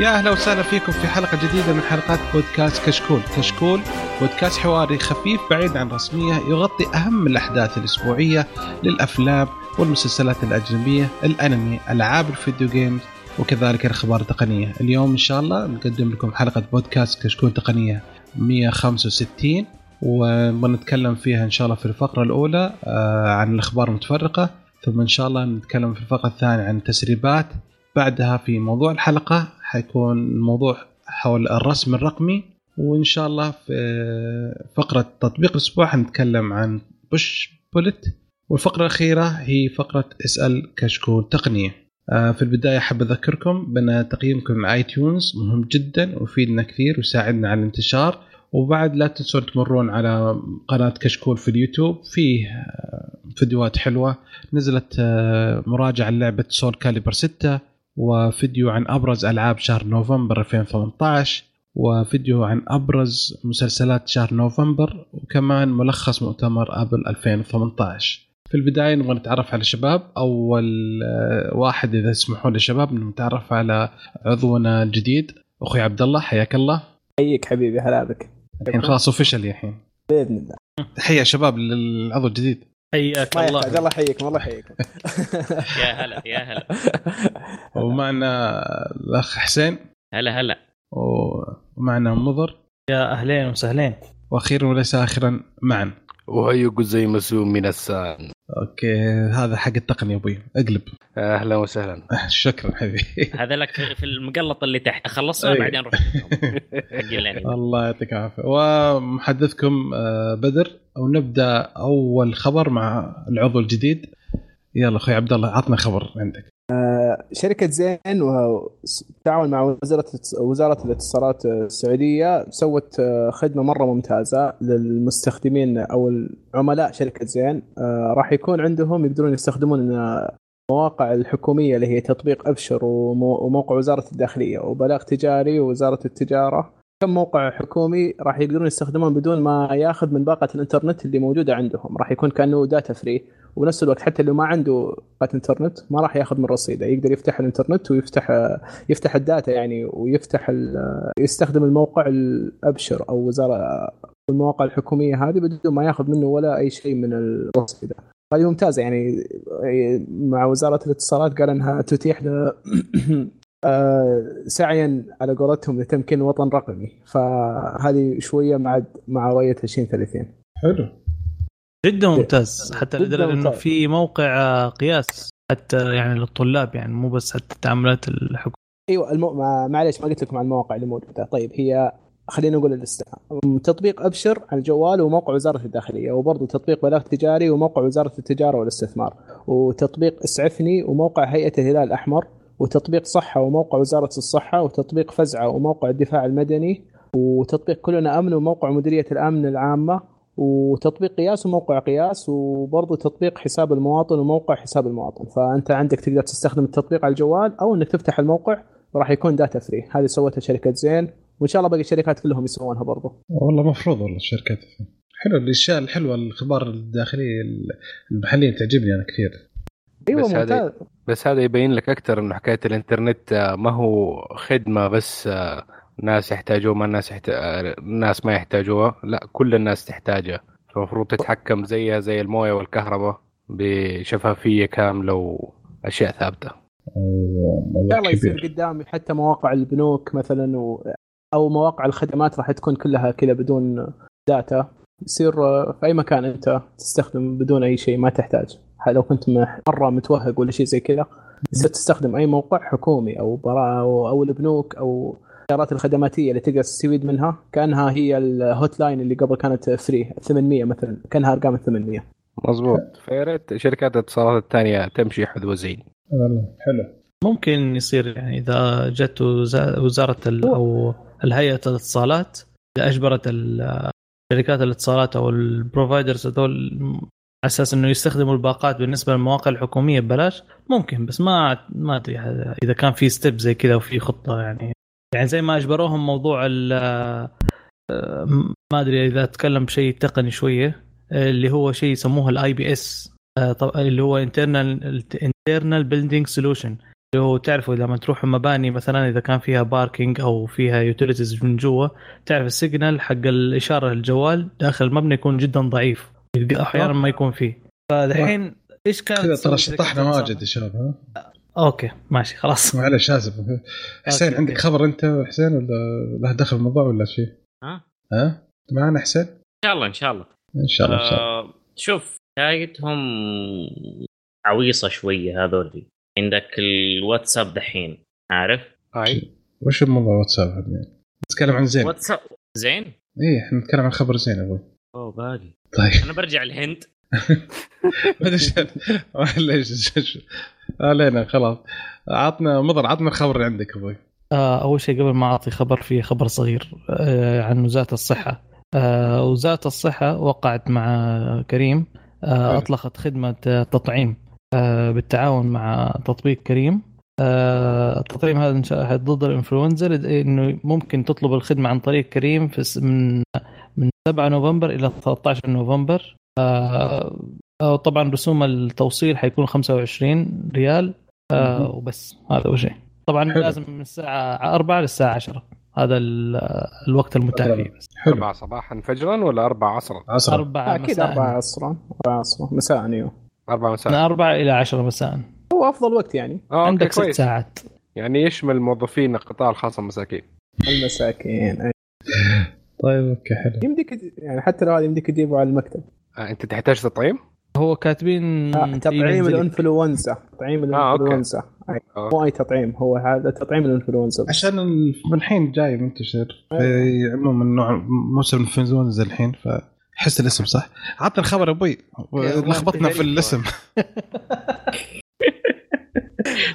يا أهلا وسهلا فيكم في حلقة جديدة من حلقات بودكاست كشكول، كشكول بودكاست حواري خفيف بعيد عن الرسميه يغطي أهم الأحداث الأسبوعية للأفلام والمسلسلات الأجنبية، الأنمي، ألعاب الفيديو جيمز وكذلك الأخبار التقنية، اليوم إن شاء الله نقدم لكم حلقة بودكاست كشكول تقنية 165 ونتكلم فيها إن شاء الله في الفقرة الأولى آه، عن الأخبار المتفرقة ثم إن شاء الله نتكلم في الفقرة الثانية عن التسريبات بعدها في موضوع الحلقة حيكون الموضوع حول الرسم الرقمي وإن شاء الله في فقرة تطبيق الأسبوع حنتكلم عن Pushbullet والفقرة الأخيرة هي فقرة اسأل كشكول تقنية. آه، في البداية أحب أذكركم بأن تقييمكم iTunes مهم جدا ويفيدنا كثير ويساعدنا على الانتشار وبعد لا تنسون تمرون على قناة كشكول في اليوتيوب فيه آه، فيديوهات حلوة. نزلت آه، مراجعة لعبه Soulcalibur 6 وفيديو عن أبرز ألعاب شهر نوفمبر 2018 وفيديو عن أبرز مسلسلات شهر نوفمبر وكمان ملخص مؤتمر أبل 2018 في البداية نبغى نتعرف على الشباب. أول آه، واحد إذا تسمحوا لي شباب نتعرف على عضونا الجديد أخوي عبد الله حياك الله. حيك حبيبي هلا بك. الحين خلاص اوفشل الحين. بإذن الله. تحيه شباب للعضو الجديد. حياك الله الله. يحييكم الله يحييكم. يا هلا يا هلا. ومعنا الأخ حسين. هلا هلا. ومعنا مضر. يا أهلين وسهلين. وأخيرا وليس اخرا معا. وهيو زي مسوم من السان. أوكي هذا حق التقنيه أبوي. اقلب. أهلا وسهلا. شكرا حبيبي. هذا لك في المقلط اللي تحت. خلصنا أي. بعدين نروح الله يعطيك العافية. ومحدثكم آه، بدر. ونبدأ أول خبر مع العضو الجديد. يلا أخوي عبد الله عطنا خبر عندك. شركة زين وتعاون مع وزارة وزارة الاتصالات السعودية سوت خدمة مرة ممتازة للمستخدمين أو العملاء شركة زين. آه، راح يكون عندهم يقدرون يستخدمون المواقع الحكومية اللي هي تطبيق ومو- وموقع وزارة الداخلية وبلاغ تجاري ووزارة التجارة. كم موقع حكومي راح يقدرون يستخدمون بدون ما ياخذ من باقة الانترنت اللي موجودة عندهم. راح يكون كأنه data free ونفس الوقت حتى اللي ما عنده باقة انترنت ما راح ياخذ من رصيده. يقدر يفتح الانترنت ويفتح يفتح ال data يعني ويفتح يستخدم الموقع الأبشر أو وزارة المواقع الحكومية هذه بدون ما ياخذ منه ولا أي شيء من الرصيده. هذه ممتازة يعني مع وزارة الاتصالات قال إنها تتيح آه، سعيا على قولتهم لتمكين الوطن الرقمي فهذه شوية مع مع رؤية 2030 حلو. جدا ممتاز حتى لدرجة إنه. في موقع قياس حتى يعني للطلاب يعني مو بس حتى التعاملات الحكوميه إيوه المو... ما... معليش ما قلت لكم عن المواقع اللي موجوده طيب هي خلينا نقول اللستة. تطبيق أبشر على الجوال وموقع وزارة الداخلية وبرضه تطبيق بلاغ تجاري وموقع وزارة التجارة والاستثمار وتطبيق إسعفني وموقع هيئة الهلال الأحمر. وتطبيق صحة وموقع وزارة الصحة وتطبيق فزعة وموقع الدفاع المدني وتطبيق كلنا أمن وموقع مديرية الأمن العامة وتطبيق قياس وموقع قياس وبرضه تطبيق حساب المواطن وموقع حساب المواطن. فأنت عندك تقدر تستخدم التطبيق على الجوال أو إنك تفتح الموقع وراح يكون data free هذه سوتها شركة زين وإن شاء الله باقي الشركات كلهم يسوونها برضه والله مفروض والله الشركات. حلو الاشياء الحلوه الاخبار الداخلية المحلية تعجبني أنا كثير. أيوه بس ممتاز. بس هذا يبين لك أكثر إنه حكاية الإنترنت آه، ما هو خدمة بس آه، ناس يحتاجوها ما الناس يحت... آه، الناس ما يحتاجوها. لا كل الناس تحتاجها. فالمفروض تتحكم زيها زي الموية والكهرباء بشفافية كاملة وأشياء ثابتة. ان موضوع شاء الله يصير كبير. قدام حتى مواقع البنوك مثلا و... أو مواقع الخدمات راح تكون كلها كذا بدون data. يصير في أي مكان أنت تستخدم بدون أي شيء ما تحتاج. لو كنت مرة متوهق ولا شيء زي كذا تستخدم أي موقع حكومي أو برا أو, أو البنوك أو الخيارات الخدماتية اللي تقدر تستفيد منها. كأنها هي ال hotline اللي قبل كانت free 800 مثلا كأنها أرقام ال 800 مظبوط فيا ريت شركات الاتصالات الثانية تمشي حذو زين حلو. ممكن يصير يعني إذا جت وزا- وزارة ال- أو الهيئة الاتصالات إذا أجبرت شركات الاتصالات أو ال providers هذول أساس إنه يستخدموا الباقات بالنسبة للمواقع الحكومية ببلاش؟ ممكن بس ما ما أدري اذا كان في step زي كذا وفي خطة يعني. يعني زي ما أجبروهم موضوع ما أدري إذا أتكلم بشيء تقني شوية اللي هو شيء يسموه ال IBS اللي هو internal internal building solution اللي هو تعرفوا لما تروح مباني مثلا إذا كان فيها parking أو فيها utilities من جوا تعرف ال signal حق الإشارة الجوال داخل المبنى يكون جدا ضعيف. أحيانا ما يكون فيه فالحين إيش كانت كذا ترى شطحنا؟ واجد يا شباب ها okay ماشي خلاص معلش آسف حسين. عندك خبر أنت حسين ولا له دخل الموضوع ولا شيء؟ ها ها؟ معنا حسين؟ إن شاء الله إن شاء الله إن شاء الله إن شاء الله آه شوف حكايتهم عويصة شوية هذول عندك الواتساب دحين عارف؟ أي وش الموضوع واتساب هذا؟ نتكلم عن زين واتساب زين؟ إيه إحنا نتكلم عن خبر زين أبوي أوه باقي طيب. أنا برجع الهند. ما أدري إيش- ليش علينا خلاص. عطنا مضر عطنا الخبر اللي عندك أبوي. آه، أول شيء قبل ما أعطي خبر في خبر صغير آه، عن وزارة الصحة. آه، وزارة الصحة وقعت مع كريم. آه،. أطلقت خدمة آه، تطعيم آه، بالتعاون مع تطبيق كريم. آه، التطعيم هذا إن شاء- ضد الإنفلونزا إنه ممكن تطلب الخدمة عن طريق كريم في من من 7 نوفمبر إلى 13 نوفمبر. آه، آه، طبعا رسوم التوصيل حيكون 25 ريال. آه،. وبس هذا أول شيء. طبعا حلو. لازم من الساعة 4 للساعة 10 هذا ال- الوقت المتاح حلو. فيه. بس حلو. أربعة صباحا فجرا ولا أربعة عصرا؟ عصر 4 أكيد مساء. أربعة عصرا. أربعة عصرا. مساء أيوه. أربعة من مساء 4 إلى 10 مساء. هو أفضل وقت يعني. آه عندك أوكي ست كويس. ساعات. يعني يشمل موظفين القطاع الخاص المساكين المساكين أي. طيب okay حلو يمديك يعني حتى لو هذا يمديك تجيبه على المكتب آه أنت تحتاج تطعيم؟ هو كاتبين آه، تطعيم. الإنفلونزا تطعيم آه،. الإنفلونزا. آه. مو أي تطعيم هو هذا تطعيم الإنفلونزا عشان الحين جاي منتشر في عموما نوع موسم الإنفلونزا الحين فحس الاسم صح عطنا الخبر أبوي لخبطنا في الاسم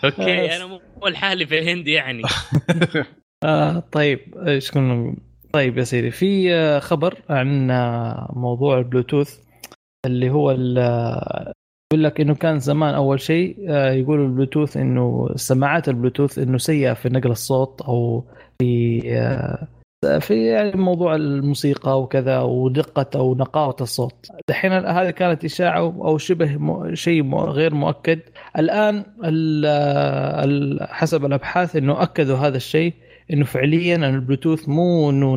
okay أنا مو لحالي في الهند يعني آه طيب إيش كنا نقول؟ طيب يا سيدي في آه، خبر عن آه، موضوع البلوتوث اللي هو آه، يقول لك إنه كان زمان أول شيء يقولوا البلوتوث إنه سماعات البلوتوث إنه سيئة في نقل الصوت أو في في يعني موضوع الموسيقى وكذا ودقة أو نقاوه الصوت. دحين هذه كانت إشاعة أو شبه شيء غير مؤكد. الآن ال- ال- حسب الأبحاث إنه أكدوا هذا الشيء إنه فعليا البلوتوث مو إنه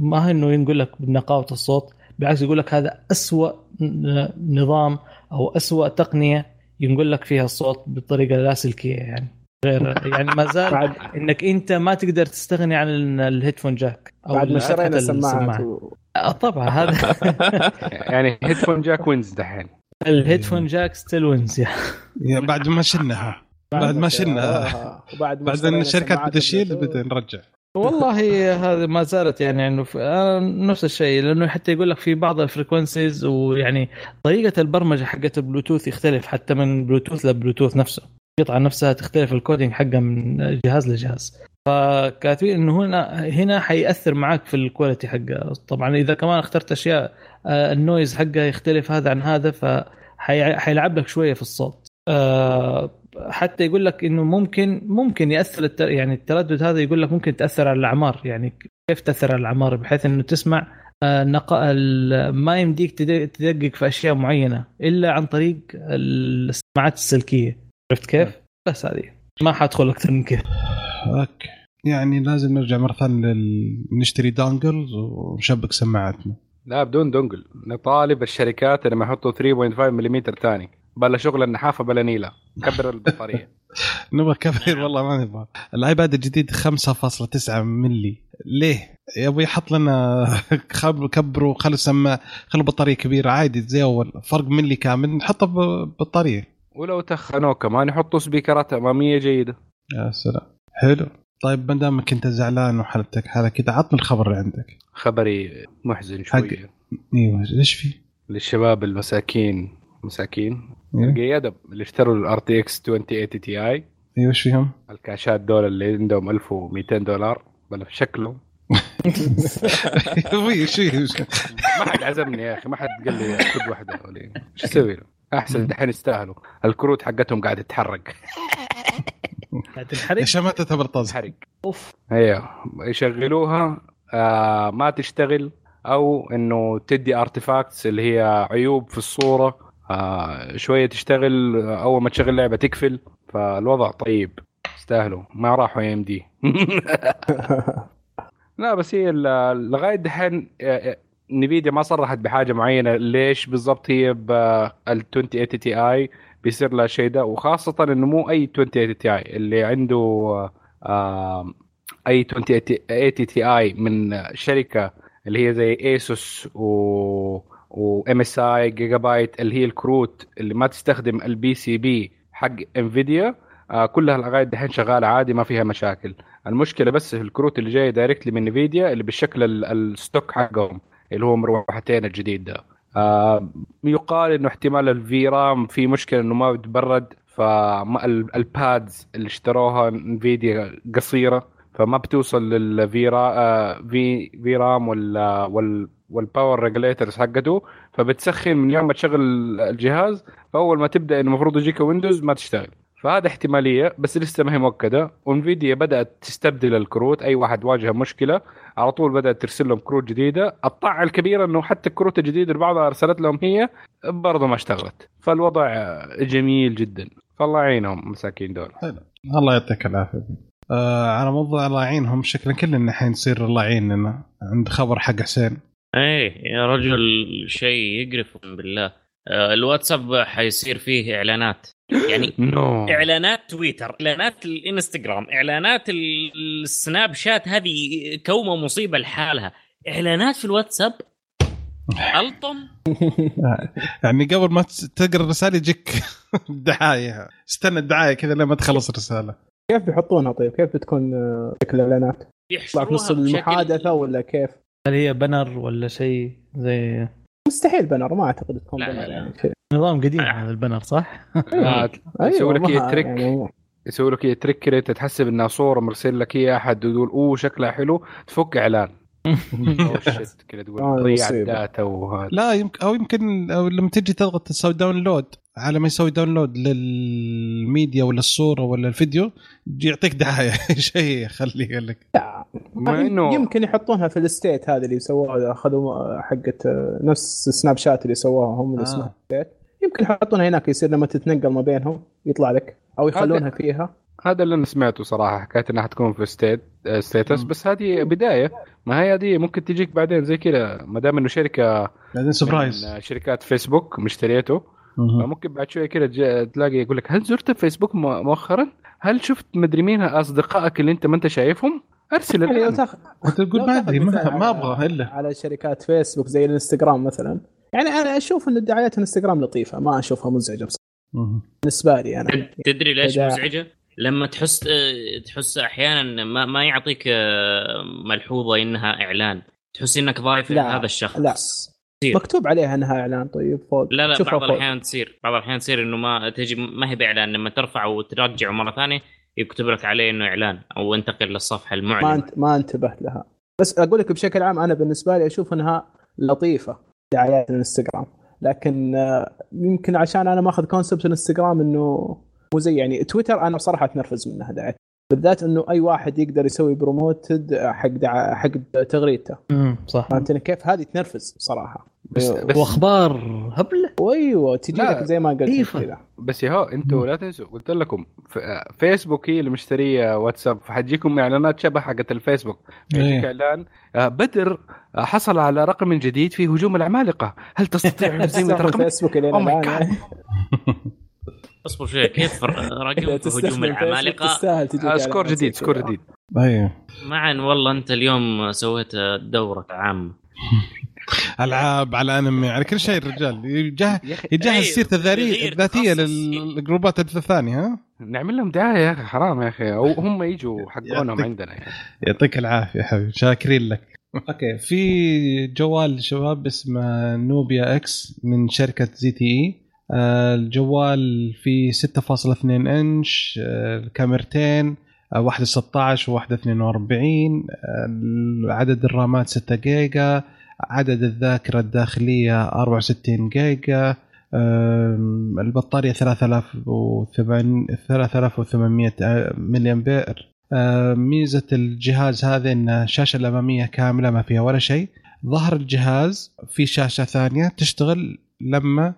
ما هو إنه يقول لك بنقاوه الصوت بالعكس يقول لك هذا أسوأ ن- نظام أو أسوأ تقنية ينقل لك فيها الصوت بطريقة لاسلكيه يعني. غير يعني ما زال بعد إنك أنت ما تقدر تستغني عن ال- ال headphone jack أو بعد ما شرينا السماعات. و... آه، طبعا هذا يعني هيدفون جاك وينز دحين. ال headphone jack still wins يا. بعد ما شلناها بعد ما شلنا. آه، وبعد ما بعد إن الشركات بتشيل. بدنا نرجع والله هذا ما زالت يعني إنه آه، نفس الشيء لأنه حتى يقول لك في بعض ال frequencies ويعني طريقة البرمجة حقت البلوتوث يختلف حتى من Bluetooth ل Bluetooth نفسه. القطعة نفسها تختلف ال coding حقها من جهاز لجهاز. فكاتبين إنه هنا هنا حيأثر معك في ال quality حقه. طبعا إذا كمان اخترت أشياء آه، ال noise حقه يختلف هذا عن هذا فحيلعب لك شوية في الصوت. حتى يقول لك إنه ممكن ممكن يأثر التر... يعني التردد هذا يقول لك ممكن تأثر على الأعمار. يعني كيف تأثر على الأعمار؟ بحيث إنه تسمع آه، نقاء ال- ما يمديك تد- تدقق في أشياء معينة إلا عن طريق السماعات السلكية. عرفت كيف؟ بس هذه. ما حأدخل أكثر من كذا. okay. يعني لازم نرجع مرة ثانية لل... نشتري dongles ونشبك سماعاتنا. لا بدون دونجل. نطالب الشركات إنهم يحطوا 3.5 ملم ثاني بلا شغل النحافة بلا نيلة. كبر البطارية. نبغى كبير والله ما نبغى. الآيباد الجديد 5.9 ملي. ليه؟ يا أبوي حط لنا كبروا خلوا سما خلوا بطارية كبيرة. عادي زي أول. فرق ملي كامل. نحطه ببطاريه ولو تخنوه كمان يحطوا سبيكرات أمامية جيدة. يا سلام. حلو. طيب ما دامك أنت زعلان وحالتك حالة كذا عطني الخبر اللي عندك. خبري محزن شوية. أيوه ليش في؟ للشباب المساكين. مساكين. أيوه قي ادب اللي اشتروا الار تي إكس 2080 تي اي أيوه إيش فيهم؟ الكاشات دول اللي عندهم 1200 دولار بل شكلهم. يا أبوي إيش فيه؟ ما حد عزمني يا أخي ما حد قال لي خذ واحدة ولا إيه. إيش أسوي له؟ أحسن دحين يستاهلوا. الكروت حقتهم قاعدة تتحرق؟ تنحرق يا شماتة برطاز تحرق. أوف. أيوه. يشغلوها آه ما تشتغل أو إنه تدي artifacts اللي هي عيوب في الصورة. آه شوية تشتغل أول ما تشغل لعبة تقفل فالوضع طيب يستاهلوا. ما راحوا AMD. لا بس هي لغاية دحين آه، Nvidia ما صرحت بحاجة معينة. ليش بالضبط هي بال 2080 Ti بيصير لها شيء ده؟ وخاصة إنه مو أي 2080 Ti اللي عنده آه، أي 2080 Ti من شركة اللي هي زي Asus و و MSI Gigabyte اللي هي الكروت اللي ما تستخدم ال PCB حق Nvidia آه كلها لغاية دحين شغالة عادي ما فيها مشاكل. المشكلة بس الكروت اللي جاية directly من Nvidia اللي بالشكل ال- ال stock حقهم اللي هو مروحتين الجديد ده. آه يقال إنه احتمال ال VRAM في مشكلة إنه ما بتبرد فال pads اللي اشتروها Nvidia قصيرة فما بتوصل لل V آه VRAM ولا وال وال power regulators حقته فبتسخن من يوم ما تشغل الجهاز فأول ما تبدأ المفروض يجيك Windows ما تشتغل. فهذا احتمالية بس لسه ما هي مؤكدة. و Nvidia بدأت تستبدل الكروت أي واحد واجهه مشكلة على طول بدأت ترسل لهم كروت جديدة. الطامة الكبيرة إنه حتى الكروت الجديده اللي بعضها أرسلت لهم هي برضه ما اشتغلت. فالوضع جميل جدا. فالله يعينهم مساكين دول. الله يعطيك العافية. آه على موضوع الله يعينهم شكلا كلنا الحين نصير الله يعيننا. عند خبر حق حسين. إيه يا رجل شيء يقرف بالله. آه، الواتساب حيصير فيه إعلانات. يعني نو. إعلانات تويتر إعلانات الإنستغرام إعلانات ال- السناب شات هذه كومة مصيبة لحالها. إعلانات في الواتساب؟ ألطم؟ يعني قبل ما تقرأ الرسالة يجيك دعاية. استنى الدعاية كذا لما تخلص رساله كيف بيحطونها طيب؟ كيف بتكون آه، شكل الإعلانات؟ يطلع في نص المحادثة ولا كيف؟ هل هي بنر ولا شيء زي مستحيل بنر ما أعتقد تكون بنر. يعني شيء نظام قديم آه. هذا البنر صح؟ آه، يسوي لك ما- هي تريك يعني يسوي لك هي تريك كده أنت تحسب إنها صورة مرسل لك هي أحد ويقول أوه شكلها حلو تفك إعلان كده آه، تقول ضيع. ال data وهذا لا يمكن أو يمكن أو لما تجي تضغط تسوي download على ما يسوي download لل media ولا الصورة ولا الفيديو يعطيك دعاية. شيء يقول لك مع إنه يمكن يحطونها في ال state هذه اللي سووها أخذوا حقت آه، نفس سناب شات اللي سووها هم اللي آه. اسمها state يمكن يحطونها هناك يصير لما تتنقل ما بينهم يطلع لك أو يخلونها فيها. هذا اللي أنا سمعته صراحة حكايه إنها حتكون في state status مم. بس هذه بداية. ما هي هذه ممكن تجيك بعدين زي كذا. ما دام إنه شركة بعدين surprise من شركات فيسبوك مشتريته مهم. فممكن بعد شوية كده تلاقي يقول لك هل زرت فيسبوك مؤخرا؟ هل شفت مدري مين أصدقائك اللي أنت ما أنت شايفهم؟ أرسل الآن تقول ما أدري ما, أبغى إلا على شركات فيسبوك زي الإنستغرام مثلا يعني أنا أشوف إن الدعايات الإنستغرام لطيفة ما أشوفها مزعجة بصراحة. بالنسبة لي أنا تد- تدري ليش. مزعجة؟ لما تحس تحس أحيانا ما, ما يعطيك آه، ملحوظة إنها إعلان تحس إنك ضايف هذا الشخص لا. تصير. مكتوب عليها انها اعلان طيب فوق. لا لا بعض. الأحيان تصير. بعض الأحيان تصير إنه ما تجي ما هي بإعلان. لما ترفعه وترجعه مرة ثانية يكتب لك عليه إنه إعلان أو انتقل للصفحة ما المعلنه انت ما انتبهت لها. بس أقول لك بشكل عام أنا بالنسبة لي أشوف إنها لطيفة دعايات الانستغرام. لكن آه، يمكن عشان أنا ماخذ concept الانستغرام إنه مو زي يعني تويتر أنا بصراحة أتنرفز منها دعايات بالذات إنه أي واحد يقدر يسوي promoted حق دعا حق تغريدته. امم صح. فهمتني كيف؟ هذه تنرفز صراحة. بس بس واخبار هبلة؟ وايوه تجي لك زي ما قلت؟ كذا. بس يا هو أنتوا لا تنسوا قلت لكم فيسبوك هي اللي مشترية واتساب فحتجيكم إعلانات شبه حقت الفيسبوك. يجيك إيه. إعلان آه، بدر آه، حصل على رقم جديد في هجوم العمالقة. هل تستطيع تستخدم رقمك؟ فيسبوك الين اصبر شوي كيف رقم هجوم العمالقة؟ score جديد score. جديد. أيوه معا والله أنت اليوم سويت دوره عامه ألعاب على أنمي على كل شيء الرجال. يجهز أيوة، سيرته الذاتية. للجروبات الثانية ها؟ نعمل لهم دعاية يا أخي حرام يا أخي. أو هم يجوا حقونهم عندنا. يعني. يعطيك العافية حبيبي شاكرين لك. okay في جوال شباب اسمه Nubia X من شركة ZTE. الجوال فيه 6.2 انش آه، الكاميرتين آه، واحدة 16 وواحدة 42 آه، عدد الرامات 6 جيجا عدد الذاكرة الداخلية 64 جيجا البطارية 3008 3800 ملي امبير آه، ميزة الجهاز هذا إن الشاشة الأمامية كاملة ما فيها ولا شيء. ظهر الجهاز في شاشة ثانية تشتغل لما آه،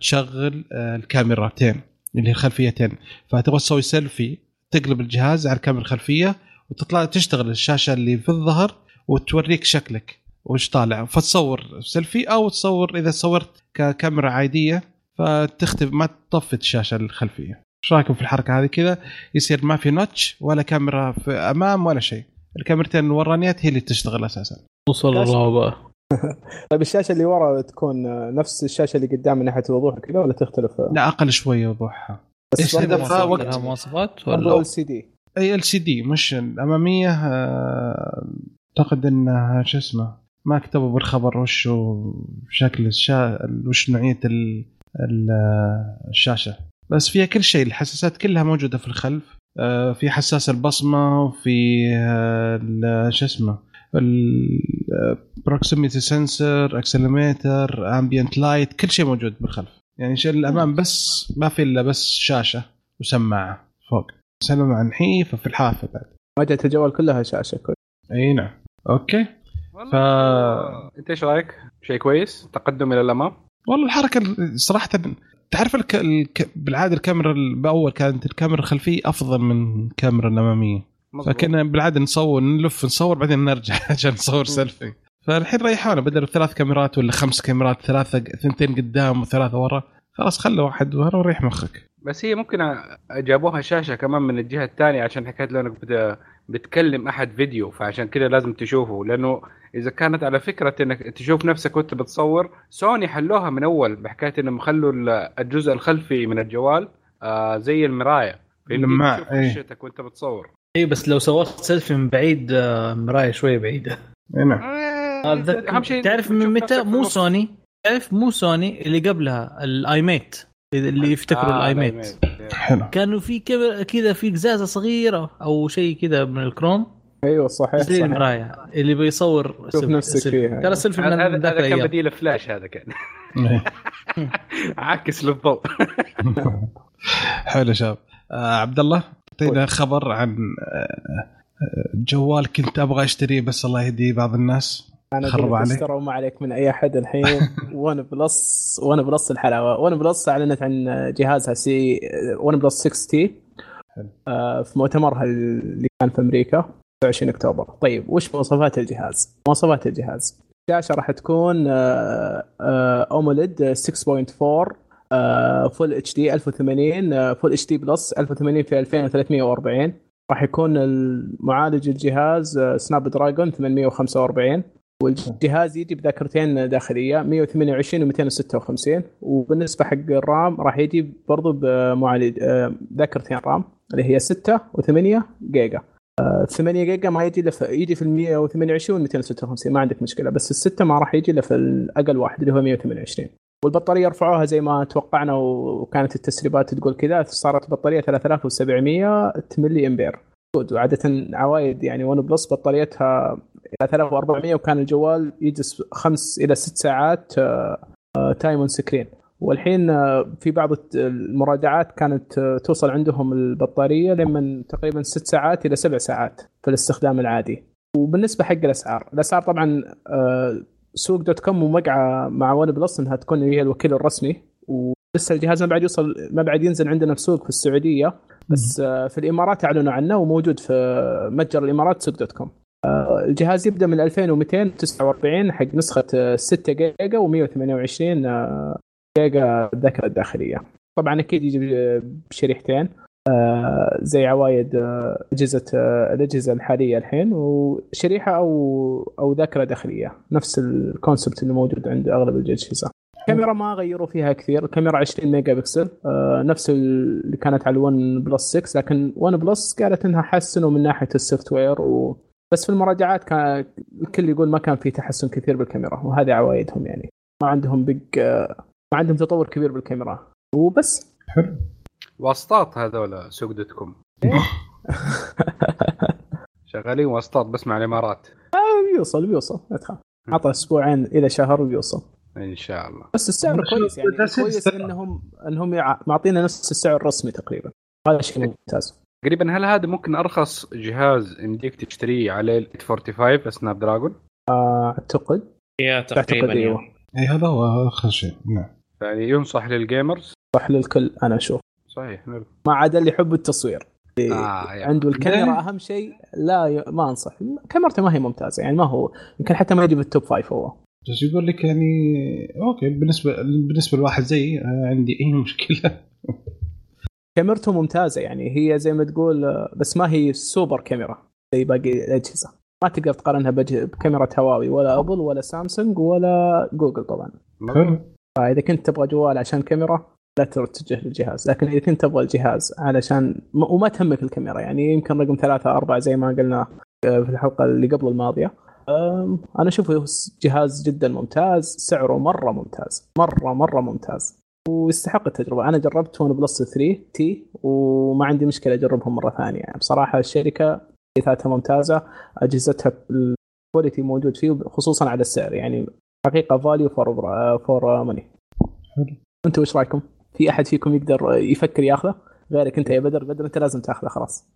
تشغل آه، الكاميرتين اللي هي خلفيتين. فتبغى تسوي سيلفي تقلب الجهاز على الكاميرا الخلفية وتطلع تشتغل الشاشة اللي في الظهر وتوريك شكلك وش طالع. فتصور سيلفي أو تصور إذا صورت ككاميرا عادية فتختفي ما تطفي الشاشة الخلفية. إيش رأيكم في الحركة هذه كذا؟ يصير ما في notch ولا كاميرا في أمام ولا شيء. الكاميرتين الورانيات هي اللي تشتغل أساسا. وصل الرابع طيب الشاشه اللي ورا تكون نفس الشاشه اللي قدام من ناحيه الوضوح كذا ولا تختلف؟ لا أقل شوية وضوحها. إيش هدفها وقت مواصفات برضه ولا؟ LCD أي LCD مش الأمامية آه، أعتقد إنها شو اسمه ما كتبوا بالخبر وش شكل الشا... وش نوعية ال... ال... الشاشة. بس فيها كل شيء الحساسات كلها موجودة في الخلف. آه، في حساس البصمة وفي آه، شو اسمه ال proximity sensor accelerometer ambient light كل شيء موجود بالخلف. يعني شيء الامام بس ما في إلا بس شاشة وسماعة فوق. سماعه نحيفه في الحافة بعد. واجهه الجوال كلها شاشة كل أي نعم. okay. ف أنت إيش رأيك؟ شيء كويس؟ تقدم إلى الأمام؟ والله الحركة صراحة تعرف الك... الك... بالعادة الكاميرا ال- بأول كانت الكاميرا الخلفية أفضل من الكاميرا الأمامية. فكنا بالعادة نصور نلف نصور بعدين نرجع عشان نصور سيلفي فالحين ريحونا بدل ثلاث كاميرات ولا خمس كاميرات ثلاثة ثنتين قدام وثلاثة ورا خلاص خلوا واحد ورا وريح مخك. بس هي ممكن جابوها شاشة كمان من الجهة الثانية عشان حكايه لو إنك بت- بتكلم أحد فيديو فعشان كذا لازم تشوفه. لأنه إذا كانت على فكرة إنك تشوف نفسك وأنت بتصور سوني حلوها من أول بحكاية إنهم خلوا ال- الجزء الخلفي من الجوال آه زي المراية. لماع، تشوف. وشك وأنت بتصور. اي بس لو سويت سيلفي من بعيد آه، مرايه شوية بعيدة. اي نعم. أهم شيء تعرف من متى مو. سوني تعرف مو سوني اللي قبلها ال i-mate اللي يفتكروا آه، ال i-mate حلو. كانوا في كذا في قزازة صغيرة أو شيء كذا من الكروم. أيوه صحيح زي صحيح. المرايه اللي بيصور شوف selfie- نفسك. فيها. ترى سيلفي من هذا هذا كان بديل فلاش هذا كان. إيه. عاكس للضوء. حلو شباب. آه عبد الله؟ اعطينا خبر عن آه، آه، جوال كنت أبغى أشتريه بس الله يهدي بعض الناس. أنا خرب عليك. ترى ما عليك من أي أحد الحين. OnePlus OnePlus الحلاوة. OnePlus أعلنت عن جهازها سي OnePlus 6T في مؤتمرها اللي كان في أمريكا 20 أكتوبر. طيب وش مواصفات الجهاز؟ مواصفات الجهاز. الشاشة راح تكون آه، آه، AMOLED 6.4 Full HD 1080 Full HD Plus 1080 في 2340 راح يكون المعالج الجهاز Snapdragon 845 والجهاز يجي بذاكرتين داخلية 128 و 256 وبالنسبة حق الرام راح يجي برضو بمعالج آه، ذاكرتين رام اللي هي 6 و8 جيجا. آه، 8 جيجا ما يجي في يجي في ال 128 و 256 ما عندك مشكلة. بس الستة ما راح يجي إلا في الأقل واحد اللي هو 128 والبطارية رفعوها زي ما توقعنا وكانت التسريبات تقول كذا صارت بطارية 3700 ملي أمبير. وعاده عوايد يعني OnePlus بطاريتها 3400 وكان الجوال يجلس خمس إلى ست ساعات time on screen والحين آه، في بعض المراجعات كانت آه، توصل عندهم البطارية لمن تقريبا ست ساعات إلى سبع ساعات في الاستخدام العادي. وبالنسبة حق الأسعار الأسعار طبعا آه، سوق dot com موقعه مع OnePlus إنها تكون هي الوكيل الرسمي ولسه الجهاز ما بعد يوصل ما بعد ينزل عندنا في سوق في السعودية بس آه، في الإمارات أعلنوا عنه وموجود في متجر الإمارات سوق dot com. آه، الجهاز يبدأ من 2249 حق نسخة آه، 6 جيجا و128 جيجا الذاكرة الداخلية. طبعا أكيد يجي بشريحتين. آه، زي عوايد آه، أجهزة آه، الأجهزة الحالية الحين وشريحة أو أو ذاكرة داخلية نفس ال concept اللي موجود عند أغلب الأجهزة. الكاميرا ما غيروا فيها كثير الكاميرا 20 ميجا بكسل آه، نفس اللي كانت على ال OnePlus 6 لكن OnePlus قالت إنها حسنوا من ناحية ال software و... بس في المراجعات كان الكل يقول ما كان في تحسن كثير بالكاميرا وهذه عوايدهم يعني. ما عندهم big ما عندهم تطور كبير بالكاميرا وبس. حلو. واسطات هذول سوق dot com شغالين واسطات بس مع الإمارات. بيوصل بيوصل. لا تخاف. عطى أسبوعين إلى شهر وبيوصل. إن شاء الله. بس السعر كويس يعني كويس. انهم إنهم يع- معطينا نفس السعر الرسمي تقريبا. هذا شيء ممتاز. تقريبا هل هذا ممكن أرخص جهاز يمديك تشتريه عليه ال 845 Snapdragon آه، أعتقد. يا أعتقد تقريبا إيوه. اي هذا هو اخر شيء. نعم. يعني ينصح لل gamers صح للكل أنا أشوف. صحيح نعم. ما عدا اللي يحب التصوير. آه يعني. عنده الكاميرا أهم شيء لا ي... ما أنصح. كاميرته ما هي ممتازة يعني ما هو يمكن حتى ما يجي بال top five هو. بس يقول لك يعني okay بالنسبة بالنسبة لواحد زيي أنا عندي أي مشكلة. كاميرته ممتازة يعني هي زي ما تقول آه، بس ما هي super camera زي باقي الأجهزة. ما تقدر تقارنها بج- بكاميرا هواوي ولا Apple ولا سامسونج ولا جوجل طبعا. حلو. فإذا كنت تبغى جوال عشان كاميرا لا تتجه للجهاز. لكن إذا كنت تبغى الجهاز علشان وما تهمك الكاميرا يعني يمكن رقم ثلاثة أربعة زي ما قلنا آه، في الحلقة اللي قبل الماضية. أنا أشوفه جهاز جدا ممتاز سعره مرة ممتاز مرة مرة ممتاز. ويستحق التجربة. أنا جربت OnePlus 3T وما عندي مشكلة أجربهم مرة ثانية. يعني بصراحة الشركة ذاتها ممتازة أجهزتها ال quality موجود فيه خصوصا على السعر. يعني حقيقة value for for money حلو. أنتوا إيش رأيكم؟ في أحد فيكم يقدر يفكر ياخذه؟ غيرك أنت يا بدر بدر أنت لازم تاخذه خلاص.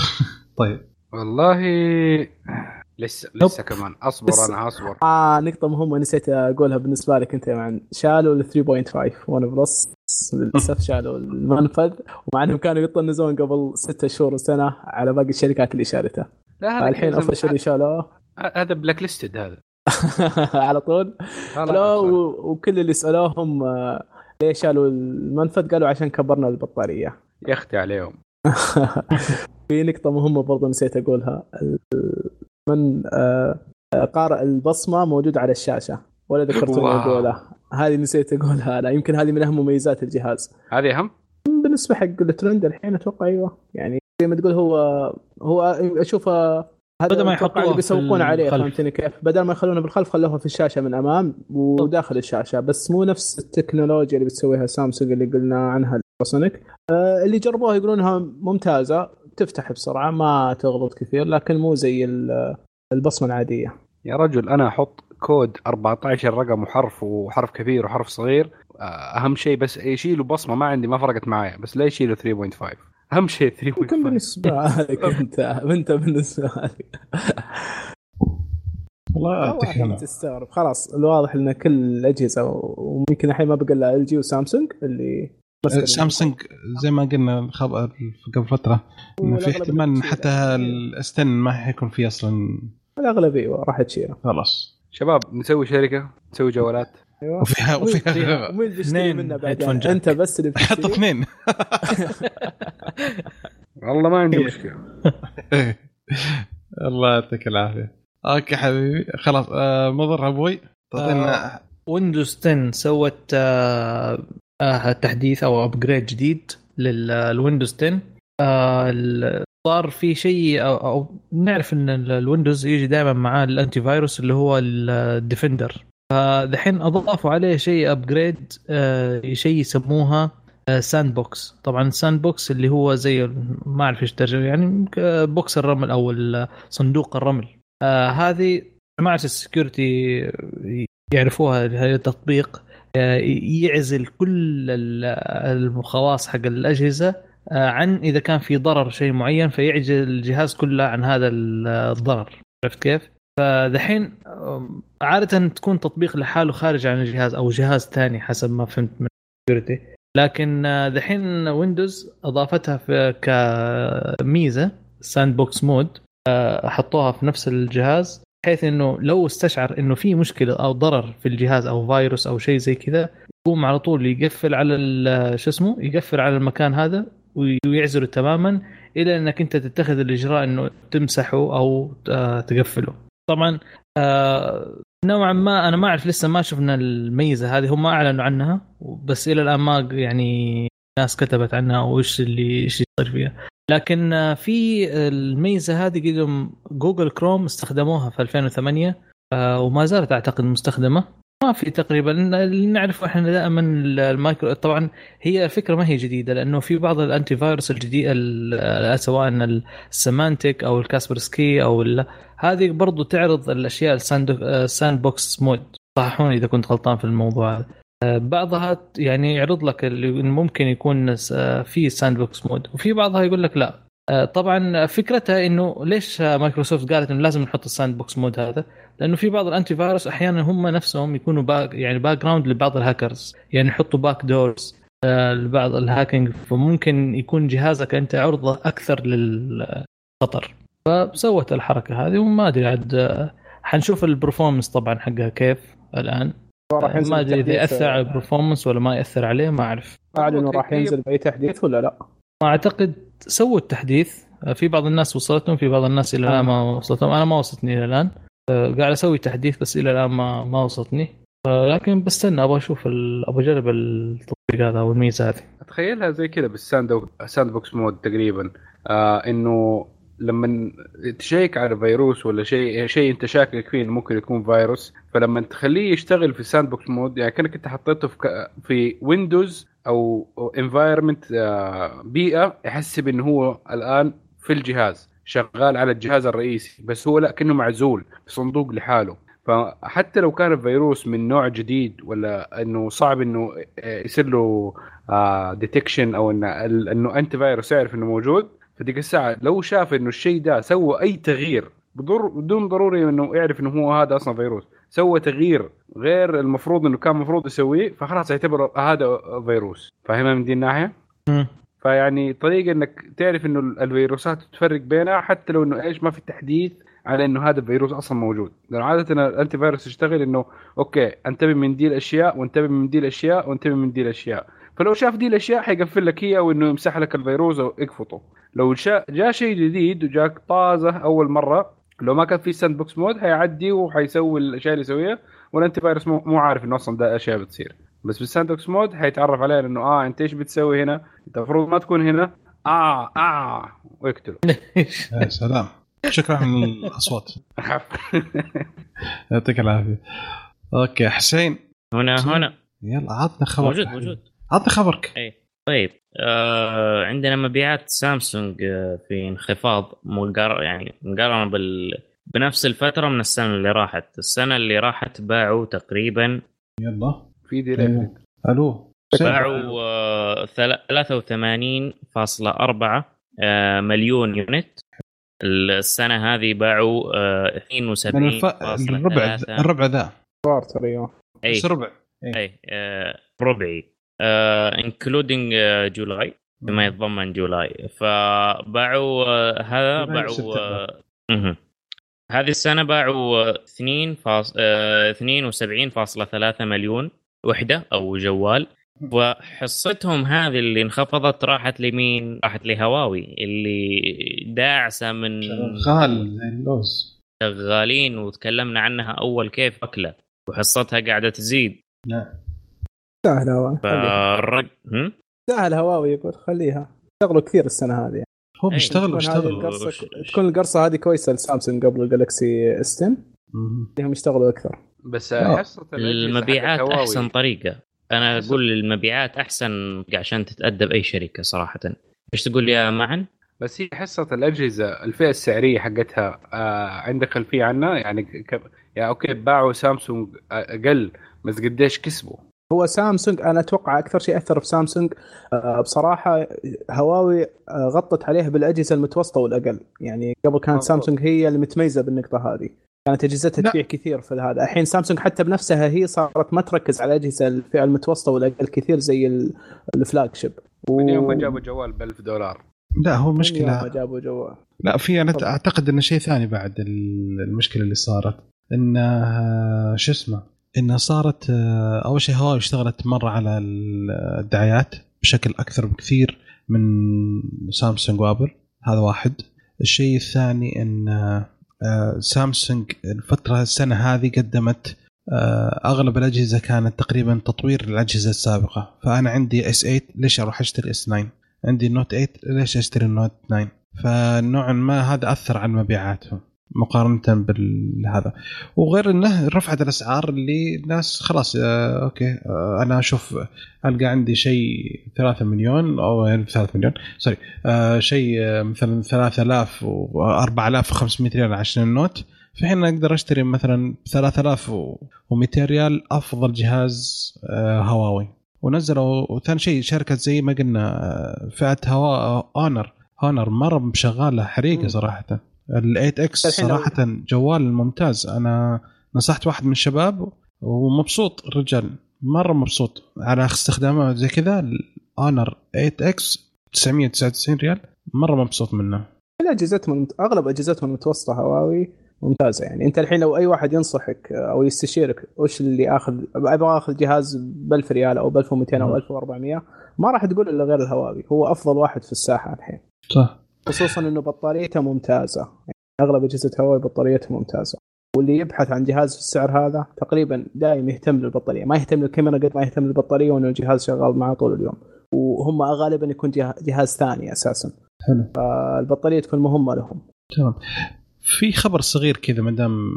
طيب. والله لسه لسه كمان. أصبر بس- أنا أصبر. آه نقطة مهمة نسيت أقولها بالنسبة لك أنت يا معن شالوا ال 3.5 OnePlus للأسف شالوا المنفذ. ومع إنهم كانوا يطنزون قبل ستة شهور وسنة على باقي الشركات اللي شالته. لا هذا الحين كذا- officially شالوه. هذا blacklisted هذا. على طول. لا، وكل اللي سالوهم آه، ليش شالوا المنفذ؟ قالوا عشان كبرنا البطارية. يختي عليهم. في نقطة مهمة برضو نسيت أقولها. ال- من آه، قارئ البصمة موجود على الشاشة. ولا ذكرتوني واو. أقولها هذه نسيت أقولها. أنا يمكن هذه من أهم مميزات الجهاز. هذه أهم؟ بالنسبة حق الترند الحين أتوقع أيوه. يعني زي ما تقول هو هو أشوفه هذا بدل ما في بيسوقون عليه. فهمتني كيف؟ بدل ما يخلونها بالخلف خلوها في الشاشة من أمام وداخل الشاشة. بس مو نفس التكنولوجيا اللي بتسويها سامسونج اللي قلنا عنها السونيك آه، اللي جربوها يقولونها ممتازة تفتح بسرعة ما تغلط كثير لكن مو زي ال- البصمة العادية. يا رجل أنا أحط كود 14 رقم وحرف وحرف كبير وحرف صغير آه، أهم شيء بس يشيلوا بصمة ما عندي ما فرقت معايا بس لا يشيلوا 3.5 أهم شيء 3.5 يمكن بالنسبة لك أنت أنت بالنسبة لك والله تستغرب. خلاص الواضح ان كل الأجهزة ويمكن الحين ما بقى الا ال جي وسامسونج اللي بس سامسونج زي ما قلنا الخبر قبل فترة إنه في احتمال. حتى الأستن ما حيكون فيه أصلا. الاغلب أيوه راح تشيله. خلاص. شباب نسوي شركة نسوي جوالات. أيوه. وفيها وفيها ومين بيشتري منه بعدين. أنت بس اللي بتشتري اثنين. والله ما عندي مشكلة. الله يعطيك العافية. أوكي حبيبي. خلاص آه مضر أبوي. تعطينا Windows 10 سوت آه، آه، تحديث أو upgrade جديد لل Windows 10 آه، ال- صار في شيء أو, أو نعرف إن ال- ال Windows يجي دائما معاه ال antivirus اللي هو ال Defender فدحين أضافوا عليه شيء upgrade شيء يسموها sandbox طبعا sandbox اللي هو زي ما أعرف إيش ترجمة يعني box الرمل أو صندوق الرمل. آه هذه جماعة ال security يعرفوها هذا التطبيق آه، يعزل كل ال- الخواص حق الأجهزة آه، عن إذا كان في ضرر شيء معين فيعزل الجهاز كله عن هذا ال- الضرر. عرفت كيف؟ فدحين آم، عادة تكون تطبيق لحاله خارج عن الجهاز أو جهاز ثاني حسب ما فهمت من ال security لكن آه، دحين Windows أضافتها في كميزة sandbox mode حطوها في نفس الجهاز بحيث إنه لو استشعر إنه في مشكلة أو ضرر في الجهاز أو فيروس أو شيء زي كذا يقوم على طول يقفل على ال- شو اسمه يقفل على المكان هذا ويعزله تماما إلى إنك أنت تتخذ الإجراء إنه تمسحه أو آه، تقفله. طبعا آه، نوعا ما أنا ما أعرف لسه ما شفنا الميزة هذه هم أعلنوا عنها بس إلى الآن ما يعني ناس كتبت عنها وإيش اللي إيش يصير فيها. لكن آه، في الميزة هذه قدم Google Chrome استخدموها في 2008 آه، وما زالت أعتقد مستخدمة. ما في تقريبا اللي نعرفه إحنا دائما المايكرو طبعا هي الفكرة ما هي جديدة لأنه في بعض ال antivirus الجديدة ال- سواء ال Symantec أو ال Kaspersky أو هذه برضو تعرض الأشياء ال sand ال sandbox mode. صححوني إذا كنت غلطان في الموضوع. هذا آه، بعضها يعني يعرض لك اللي ممكن يكون آه، في sandbox mode وفي بعضها يقول لك لا. آه، طبعا فكرتها إنه ليش مايكروسوفت قالت إنه لازم نحط ال sandbox mode هذا؟ لأنه في بعض ال antivirus أحيانا هم نفسهم يكونوا back يعني background لبعض الهاكرز يعني يحطوا back doors آه، لبعض ال hacking فممكن يكون جهازك أنت عرضة أكثر للخطر. فسوت الحركة هذه وما أدري عاد آه، حنشوف ال performance طبعا حقها كيف الآن. ما أدري إذا يأثر على ال performance ولا ما يأثر عليه ما أعرف. اعلنوا راح ينزل بأي تحديث ولا لا؟ أعتقد. سووا التحديث. آه، في بعض الناس وصلتهم في بعض الناس إلى الآن ما وصلتهم. أنا ما وصلتني إلى الآن. آه، قاعد أسوي تحديث بس إلى الآن ما ما وصلتني. آه، لكن بستنى أبغى أشوف أبغى أجرب التطبيق هذا أو الميزة هذه. أتخيلها زي كذا بال sand sandbox mode تقريبا. آه إنه لما تشيك على فيروس ولا شيء شيء أنت شاكك فيه ممكن يكون فيروس فلما تخليه يشتغل في ال sandbox mode يعني كأنك أنت حطيته في في ويندوز أو environment بيئة يحسب انه هو الآن في الجهاز. شغال على الجهاز الرئيسي بس هو لا كأنه معزول في صندوق لحاله. فحتى لو كان الفيروس من نوع جديد ولا إنه صعب إنه يصير له detection أو إنه إنه antivirus يعرف إنه موجود فديك الساعة لو شاف إنه الشيء ده سوى أي تغيير بدون ضروري إنه يعرف إنه هو هذا أصلا فيروس سوى تغيير غير المفروض إنه كان المفروض يسويه فخلاص يعتبر هذا فيروس. فاهمها من دي الناحية؟ فيعني طريقة إنك تعرف إنه الفيروسات تفرق بينها حتى لو إنه إيش ما في تحديث على إنه هذا الفيروس أصلا موجود. لأنه عادة ال antivirus يشتغل إنه okay أنتبه من دي الأشياء وأنتبه من دي الأشياء وأنتبه من دي الأشياء. فلو شاف دي الأشياء حيقفل لك هي وإنه يمسح لك الفيروس أو يقفطه لو. جاء شيء جديد وجاك طازة أول مرة لو ما كان في sandbox mode حيعدي وحيسوي الأشياء اللي يسويها وال antivirus مو عارف إنه أصلا ده أشياء بتصير. بس بال sandbox mode حيتعرف عليه انه آه أنت إيش بتسوي هنا؟ أنت المفروض ما تكون هنا. آه آه ويقتله يا سلام. شكرا على الأصوات. يعطيك العافية. أوكي حسين. هنا هنا. يلا عطنا خبر. موجود موجود. عطنا خبرك. اي طيب آه عندنا مبيعات سامسونج آه في انخفاض مقار يعني مقارنة بال بنفس الفترة من السنة اللي راحت. السنة اللي راحت باعوا تقريبا يلا. في ديلي أيوه. ألو. باعوا آه ثل- 83.4 آه مليون unit. السنة هذه باعوا آه من 72 الف... الربع الربع ذا. quarter أيوه أي. بس ربع. أي آه ربعي. including July. بما يتضمن July. فباعوا آه، هذا باعوا. آه،. هذه السنة باعوا آه، 2 فاص... آه، 72.3 مليون. وحدة أو جوال. وحصتهم هذه اللي انخفضت راحت لمين؟ راحت لهواوي اللي داعسة من شغال زي اللوز شغالين وتكلمنا عنها أول كيف أكلة وحصتها قاعدة تزيد. نعم سهل هواوي. فالرق هم؟ سهل هواوي يقول خليها. اشتغلوا كثير السنة هذه. هو أي. بيشتغل تكون هذه بيشتغل القرصه وش- تكون القرصة هذه كويسة لسامسونج قبل الجالكسي اس 10 مم. انهم يشتغلوا أكثر. بس. حصه المبيعات أحسن طريقة. أنا أقول المبيعات أحسن عشان تتأدب أي شركة صراحة. إيش تقول يا معن؟ بس هي حصة الأجهزة الفئة السعرية حقتها آه عندك خلفية عنها؟ يعني ك... يعني أوكي باعوا سامسونج أقل بس قديش كسبوا؟ هو سامسونج أنا أتوقع أكثر شيء أثر في سامسونج آه، بصراحة هواوي آه، غطت عليه بالأجهزة المتوسطة والأقل. يعني قبل كانت. سامسونج هي المتميزة بالنقطة هذه. كانت أجهزتها. تبيع كثير في هذا. الحين سامسونج حتى بنفسها هي صارت ما تركز على الاجهزه الفئة المتوسطة والاقل كثير زي ال- الفلاج شيب. من يوم ما جابوا جوال ب 1000 دولار. لا هو يوم ما مشكله جابوا جوال. لا في أنا طبعا. أعتقد إنه شيء ثاني بعد ال- المشكلة اللي صارت. ان شو اسمه انها صارت آه، أول شيء هواوي اشتغلت مرة على الدعايات بشكل أكثر بكثير من سامسونج وأبل. هذا واحد. الشيء الثاني ان سامسونج الفترة السنة هذه قدمت آه، أغلب الأجهزة كانت تقريبا تطوير الأجهزة السابقة. فأنا عندي إس 8 ليش أروح أشتري إس 9 عندي النوت 8 ليش أشتري النوت 9 فنوعا ما هذا أثر على مبيعاتهم مقارنة بالهذا. وغير إنه رفعت الأسعار اللي الناس خلاص آه okay آه أنا أشوف ألقى عندي شيء 3 مليون أو يعني 3 مليون sorry آه شيء مثلا 3000 و 4500 ريال عشان النوت. في حين أقدر أشتري مثلا ب 3200 ريال أفضل جهاز آه هواوي. ونزلوا وثاني شيء شركة زي ما قلنا فئة هوا Honor Honor مرة شغاله حريقة. صراحة. ال 8 X صراحة جوال ممتاز. أنا نصحت واحد من الشباب ومبسوط الرجال مرة مبسوط على استخدامه زي كذا ال Honor 8 X 999 ريال مرة مبسوط منه. كل أجهزتهم أغلب أجهزتهم المتوسطة هواوي ممتازة يعني. أنت الحين لو أي واحد ينصحك أو يستشيرك وش اللي آخذ أبغى آخذ جهاز ب 1000 ريال أو ب 1200 أو مم. 1400 ما راح تقول إلا غير الهواوي. هو أفضل واحد في الساحة الحين. صح. خصوصا إنه بطاريته ممتازة. يعني أغلب أجهزة هواوي بطاريتها ممتازة. واللي يبحث عن جهاز في السعر هذا تقريبا دائما يهتم للبطارية. ما يهتم للكاميرا قد ما يهتم للبطارية وإنه الجهاز شغال معه طول اليوم. وهم غالبا يكون جه- جهاز ثاني أساسا. حلو. فالبطارية تكون مهمة لهم. تمام. في خبر صغير كذا ما دام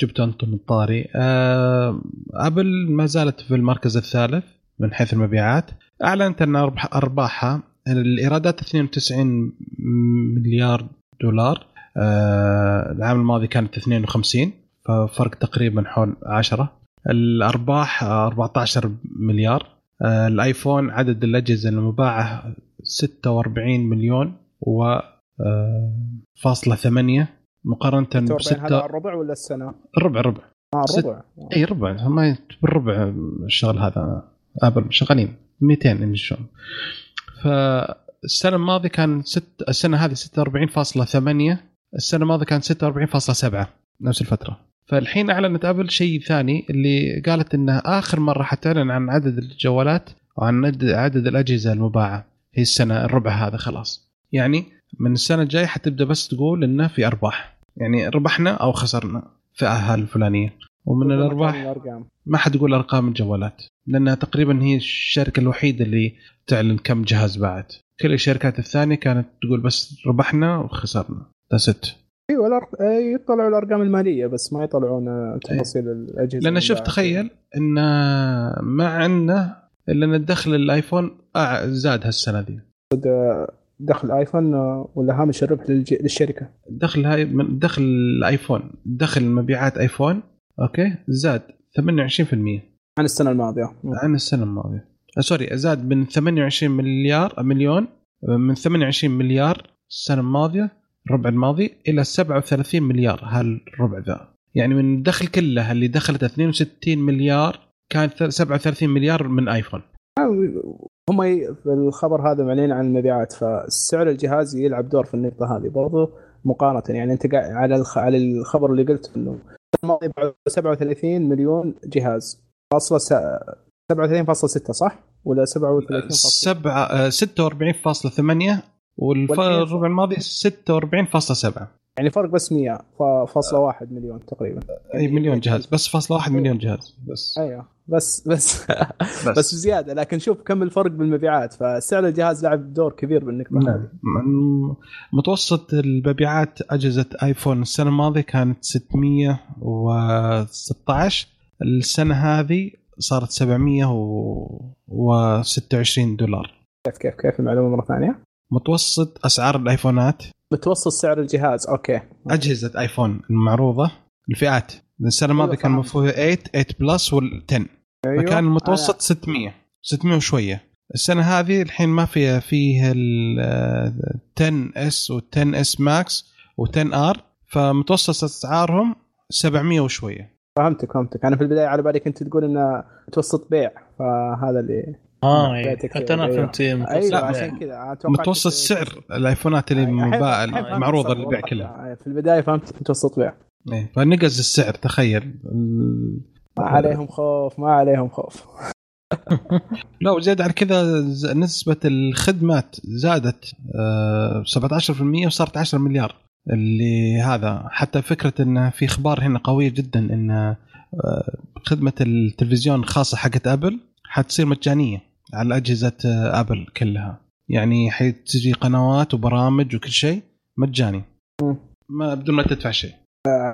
جبت أنتم الطاري. آه أبل ما زالت في المركز الثالث من حيث المبيعات. أعلنت أن أرباحها الإيرادات 92 مليار دولار. آه العام الماضي كانت 52 ففرق تقريبا حول 10 الأرباح آه، 14 مليار. آه الآيفون عدد الأجهزة المباعة 46 مليون و آه، فاصلة ثمانية مقارنة 46 هذا بستة. الربع ولا السنة؟ ربع ربع. آه ست- الربع إي ربع. ما بالربع الشغل هذا أبل. شغالين. 200 يمشون فالسنة الماضية كان ست السنة هذه 46.8 السنة الماضية كان 46.7 نفس الفترة. فالحين أعلنت أبل شيء ثاني اللي قالت انها آخر مرة حتعلن عن عدد الجوالات وعن عدد- الأجهزة المباعة. هي السنة الربع هذا خلاص. يعني من السنة الجاية حتبدأ بس تقول انه في أرباح. يعني ربحنا أو خسرنا في أهل الفلانية. ومن الأرباح ما حتقول أرقام الجوالات لأنها تقريبا هي الشركة الوحيدة اللي تعلن كم جهاز باعت كل الشركات الثانية كانت تقول بس ربحنا وخسرنا. ست أيوه يطلعوا الأرقام المالية بس ما يطلعون تفاصيل الأجهزة لأن شوف المباعة. تخيل إن ما عندنا إلا إن الدخل الآيفون زاد هالسنة دي. دخل آيفون آه، ولا هامش الربح. للشركة؟ دخل هاي من دخل الآيفون دخل مبيعات آيفون okay زاد 28% عن السنة الماضية. عن السنة الماضية. sorry زاد من 28 مليار مليون من 28 مليار السنة الماضية الربع الماضي إلى 37 مليار هالربع ذا يعني من الدخل كله اللي دخلت 62 مليار كانت 37 مليار من آيفون هم في الخبر هذا معلنين عن المبيعات فسعر الجهاز يلعب دور في النقطة هذه برضو مقارنة يعني أنت على. على الخبر اللي قلت إنه الماضي باعوا 37 مليون جهاز فاصلة. 37.6 صح؟ ولا 37 سبعة آه، 46.8 والربع الماضي 46.7 يعني فرق بس 100 ف- فاصلة واحد مليون تقريبا. أي مليون جهاز بس فاصلة واحد مليون جهاز. بس. أيوه بس بس. بس. زيادة لكن شوف كم الفرق بالمبيعات فسعر الجهاز لعب دور كبير بالنقطة نعم. متوسط المبيعات أجهزة آيفون السنة الماضية كانت 616 السنة هذه صارت 726 دولار. كيف كيف كيف المعلومة مرة ثانية؟ متوسط أسعار الآيفونات. متوسط سعر الجهاز okay. أجهزة آيفون المعروضة الفئات. السنة الماضية أيوة، كان فهمت. فيها 8 8 Plus وال10 أيوه. فكان المتوسط 600 600 وشوية. السنة هذه الحين ما فيها فيه ال 10 S وال10 S Max و10 R فمتوسط أسعارهم 700 وشوية. فهمتك فهمتك أنا في البداية على بالي كنت تقول إنه متوسط بيع فهذا اللي آه إيه. بيعتك حتى أنا أيوة. فهمت إيه، متوسط أيوه بيع. عشان كذا متوسط سعر الآيفونات اللي مباع الحين فهمت معروضة الصف، للبيع. كلها في البداية فهمت متوسط بيع إيه، فنقز السعر تخيل ما عليهم خوف ما عليهم خوف لا وزيادة على كذا نسبة الخدمات زادت آه، 17% وصارت 10 مليار اللي هذا. حتى فكرة إن في إخبار هنا قوية جدا إن آه، خدمة التلفزيون الخاصة حقت آبل حتصير مجانية على أجهزة آه، آبل كلها. يعني حتجي قنوات وبرامج وكل شيء مجاني. ما بدون ما تدفع شيء.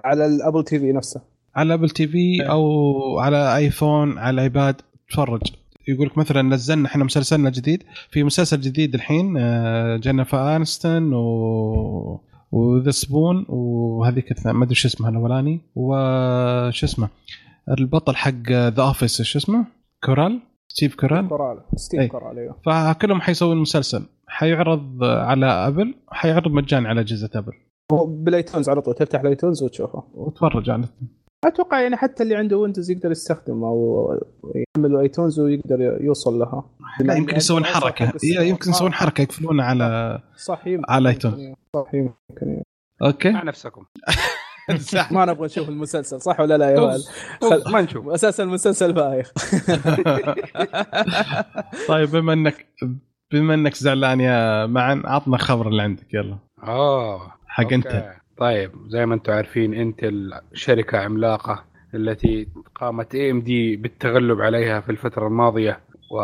على ال Apple TV نفسه. على Apple TV أو على آيفون على آيباد تفرج. يقول لك مثلا نزلنا إحنا مسلسلنا جديد في مسلسل جديد الحين آه، جينيفر انستون وويذرسبون وهذيك ما أدري شو اسمها الأولاني. وش اسمه؟ البطل حق The Office شو اسمه؟ كورال؟ ستيف كورال؟ كورال. ستيف أي. كورال أيوه. فكلهم حيسوون مسلسل حيعرض على أبل حيعرض مجاني على أجهزة أبل. ب iTunes على طول تفتح ال iTunes وتشوفه. وتفرج على أتوقع يعني حتى اللي عنده Windows يقدر يستخدم أو يحمل iTunes ويقدر يوصل لها. لا يمكن يسوون حركة. إيه، يمكن يسوون حركة يقفلون على صح يمكن. على iTunes. صح يمكن أوكي. مع نفسكم. ما نبغى نشوف المسلسل صح ولا لا يا ولد؟ أوف، ما نشوف. أساسا المسلسل بايخ طيب بما انك بما إنك زعلان يا معن عطنا الخبر اللي عندك يلا. آه حق أنت. طيب زي ما أنتم عارفين Intel شركة عملاقة التي قامت AMD بالتغلب عليها في الفترة الماضية و...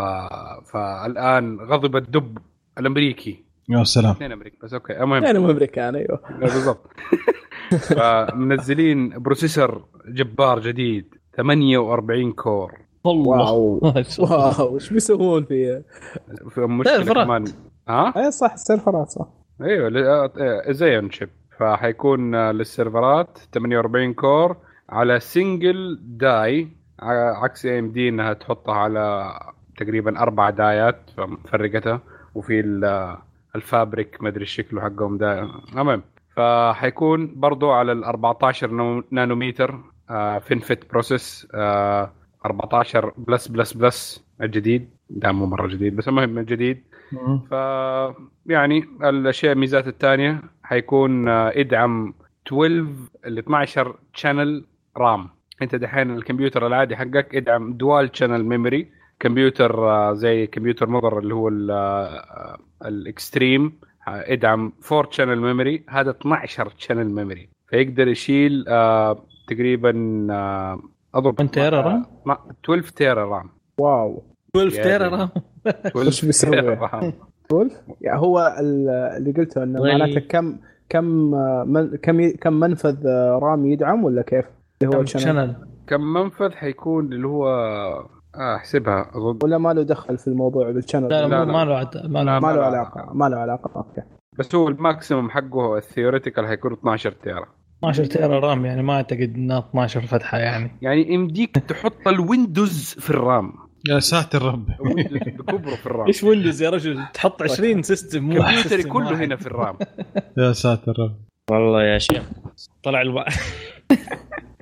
فالآن غضب الدب الأمريكي. يا سلام. اثنين أمريكي بس أوكي المهم. مو امريكان أيوه. بالضبط. فمنزلين processor جبار جديد 48 core. واو. ما شاء الله. واو إيش بيسوون فيه؟ في مشكلة سيرفرات. كمان. ها؟ أي صح السيرفرات صح. أيوه ل- آه، Xeon chip؟ فحيكون للسيرفرات 48 core على single die عكس AMD إنها تحطها على تقريبا أربع دايات فمفرقتها. وفي ال- ال fabric ما ادري شكله حقهم ده المهم فحيكون برضو على ال 14 نانو- نانومتر فنفس process آه، 14 plus plus plus الجديد. ده مو مرة جديد بس المهم الجديد. ف يعني الأشياء الميزات الثانية حيكون يدعم 12 ال 12 channel RAM انت دحين الكمبيوتر العادي حقك يدعم dual channel memory كمبيوتر آه، زي كمبيوتر مضر اللي هو ال- ال Extreme يدعم 4 channel memory هذا 12 channel memory فيقدر يشيل آه، تقريبا أظن 1 tera RAM؟ ما 12 tera RAM واو. 12 يا tera. RAM 12 وش بيسوي؟ tera RAM. 12 يعني هو ال- اللي قلته إنه. معناته كم كم من كم كم منفذ آه، RAM يدعم ولا كيف؟ اللي هو ال channel channel كم منفذ حيكون اللي هو آه، أحسبها أظن ولا ما له دخل في الموضوع بال channel لا لا،. ما له عد- ما له ما له لا. علاقة ما له علاقة أوكي بس هو ال maximum حقه ال theoretical حيكون 12 tera 12 tera RAM يعني ما أعتقد انها 12 فتحة يعني يعني يمديك تحط ال Windows في ال RAM يا ساتر ال Windows بكبره في ال RAM. إيش Windows يا رجل؟ تحط 20 system مو كمبيوتري كله. هنا في ال RAM. يا ساتر ربي. والله يا شيخ. طلع الم...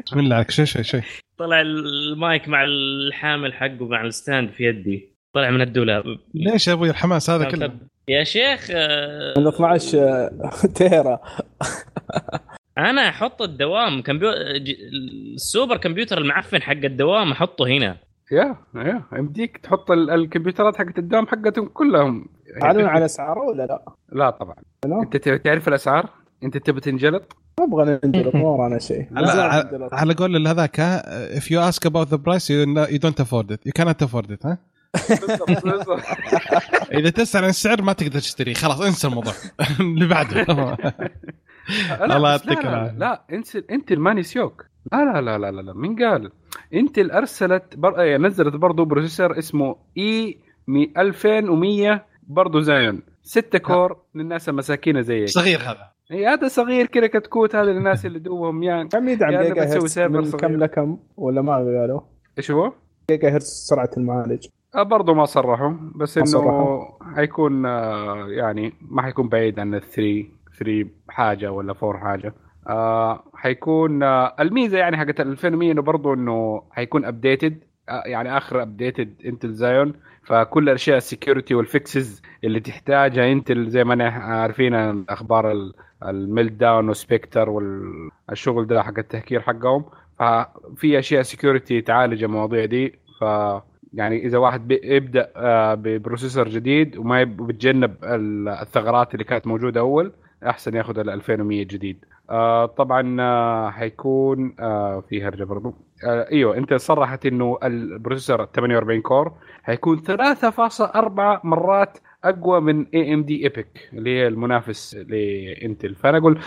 بسم الله عليك. شيء شيء شيء طلع المايك مع الحامل حقه مع ال stand في يدي. طلع من الدولاب. ليش يا أبوي الحماس هذا كله؟ يا شيخ آه، من 12 آه، تيرا. أنا أحط الدوام كمبيو... ج- السوبر كمبيوتر المعفن حق الدوام أحطه هنا. يا يا يمديك تحط ال- الكمبيوترات حقت الدوام حقتهم كلهم تعالون على أسعاره ولا لا؟ لا طبعا لا؟ أنت ت- تعرف الأسعار؟ أنت تبي تنجلط؟ ما أبغى ننجلط ما ورانا شيء على, قول هذاك if you ask about the price you, you don't afford it you cannot afford it ها إذا تسأل عن السعر ما تقدر تشتريه خلاص انسى الموضوع اللي بعده لا الله لا يعطيك لا. لا انت انت ما نسيوك لا لا لا لا لا, لا. مين قال؟ Intel أرسلت بر... آه، نزلت برضه processor اسمه E 2100 برضه Xeon 6 core للناس المساكين زيك صغير هذا إي هذا صغير كذا كتكوت هذا للناس اللي دوبهم يعني كم يدعم يعني جيجا هرتز من صغير. كم لكم ولا ما قالوا؟ إيش هو؟ جيجا هرتز سرعة المعالج آه برضه ما صرحوا بس ما إنه صرحوا. حيكون آه يعني ما حيكون بعيد عن ال three 3 حاجة ولا 4 حاجة آه حيكون آه الميزة يعني حقت ال 2100 إنه برضه إنه حيكون updated آه يعني آخر updated Intel Xeon فكل الاشياء ال security وال fixes اللي تحتاجها Intel زي ما عارفين عن أخبار ال- ال Meltdown و Spectre والشغل ده حق التهكير حقهم. ففي أشياء security تعالج المواضيع دي. ف يعني إذا واحد بيبدا آه، ب processor جديد وما بيتجنب ال- الثغرات اللي كانت موجودة أول أحسن ياخذ ال 2100 جديد. آه، طبعا آه، حيكون آه، في هرجه برضو آه، إيوه أنت صرحت إنه ال processor 48 core. حيكون 3.4 مرات أقوى من AMD EPYC اللي هي المنافس ل Intel. فأنا أقول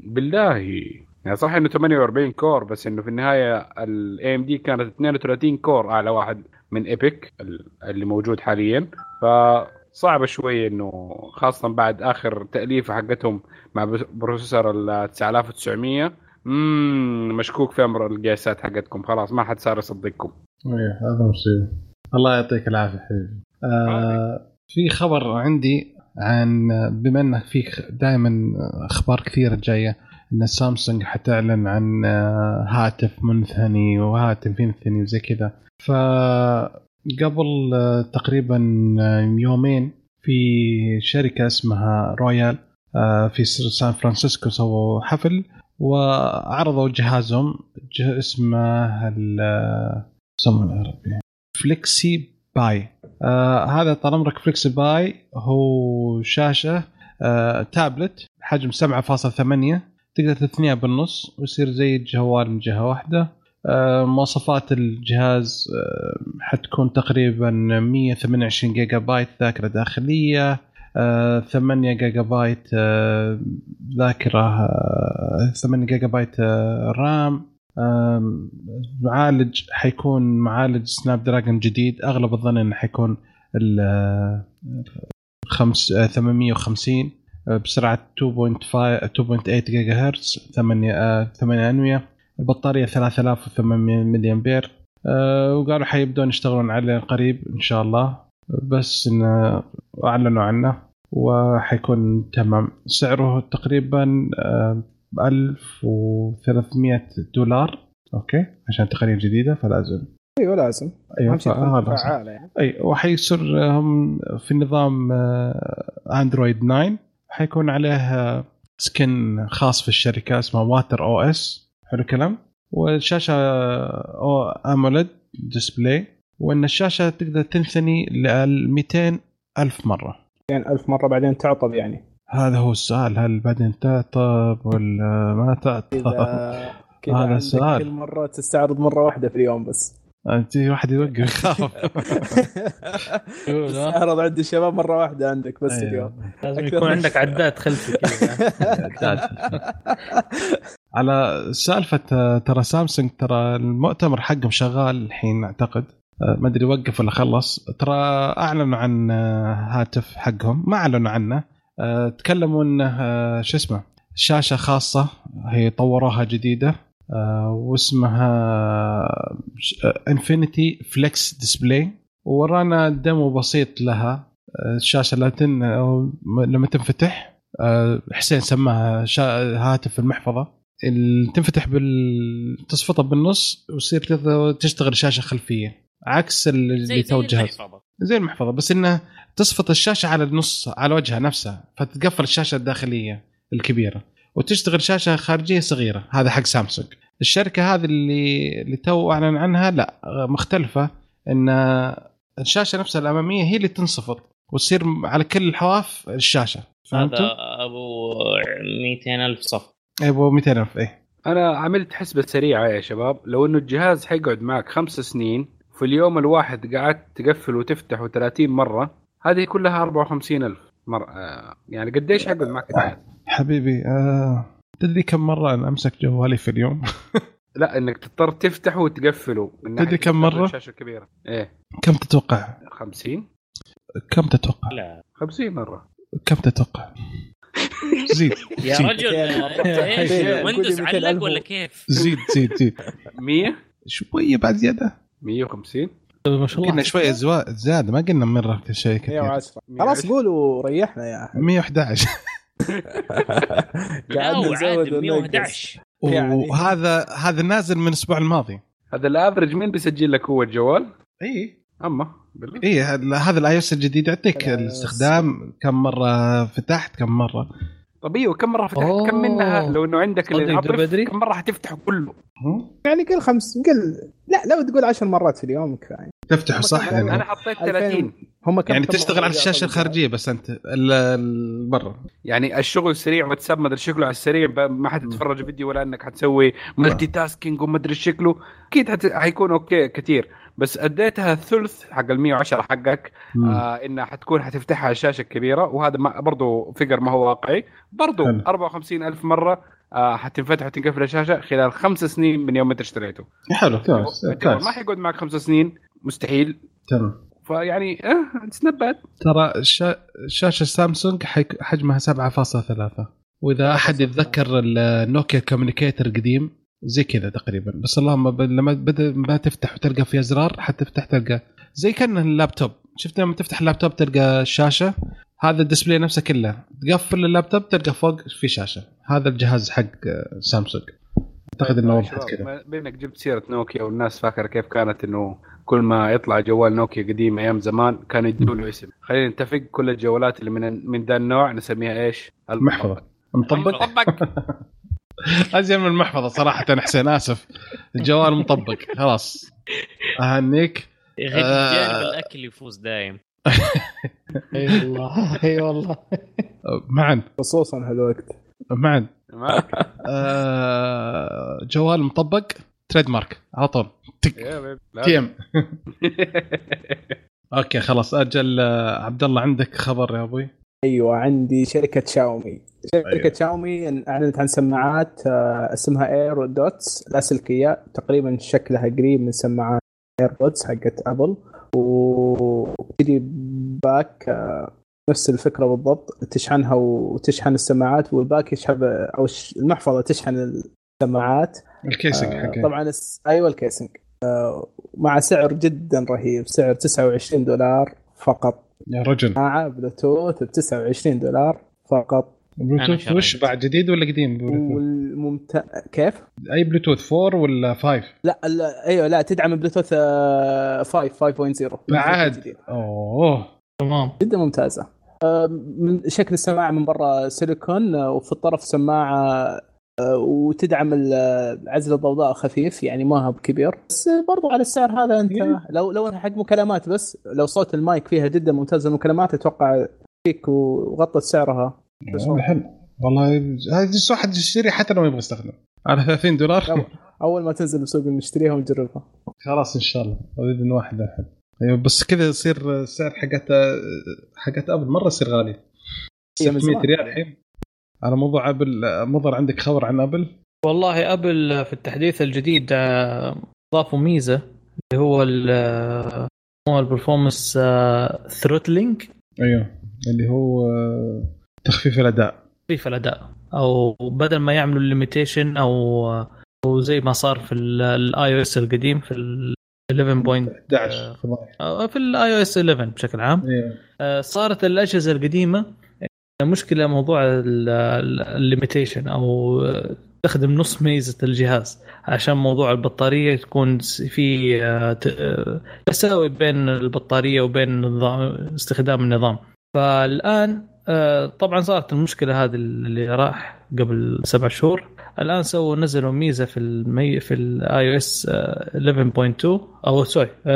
بالله. يعني صح إنه 48 core بس إنه في النهاية ال AMD كانت 32 core أعلى واحد من EPYC اللي موجود حاليا. فصعبه شوية إنه خاصة بعد آخر تأليفة حقتهم مع processor ال 9900 امم مشكوك في أمر القياسات حقتكم. خلاص ما حد صار يصدقكم. إيه هذا مصيبة. الله يعطيك العافية حبيبي. آه في خبر عندي عن بما انه في دائما أخبار كثيرة جاية إن سامسونج حتعلن عن آه، هاتف منثني وهاتف ينثني وزي كذا. فقبل آه، تقريبا آه، يومين في شركة اسمها Royole آه، في سان فرانسيسكو سووا حفل وعرضوا جهازهم جه اسمه يسمونه FlexPai. هذا طال عمرك FlexPai هو شاشة تابلت حجم 7.8 تقدر تثنيها بالنص ويصير زي الجوال من جهة واحدة. مواصفات الجهاز آه حتكون تقريبا 128 جيجا بايت ذاكرة داخلية آه 8 جيجا بايت آه ذاكرة آه 8 جيجا بايت آه RAM معالج حيكون معالج Snapdragon جديد أغلب الظن إنه حيكون ال آه، خمس آه، 850 آه، بسرعة 2.5 2.8 جيجا هرتز 8 8 أنوية. البطارية 3800 ملي امبير آه، وقالوا حيبدون يشتغلون عليه قريب إن شاء الله. بس انه أعلنوا عنه وحيكون تمام. سعره تقريبا آه، 1300 دولار. okay؟ عشان تقنية جديدة فلازم أيوه لازم أيوه فعالة يعني. أي وحيصير هم في نظام آه، أندرويد 9 حيكون عليه آه، skin خاص في الشركة اسمه Water OS حلو الكلام. والشاشة أو AMOLED ديسبلاي وأن الشاشة تقدر تنثني ل 200 ألف مرة. يعني ألف مرة بعدين تعطب يعني. هذا هو السؤال. هل بعدين تعطب ولا ما تعطب هذا السؤال. كل مرة تستعرض مرة واحدة في اليوم بس. أنت واحد يوقف. يخاف تستعرض عند الشباب مرة واحدة عندك بس أيوه. اليوم. لازم يكون عندك عداد خلفي كذا. على سالفة آه، ترى سامسونج ترى المؤتمر حقهم شغال الحين أعتقد. آه، ما أدري وقف ولا خلص. ترى أعلنوا عن آه، هاتف حقهم. ما أعلنوا عنه. تكلموا إنه شو اسمه شاشة خاصة. هي طوروها جديدة. واسمها Infinity Flex Display ورانا demo بسيط لها. الشاشة لما تنفتح حسين سماها. هاتف المحفظة. تنفتح بال تصفطها بالنص وتصير تت- تشتغل شاشة خلفية. عكس اللي تو زي الجهاز. زي المحفظة بس إنه تصفط الشاشة على النص على وجهها نفسها فتتقفل الشاشة الداخلية الكبيرة. وتشتغل شاشة خارجية صغيرة هذا حق سامسونج. الشركة هذه اللي اللي تو أعلن عنها لا مختلفة إن الشاشة نفسها الأمامية هي اللي تنصفط وتصير على كل الحواف الشاشة. فهمتوا؟ هذا أبو 200 ألف صف أبو 200000 إيه أنا عملت حسبة سريعة يا شباب لو إنه الجهاز حيقعد معك خمس سنين في اليوم الواحد قعدت تقفل وتفتح 30 مرة هذه كلها 54000 مرة آه، يعني قديش حيقعد معك الجهاز؟ حبيبي آه تدري كم مرة أنا أمسك جوالي في اليوم؟ لا إنك تضطر تفتحه وتقفله من تدري كم مرة؟ الشاشة الكبيرة إيه كم تتوقع؟ 50 كم تتوقع؟ لا 50 مرة كم تتوقع؟ زيد يا زيد. رجل. إيش. ويندوز علق. ولا كيف؟ زيد زيد زيد. 100 شوية بعد زيادة. 150 ما شاء قلنا الله شوية زوا- زيادة ما قلنا مره شيء كثير 110 خلاص قولوا ريحنا يا احمد 111 لا قاعد هو نزود عادي وننقص. 111 يعني. وهذا هذا نازل من الأسبوع الماضي. هذا الافرج مين بيسجل لك هو الجوال؟ اي أما بالله. اي هذا ال iOS الجديد يعطيك ال الاستخدام كم مرة فتحت كم مرة. طب إيوه كم مرة فتحت؟ أوه. كم منها؟ لو إنه عندك بدري؟ كم مرة حتفتحه كله؟ يعني قل خمس قل لا لو تقول 10 مرات في اليوم كفايه تفتحه صح؟ أنا يعني, حطيت 2000 30 هم كم يعني تشتغل على الشاشة الخارجية بس أنت برا. يعني الشغل سريع واتساب مدري شكله على السريع ب- ما حتتفرج فيديو ولا إنك حتسوي multitasking ومدري شكله. أكيد حت... حيكون okay كثير. بس أديتها الثلث حق ال 110 حقك. آه إنها حتكون حتفتحها على الشاشة الكبيرة وهذا ما برضو figure ما هو واقعي. برضو حلو. 54 ألف مرة آه حتنفتح وتنقفل الشاشة خلال خمس سنين من يوم ما أنت اشتريته. حلو كويس ما حيقعد معك خمس سنين؟ مستحيل. تمام. فيعني آه it's bad ترى شا- شاشه سامسونج حجمها 7.3 وإذا أحد يتذكر النوكيا Communicator القديم زي كذا تقريبا. بس اللهم ب- لما بدا ما تفتح وتلقى فيها أزرار حتفتح تلقى زي كان اللابتوب. شفت لما تفتح اللابتوب تلقى الشاشه هذا ال display نفسه كله. تقفل اللابتوب تلقى فوق في شاشة. هذا الجهاز حق آه، سامسونج. أعتقد إنه وضحت كذا. بما إنك جبت سيرة نوكيا والناس فاكرة كيف كانت إنه كل ما يطلع جوال نوكيا قديم أيام زمان كانوا يدوا له اسم. خلينا نتفق كل الجوالات اللي من من ذا النوع نسميها إيش؟ محفظة. مطبق مطبق ازين من المحفظة صراحة حسين آسف. الجوال مطبق خلاص. أهنيك. يا أخي آه. جانب الأكل يفوز دايم. أي والله أي والله. معا خصوصا هالوقت معا معك. آه، جوال مطبق تريد مارك على طول. تك. يا بيبي. لا. تي إم. أوكي خلاص أجل آه، عبد الله عندك خبر يا أبوي؟ أيوه عندي شركة شاومي. شركة أيوة. شاومي أعلنت عن سماعات آه، اسمها AirDots لاسلكيه تقريبا شكلها قريب من سماعات AirPods حقت ابل وتجي pack نفس الفكرة بالضبط. تشحنها وتشحن السماعات وال pack يشحن أو المحفظة تشحن السماعات. ال casing آه، حقه طبعا الس- أيوه ال casing. آه، مع سعر جدا رهيب. سعر 29 دولار فقط. يا رجل سماعه بلوتوث ب 29 دولار فقط بلوتوث. وش بعد جديد ولا قديم بلوتوث؟ والممتاز كيف؟ أي بلوتوث 4 ولا 5 لا, لا أيوه لا تدعم بلوتوث آه، 5 5.0 بعد. أوه تمام جدا ممتازة آه، من شكل السماعة من برا سيليكون آه، وفي الطرف سماعة آه، وتدعم عزل الضوضاء خفيف يعني ما هو بكبير. بس برضو على السعر هذا انت إيه. لو لو حق مكالمات بس لو صوت المايك فيها جدا ممتاز المكالمات أتوقع فيك وغطت سعرها. بس والله حلو والله هذا واحد يشتري حتى لو ما يبغى يستخدم. على 30 دولار. أول ما تنزل بسوق نشتريها ونجربها خلاص إن شاء الله. أريد إن واحد أحد. أيوه بس كذا يصير السعر حقت حقت أبل مرة يصير غالي. هي من 600 زمان. ريال الحين على موضوع أبل مضر عندك خبر عن أبل؟ والله أبل في التحديث الجديد آه، ضافوا ميزة اللي هو آه، هو ال performance throttling أيوه اللي هو آه، تخفيف الأداء. تخفيف الأداء أو بدل ما يعملوا ال limitation أو أو زي ما صار في ال iOS القديم في ال 11. 11 فضايح. آه، في ال iOS 11 بشكل عام. آه، صارت الأجهزة القديمة مشكلة موضوع ال limitation أو تستخدم نص ميزة الجهاز عشان موضوع البطارية تكون في آه، آه، تساوي بين البطارية وبين استخدام النظام. فالآن آه، طبعا صارت المشكلة هذه اللي راح قبل سبع شهور. الآن سووا نزلوا ميزة في المي في ال iOS 11.2 أو sorry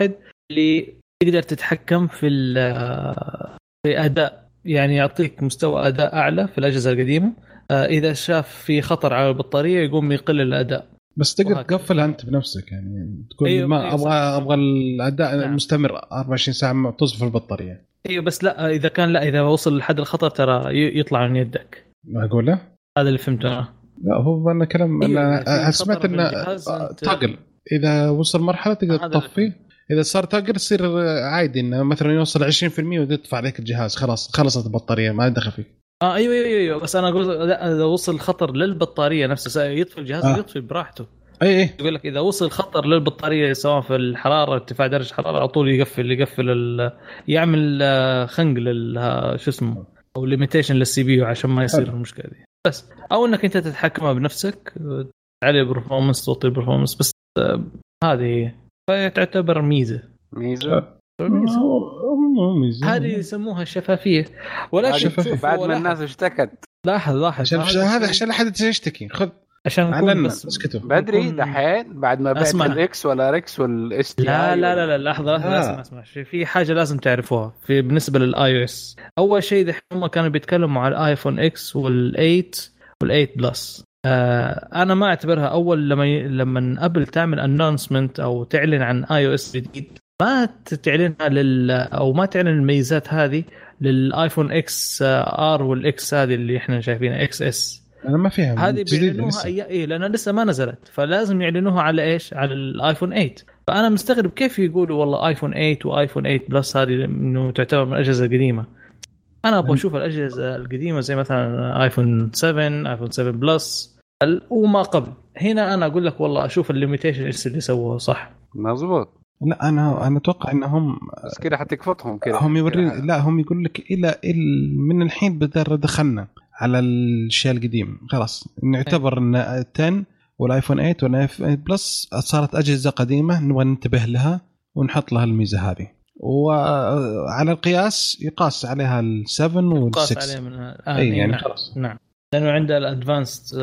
12.1 اللي تقدر تتحكم في في أداء يعني يعطيك مستوى أداء أعلى في الأجهزة القديمة. آه، إذا شاف في خطر على البطارية يقوم يقلل الأداء. بس تقدر. تقفلها أنت بنفسك يعني تقول أيوة، ما أيوة، أبغى صح. أبغى الأداء نعم. مستمر 24 ساعة ما تصفى البطارية. أيوه بس لا إذا كان لا إذا وصل لحد الخطر ترى يطلع من يدك. ما أقول له؟ هذا اللي فهمته أنا. لا هو أنا كلام أيوة، أنا سمعت إنه تاجل إذا وصل مرحلة تقدر تطفيه إذا صار تاجل يصير عادي إنه مثلا يوصل 20% ويطفى عليك الجهاز خلاص خلصت البطارية ما دخل فيك. آه أيوه أيوه أيوه بس أنا أقول لا إذا وصل خطر للبطارية نفسها يطفي الجهاز آه. يطفي براحته. اي اي يقول لك إذا وصل خطر للبطارية سواء في الحرارة ارتفاع درجة الحرارة على طول يقفل يقفل ال- يعمل آه، خنق لل ها- شو اسمه أو limitation لل CPU عشان ما يصير. المشكلة دي. بس. أو إنك أنت تتحكمها بنفسك آه، تعلي ال performance توطي البرفورمانس بس آه، هذه فهي تعتبر ميزة؟ ميزة. ميزة. هذه يسموها الشفافيه ولكن بعد ما الناس اشتكت. لاحظ لاحظ. عشان هذا عشان لا حد يشتكي. خذ. عشان نكون بس اسكتوا بدري دحين بعد ما بعت. الإكس ولا ريكس والإس تي لا لا لا لا لحظة لحظة آه. اسمع اسمع. في- في حاجة لازم تعرفوها. في بالنسبة للآي أو إس. أول شيء دحين هم كانوا بيتكلموا على الآيفون إكس وال8 وال8 بلس. آه أنا ما أعتبرها أول لما ي... لما أبل تعمل انونسمنت أو تعلن عن اي أو اس جديد ما تعلنها لل أو ما تعلن الميزات هذه للآيفون XR وال X هذه اللي إحنا شايفينها XS أنا ما فيها هذه بيعلنوها. اي إيه لأنها لسه ما نزلت فلازم يعلنوها على إيش؟ على الآيفون 8 فأنا مستغرب كيف يقولوا والله آيفون 8 وايفون 8 بلس هذه إنه تعتبر من الأجهزة القديمة أنا أبغى أشوف الأجهزة القديمة زي مثلا آيفون 7 آيفون 7 بلس وما قبل. هنا أنا أقول لك والله أشوف ال limitation إيش اللي سووه صح؟ مظبوط لا أنا أنا أتوقع إنهم بس كده حتكفطهم كده هم يورين لا هم يقول لك إلى ال- من الحين بدأ دخلنا على الشيء القديم خلاص نعتبر إن 10 والايفون 8 والايفون 8 بلس صارت أجهزة قديمة نبغى ننتبه لها ونحط لها الميزة هذه. وعلى القياس يقاس عليها ال7 قاس وال6 عليه من الان اي إي يعني نعم. خلاص. نعم. لأنه عنده الادفانسد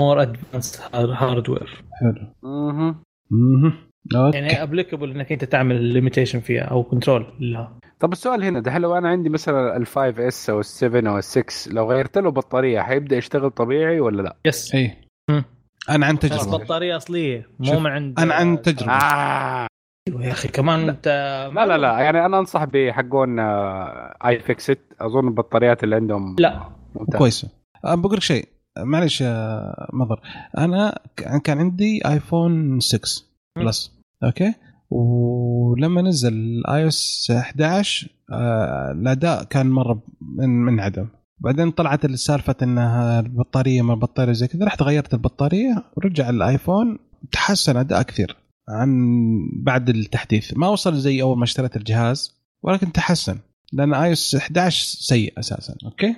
more advanced hardware حلو. مهم. أوكي. يعني applicable إنك أنت تعمل limitation فيها أو control لها. طب السؤال هنا ده هل لو أنا عندي مثلا ال 5S أو ال 7 أو ال 6 لو غيرت له بطارية حيبدأ يشتغل طبيعي ولا لا؟ yes اي. أنا عن بس تجربه بطارية أصلية مو من عند أنا عن تجربة. آه. أيوة يا أخي كمان أنت لا لا لا يعني أنا أنصح بحقون iFixit أظن البطاريات اللي عندهم لا. ممتاز. كويسه أه بقول لك شيء. معلش يا مضر. أنا كان عندي ايفون 6 مم. بلس. أوكي؟ ولما نزل iOS 11 آه، الأداء كان مرة من من عدم. بعدين طلعت السالفة إنها البطارية ما البطارية زي كذا رحت غيرت البطارية ورجع الآيفون تحسن أداء كثير عن بعد التحديث. ما وصل زي أول ما اشتريت الجهاز ولكن تحسن. لأن iOS 11 سيء أساسا. أوكي؟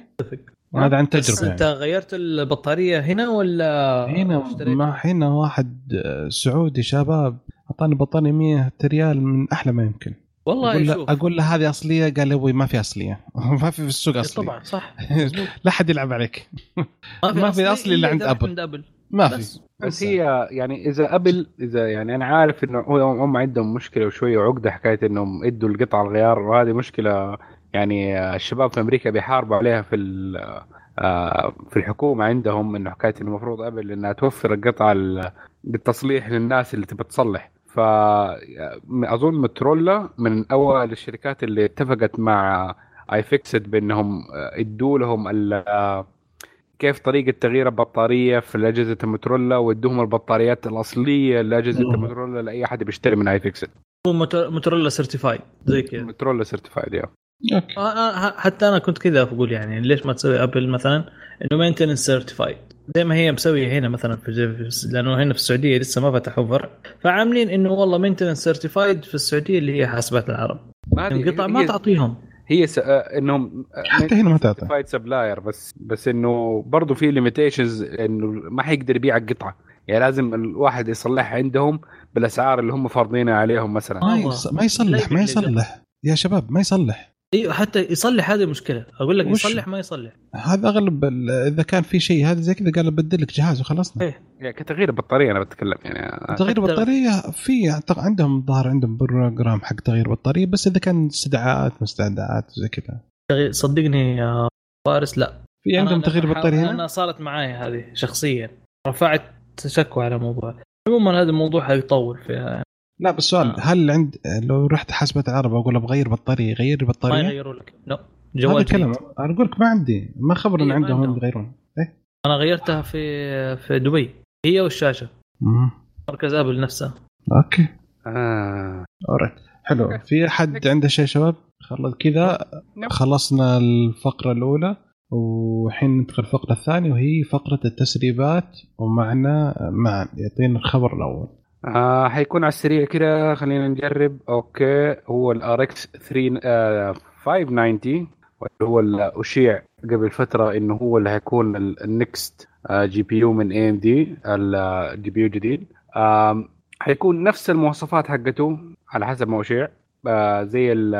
هذا عن بس تجربة أنت يعني. غيرت البطارية هنا ولا هنا؟ ما هنا واحد آه، سعودي شباب أعطاني بطارية 100 ريال من أحلى ما يمكن. والله أقول له شوف. أقول له هذه أصلية؟ قال لي أبوي ما في أصلية. ما في في السوق اصلي طبعا صح. لا حد يلعب عليك. ما في أصلي إلا عند إذا أبل. عند أبل. ما في. بس. بس هي يعني إذا أبل إذا يعني أنا عارف إنه هو- هم عندهم مشكلة وشوية عقدة حكاية إنهم إدوا القطع الغيار وهذه مشكلة يعني الشباب في أمريكا بيحاربوا عليها في آه، في الحكومة عندهم إنه حكاية إنه المفروض ابل إنها توفر القطع ال- بالتصليح للناس اللي تبى تصلح. فاظن موتورولا من أول الشركات اللي اتفقت مع iFixit بأنهم ادوا لهم كيف طريقة تغيير البطارية في اجهزه الموتورولا وادوهم البطاريات الأصلية لأجهزة مم. الموتورولا لأي أحد بيشتري من iFixit هو موتورولا certified زي كذا. موتورولا certified يا okay. آه، آه، حتى أنا كنت كذا بقول يعني ليش ما تسوي ابل مثلا؟ إنه maintenance certified زي ما هي مسوية هنا مثلا في لأنه هنا في السعودية لسه ما فتحوا فرع فعاملين إنه والله maintenance certified في السعودية اللي هي حاسبات العرب. القطع ما تعطيهم. هي س... آه، إنهم حتى هنا ما تعطي. certified supplier بس بس إنه برضه في limitations إنه ما حيقدر يبيع القطعة. يعني لازم الواحد يصلحها عندهم بالأسعار اللي هم فارضينها عليهم مثلا. ما, والله. يص... ما يصلح ما يصلح. يا شباب ما يصلح. أيوه حتى يصلح هذه المشكلة. أقول لك وش؟ يصلح ما يصلح. هذا أغلب ال- إذا كان في شيء هذا زي كذا قال بدل لك جهاز وخلصنا. إيه. يعني كتغيير البطاريه أنا بتكلم يعني تغيير حتى- بطارية في عندهم ظهر عندهم بروجرام حق تغيير بطارية بس إذا كان استدعاءات مستدعات زي كذا. صدقني يا فارس لا. في عندهم تغيير أنا بطارية أنا صارت معي هذه شخصيا. رفعت شكوى على الموضوع. عموما هذا الموضوع حيطول فيها. لا بس سؤال آه. هل عند لو رحت حاسبة العرب أقول أبغى اغير بطارية غير لي ما بطارية؟ يغيروا لك. لا هذا جوال الكلام جديد. أنا أقول لك ما عندي ما خبر ان إيه، ما عندهم. يغيرون إيه؟ أنا غيرتها في في دبي هي والشاشة. مم. مركز أبل نفسه. أوكي. آه. اوريت حلو. في حد عنده شيء شباب؟ خلص كذا. نعم. خلصنا الفقرة الأولى وحين ندخل الفقرة الثانية وهي فقرة التسريبات ومعنا معا يعطينا الخبر الأول. آه حيكون على السريع كده خلينا نجرب. okay هو ال RX 3 آه 590 واللي هو اللي أشيع قبل فترة إنه هو اللي هيكون النكست جي بي يو من اي ام دي الجي بي يو الجديد. حيكون نفس المواصفات حقته على حسب ما أشيع. آه زي ال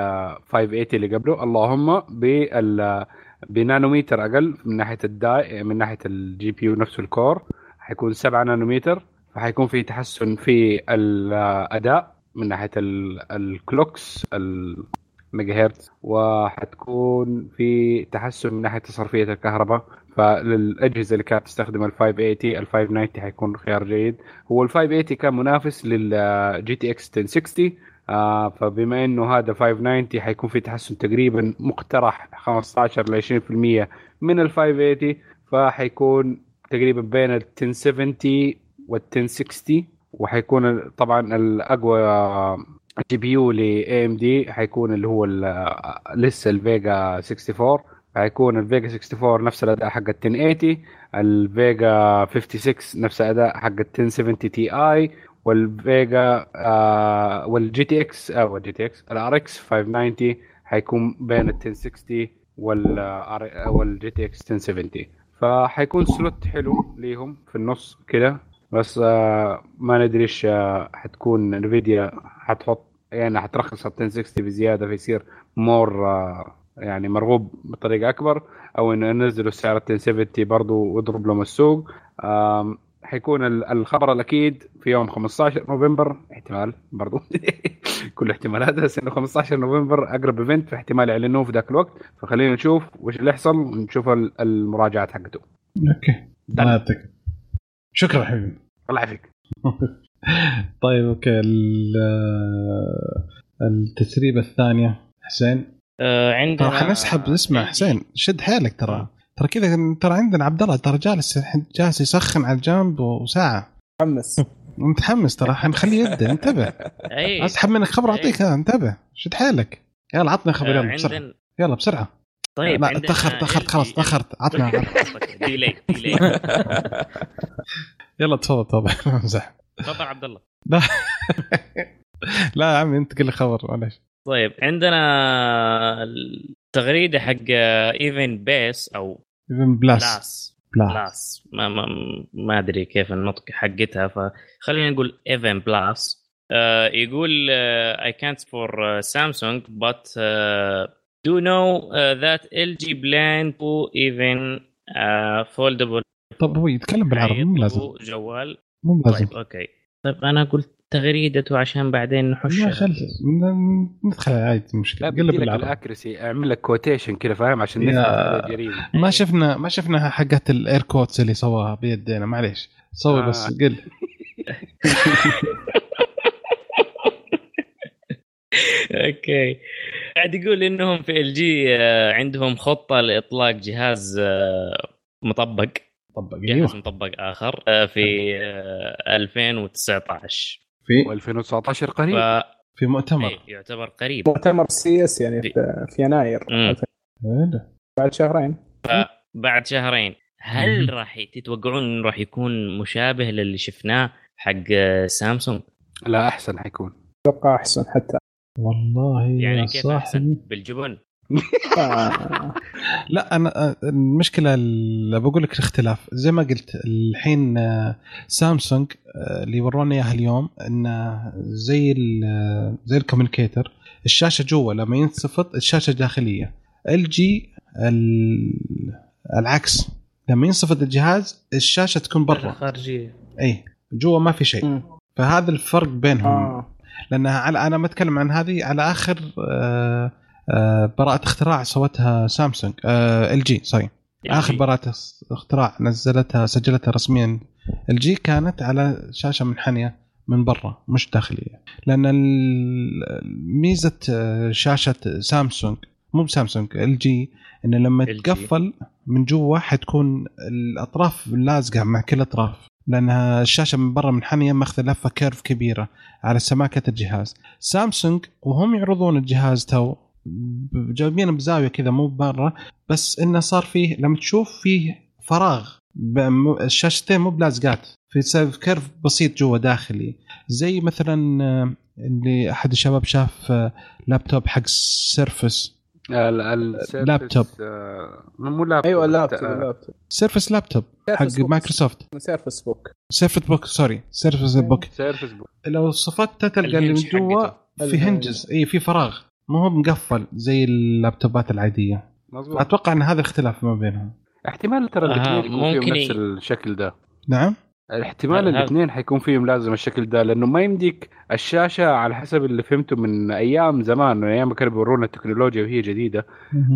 580 اللي قبله. اللهم بال بنانومتر أقل من ناحية ال die من ناحية ال GPU نفسه ال core. حيكون 7 نانوميتر. فحيكون في تحسن في الأداء من ناحية ال- ال clocks الميجا هرتز وحتكون في تحسن من ناحية تصرفية الكهرباء. فللأجهزة اللي كانت تستخدم ال 580 ال 590 حيكون خيار جيد. هو ال 580 كان منافس لل GTX 1060 آه فبما إنه هذا 590 حيكون في تحسن تقريبا مقترح 15 ل 20% من ال 580 فحيكون تقريبا بين ال 1070 وال 1060 وحيكون طبعا الأقوى جي بي يو ل اي ام دي حيكون اللي هو لسه ال Vega 64 حيكون ال Vega 64 نفس الأداء حق ال 1080 ال Vega 56 نفس الأداء حق ال 1070 Ti وال Vega آه وال GTX أو ال GTX ال RX 590 حيكون بين ال 1060 وال وال GTX 1070 فحيكون slot حلو ليهم في النص كده. بس آه ما ندري إيش آه حتكون Nvidia حتحط يعني حترخص ال 1060 بزيادة فيصير more آه يعني مرغوب بطريقة أكبر أو إنه ينزلوا سعر 1070 برضه ويضرب لهم السوق. حيكون ال- الخبر الأكيد في يوم 15 نوفمبر احتمال برضو. كل احتمالات بس إنه 15 نوفمبر أقرب event فاحتمال يعلنوه في ذاك الوقت. فخلينا نشوف وش اللي يحصل ونشوف ال- المراجعات حقته. okay. الله يعطيك شكرا حبيبي. الله يعافيك. طيب okay. ال- التسريبه الثانية حسين. آه عندنا ترى حنسحب اسمع حسين شد حيلك ترى. ترى كذا ترى عندنا عبد الله ترى جالس الحين جالس يسخن على الجنب وساعة. متحمس. متحمس ترى. حنخليه يبدا انتبه. اي أسحب منك خبر أعطيك ها، انتبه. شد حيلك. يلا عطنا خبر. يلا بسرعة. عندنا يلا بسرعة. طيب لا تاخرت تاخرت خلاص. تاخرت عطنا ديلي ديلي. يلا تفضل تفضل. امزح تفضل عبد الله. لا. يا عمي انت قل لي خبر معلش طيب عندنا التغريدة حق إيفن بيس أو إيفن بلاس. بلاس. بلاس. بلاس. ما ما, ما أدري كيف النطق حقتها فخلينا نقول إيفن بلاس. آه يقول for uh, Samsung but uh, do know uh, that LG plan to even uh, foldable? طب هو يتكلم بالعربي مو لازم. جوال. مو لازم. طيب أوكي. طيب أنا قلت تغريدته عشان بعدين نحش. لا خل ن- ندخل عادي لا مشكله قل بدي لك بالعربي. الاكرسي اعمل لك كوتيشن كذا فاهم؟ عشان جريمة. ما شفنا ما شفنا حقت الاير كوتس اللي سواها بيدينا. معليش. سوي آه. بس قل. أوكي. قاعد يقول إنهم في ال جي عندهم خطة لإطلاق جهاز آه، مطبق. طبق جهاز أيوه. مطبق آخر آه، في آه، 2019 في؟ و2019 ف قريب. في مؤتمر. إيه، يعتبر قريب. مؤتمر CES يعني في, في يناير. بعد شهرين. بعد شهرين. هل راح تتوقعون إنه راح يكون مشابه للي شفناه حق آه، سامسونج؟ لا أحسن حيكون. أتوقع أحسن حتى. والله يعني يا كيف أحسن صاحبي. بالجبن؟ آه. لا أنا آه، المشكلة اللي بقول لك الاختلاف. زي ما قلت الحين آه، سامسونج آه، اللي ورونا إياها اليوم انه زي ال- زي ال communicator الشاشة جوا لما ينصفط الشاشة داخلية. LG العكس. لما ينصفط الجهاز الشاشة تكون برا. خارجيه اي جوا ما في شيء. فهذا الفرق بينهم. آه. لانها على أنا ما أتكلم عن هذه على آخر آه، آه، براءة اختراع سوتها سامسونج LG sorry آخر براءة اختراع نزلتها سجلتها رسميا LG كانت على شاشة منحنية من برا مش داخلية. لأن ميزة آه، شاشة سامسونج مو بسامسونج LG إنه لما. تقفل من جوا حتكون الأطراف لازقه مع كل الاطراف لأنها الشاشة من برا منحنية ماخذة لفة curve كبيرة على سماكه الجهاز. سامسونج وهم يعرضون الجهاز تو جايبينه بزاوية كذا مو برا بس إنه صار فيه لما تشوف فيه فراغ الشاشتين مو بلازقات في curve بسيط جوا داخلي. زي مثلا آه، اللي أحد الشباب شاف آه، لابتوب حق Surface. ال- ال- لابتوب. آه، مو لابتوب أيوه اللابتوب آه، اللابتوب Surface لابتوب حق. مايكروسوفت سيرفس بوك سيرفس بوك سوري سيرفس بوك سيرفس بوك لو صفقته تلقى اللي من جوا. في. هنجز اي في فراغ. مو هو مقفل زي اللابتوبات العادية. مظبوط. أتوقع إن هذا اختلاف ما بينهم. احتمال ترى آه، الاثنين يكون فيهم نفس الشكل ده. نعم؟ احتمال الاثنين حيكون فيهم لازم الشكل ده لأنه ما يمديك الشاشة على حسب اللي فهمته من أيام زمان من أيام ما كانوا بيورونا التكنولوجيا وهي جديدة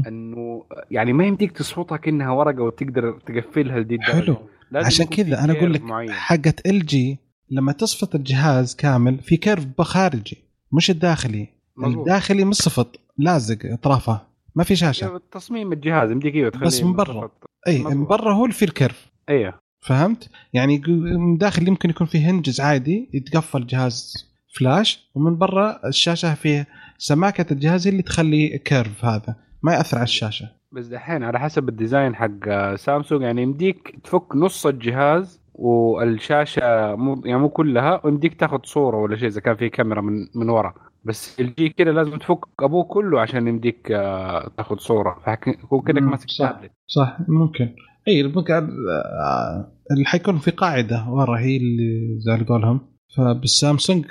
إنه يعني ما يمديك تصفطها كأنها ورقة وتقدر تقفلها لدي الدرجة. حلو. لازم عشان كذا أنا أقول لك معين. حقت LG لما تصفط الجهاز كامل في curve خارجي مش الداخلي. مظبوط. الداخلي مصفط لازق اطرافه. ما في شاشة. يعني تصميم الجهاز يمديك أيوه تخليه بس من برا. اي. من برا هو اللي فيه ال curve. أيوه فهمت؟ يعني من داخل يمكن يكون فيه hinges عادي يتقفل جهاز flush ومن برا الشاشة فيه سماكة الجهاز اللي تخلي curve هذا ما يأثر على الشاشة. بس دحين على حسب ال design حق آه، سامسونج يعني يمديك تفك نص الجهاز والشاشة مو يعني مو كلها ويمديك تاخذ صورة ولا شيء اذا كان في كاميرا من من ورا. بس LG كذا لازم تفك أبوه كله عشان يمديك آه، تاخذ صورة. فيكون كأنك ماسك صح. تابلت صح ممكن. اي ممكن آه، اللي حيكون في قاعدة ورا هي اللي زي قولهم. فبالسامسونج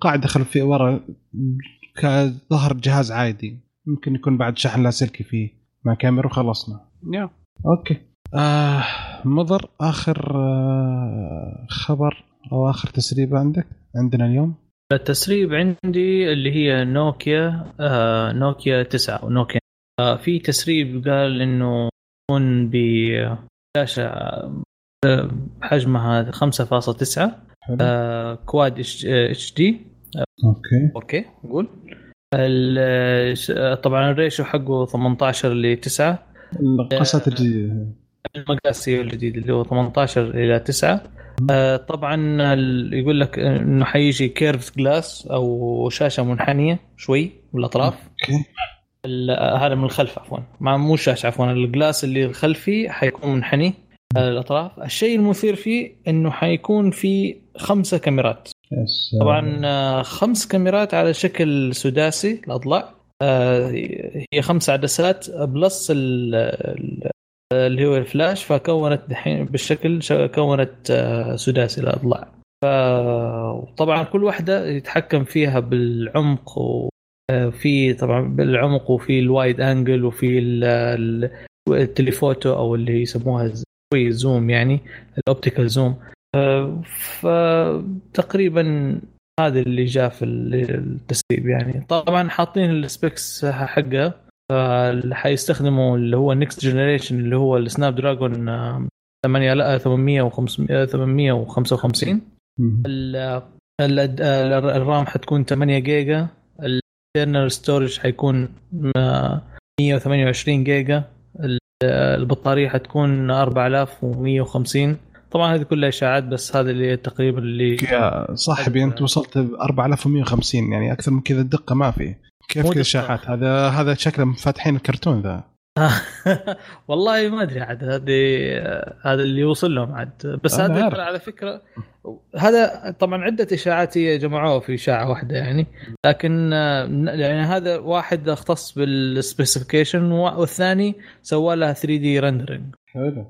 قاعدة خلفيه ورا كظهر جهاز عادي. ممكن يكون بعد شحن لاسلكي فيه مع كاميرا وخلصنا. yeah. okay. آه مضر آخر آه خبر أو آخر تسريبه عندك عندنا اليوم؟ التسريب عندي اللي هي نوكيا آه نوكيا 9 أو نوكيا. آه في تسريب قال إنه يكون بشاشه آه، حجمها 5.9 حلو. آه Quad HD. okay. okay قول. طبعا ال ratio حقه 18 ل 9 القصات الجديدة. المقاس الجديد اللي هو 18 إلى 9 آه، طبعا يقول لك إنه حيجي curve glass أو شاشة منحنية شوي بالأطراف. okay. هذا من الخلف عفوا. ما مو شاشه عفوا ال glass اللي الخلفي حيكون منحني آه، الأطراف. الشيء المثير فيه إنه حيكون في خمسة كاميرات. طبعا آه، خمس كاميرات على شكل سداسي الأضلاع. آه، هي خمس عدسات plus ال- ال- اللي هو الفلاش فكونت دحين بالشكل كونت آه، سداسي الأضلاع. فطبعا كل واحدة يتحكم فيها بالعمق وفي طبعا بالعمق وفي ال wide angle وفي ال- ال- ال telephoto أو اللي يسموها شوي zoom يعني ال optical zoom آه، فتقريبا هذا اللي جاء في ال- التسريب يعني. طبعا حاطين ال specs فاللي حيستخدموا اللي هو ال next generation اللي هو ال Snapdragon آه، 8 لا 800 و 855 مم. ال- ال- ال- ال RAM حتكون 8 جيجا. ال internal storage حيكون آه، 128 جيجا. ال- البطارية حتكون 4150 طبعا هذه كلها إشاعات بس هذا اللي تقريبا اللي يا صاحبي أنت وصلت ب 4150 يعني أكثر من كذا الدقه ما في. كيف كذا. إشاعات؟ هذا هذا شكله فاتحين الكرتون ذا. والله ما أدري عاد هذه هذا اللي وصل لهم عاد. بس هذا على فكرة هذا طبعا عدة إشاعات هي جمعوها في إشاعة واحدة يعني. لكن يعني هذا واحد اختص بال specification والثاني سوى لها 3D rendering حلو.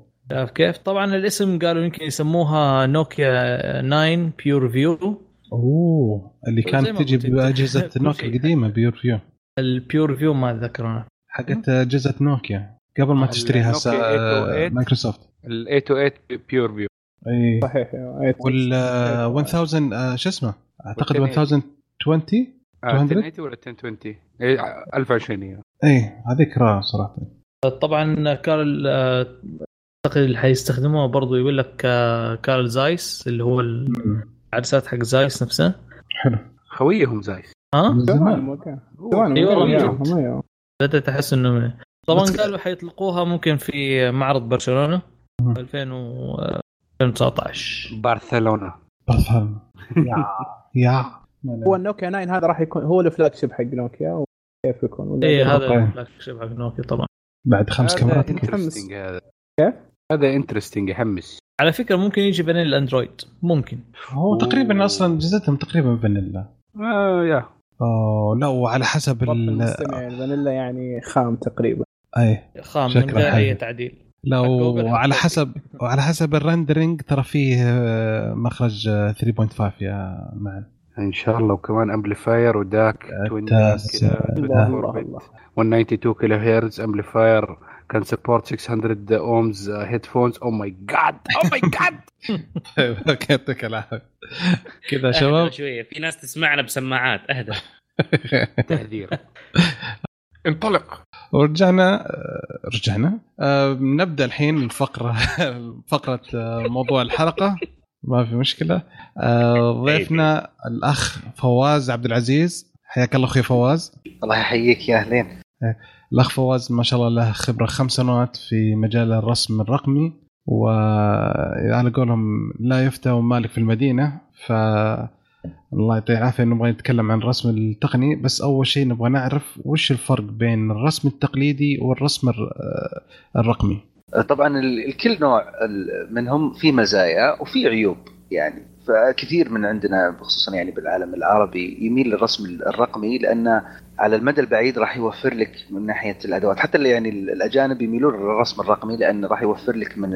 كيف؟ طبعا الاسم قالوا يمكن يسموها نوكيا 9 PureView أوه اللي كانت تجي. بأجهزة نوكيا. القديمة PureView ال PureView ما أتذكر أنا. حقت اجهزه نوكيا. قبل ما تشتريها سا... 808. مايكروسوفت. ال 808 PureView إي. صحيح. وال آه، 1000 آه، شو اسمه؟ أعتقد 1080. 1020 200 1080 ولا 1020 إيه، 1020 هي. إي هذيك رائعة صراحة. طبعا كارل آه، أعتقد اللي حيستخدموها برضو يقول لك آه، كارل زايس اللي هو العدسات حق زايس نفسه. حلو. خويهم زايس. ها؟ من زمان. زمان مكان زمان إي والله بدأت أحس إنه طبعا بس- قالوا حيطلقوها ممكن في معرض برشلونة مم. 2000 و 2019 برشلونة. بفهم يا يا. هو النوكيا 9 هذا راح يكون هو ال flagship حق نوكيا وكيف يكون؟ اي. هذا flagship حق نوكيا طبعا. بعد خمس كاميرات. interesting هذا. كيف؟ هذا interesting يحمس على فكرة ممكن يجي بين الاندرويد ممكن. هو تقريبا أصلا جزتهم تقريبا فانيلا. آه yeah. أوه لا وعلى حسب الفانيلا يعني خام تقريبا أي خام من غير. أي تعديل لو جوجل على حط حسب وعلى حسب الرندرنج ترى فيه آه، مخرج آه، 3.5 يا معن إن شاء الله وكمان امبليفاير وداك توين داك التاسع. كذا الله 24 الله بت. الله 192 كيلو هيرتز امبليفاير كان سبورت 600 اومز هيدفونز أو ماي جاد أو ماي جاد أوكي يعطيك العافية. كذا شباب؟ شوية في ناس تسمعنا بسماعات. اهدى تهذير. انطلق. ورجعنا آه، رجعنا. آه، نبدأ الحين الفقره فقرة آه، موضوع الحلقة. ما في مشكلة. آه، ضيفنا الأخ فواز عبد العزيز. حياك الله أخوي فواز. الله يحييك يا أهلين. الأخ فواز ما شاء الله له خبرة خمس سنوات في مجال الرسم الرقمي وعلى قولهم لا يفتى ومالك في المدينة ف الله يعطيه العافية نبغى نتكلم عن الرسم التقني. بس أول شيء نبغى نعرف وش الفرق بين الرسم التقليدي والرسم الر- الرقمي؟ طبعا ال- الكل نوع منهم في مزايا وفي عيوب يعني فكثير من عندنا خصوصا يعني بالعالم العربي يميل للرسم الرقمي لأنه على المدى البعيد راح يوفر لك من ناحية الأدوات. حتى اللي يعني ال- الأجانب يميلون للرسم الرقمي لأنه راح يوفر لك من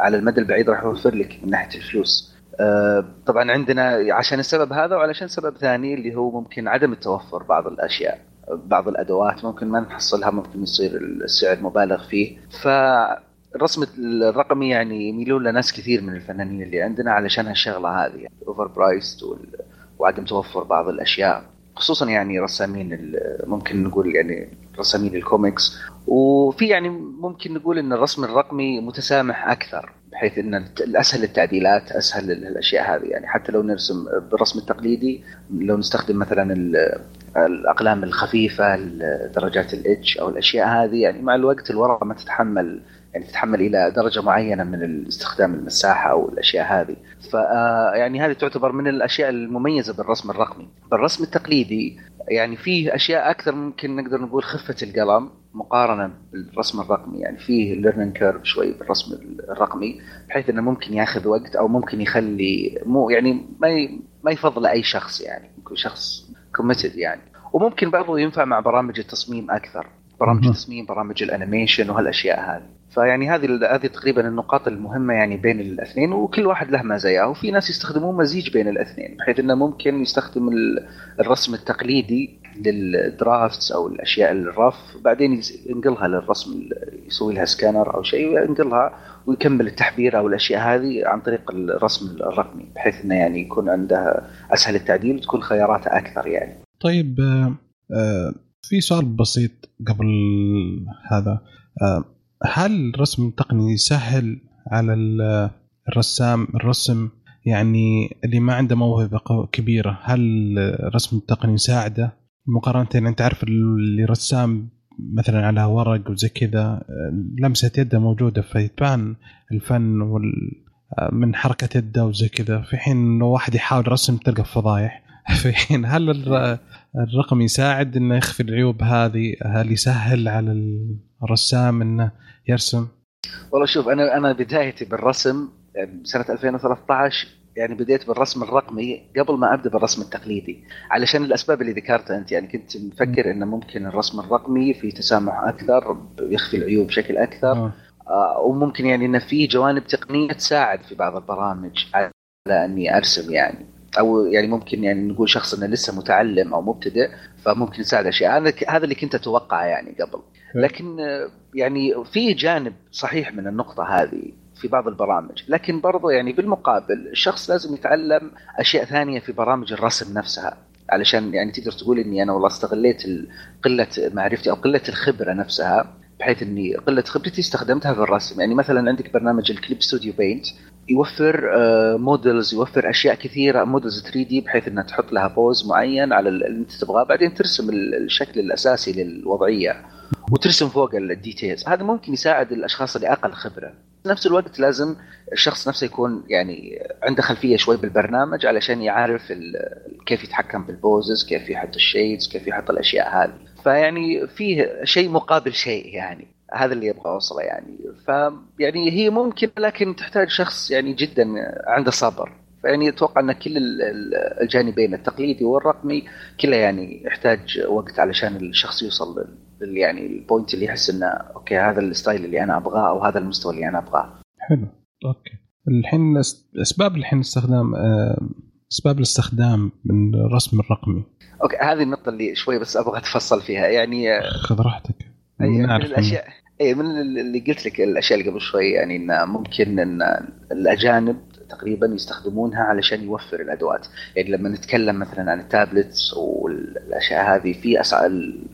على المدى البعيد راح يوفر لك من ناحية الفلوس. آه، طبعا عندنا عشان السبب هذا وعلشان سبب ثاني اللي هو ممكن عدم التوفر بعض الأشياء بعض الأدوات ممكن ما نحصلها ممكن يصير السعر مبالغ فيه. فالرسم الرقمي يعني يميلون لناس كثير من الفنانين اللي عندنا علشان هالشغلة هذه يعني overpriced وعدم توفر بعض الأشياء. خصوصا يعني رسامين ممكن نقول يعني رسامين الكوميكس وفي يعني ممكن نقول إن الرسم الرقمي متسامح أكثر بحيث إن الت- أسهل التعديلات أسهل الأشياء هذه. يعني حتى لو نرسم بالرسم التقليدي لو نستخدم مثلا ال- الأقلام الخفيفة درجات ال H أو الأشياء هذه يعني مع الوقت الورقة ما تتحمل يعني تتحمل إلى درجة معينة من استخدام المساحة أو الأشياء هذه. ف يعني هذه تعتبر من الأشياء المميزة بالرسم الرقمي. بالرسم التقليدي يعني فيه أشياء أكثر ممكن نقدر نقول خفة القلم مقارنة بالرسم الرقمي. يعني فيه learning curve شوي بالرسم الرقمي بحيث إنه ممكن ياخذ وقت أو ممكن يخلي مو يعني ما ما يفضل أي شخص يعني يكون شخص committed يعني. وممكن برضو ينفع مع برامج التصميم أكثر. برامج. التصميم برامج ال animation وهالأشياء هذه. فيعني هذه هذه تقريبا النقاط المهمة يعني بين الاثنين وكل واحد له مزاياه وفي ناس يستخدمون مزيج بين الاثنين بحيث إنه ممكن يستخدم ال- الرسم التقليدي لل drafts أو الأشياء ال rough بعدين ينقلها للرسم يسوي لها سكانر أو شيء وينقلها ويكمل التحبير أو الأشياء هذه عن طريق الرسم الرقمي بحيث إنه يعني يكون عنده أسهل التعديل وتكون خياراته أكثر يعني. طيب آه، آه، في سؤال بسيط قبل هذا. آه، هل الرسم التقني يسهل على ال- الرسام الرسم؟ يعني اللي ما عنده موهبة قو- كبيرة هل الرسم التقني يساعده مقارنة أنت عارف اللي رسام مثلا على ورق وزي كذا لمسة يده موجودة فيتبان الفن وال من حركة يده وزي كذا. في حين إنه واحد يحاول رسم تلقى فضايح. في حين هل الر- الرقم يساعد إنه يخفي العيوب هذه؟ هل يسهل على الرسام إنه يرسم؟ والله شوف أنا أنا بدايتي بالرسم يعني سنة 2013 يعني بديت بالرسم الرقمي قبل ما أبدأ بالرسم التقليدي علشان الأسباب اللي ذكرتها أنت يعني كنت مفكر إنه ممكن الرسم الرقمي في تسامح أكثر يخفي العيوب بشكل أكثر آه. آه، وممكن يعني إنه في جوانب تقنية تساعد في بعض البرامج على إني أرسم يعني. أو يعني ممكن يعني نقول شخص إنه لسه متعلم أو مبتدئ فممكن يساعد أشياء. أنا هذا اللي كنت اتوقعه يعني قبل. لكن يعني في جانب صحيح من النقطة هذه في بعض البرامج. لكن برضو يعني بالمقابل الشخص لازم يتعلم أشياء ثانية في برامج الرسم نفسها. علشان يعني تقدر تقول إني أنا والله استغليت قلة معرفتي أو قلة الخبرة نفسها بحيث إني قلة خبرتي استخدمتها في الرسم. يعني مثلا عندك برنامج Clip Studio Paint. يوفر models يوفر أشياء كثيرة models 3D بحيث إنها تحط لها pose معين على ال- اللي أنت تبغاه بعدين ترسم ال- الشكل الأساسي للوضعية وترسم فوق ال details هذا ممكن يساعد الأشخاص اللي أقل خبرة. في نفس الوقت لازم الشخص نفسه يكون يعني عنده خلفية شوي بالبرنامج علشان يعرف كيف يتحكم بال poses كيف يحط ال shades كيف يحط الأشياء هذه. فيعني فيه شيء مقابل شيء يعني. هذا اللي أبغى أوصله يعني. فيعني هي ممكن لكن تحتاج شخص يعني جدا عنده صبر. فيعني أتوقع إن كل ال- ال- الجانبين التقليدي والرقمي كله يعني يحتاج وقت علشان الشخص يوصل لل- يعني ال point اللي يحس إنه okay هذا ال style اللي أنا أبغاه أو هذا المستوى اللي أنا أبغاه. حلو. okay. الحين أسباب الحين استخدام آه، أسباب الاستخدام من الرسم الرقمي. okay هذه النقطة اللي شوي بس أبغى أتفصل فيها. يعني خذ راحتك. أي من نعرف الاشياء أي من اللي قلت لك الأشياء اللي قبل شوي يعني إن ممكن إن الأجانب تقريبا يستخدمونها علشان يوفر الأدوات. يعني لما نتكلم مثلا عن ال tablets والأشياء هذه في اسعار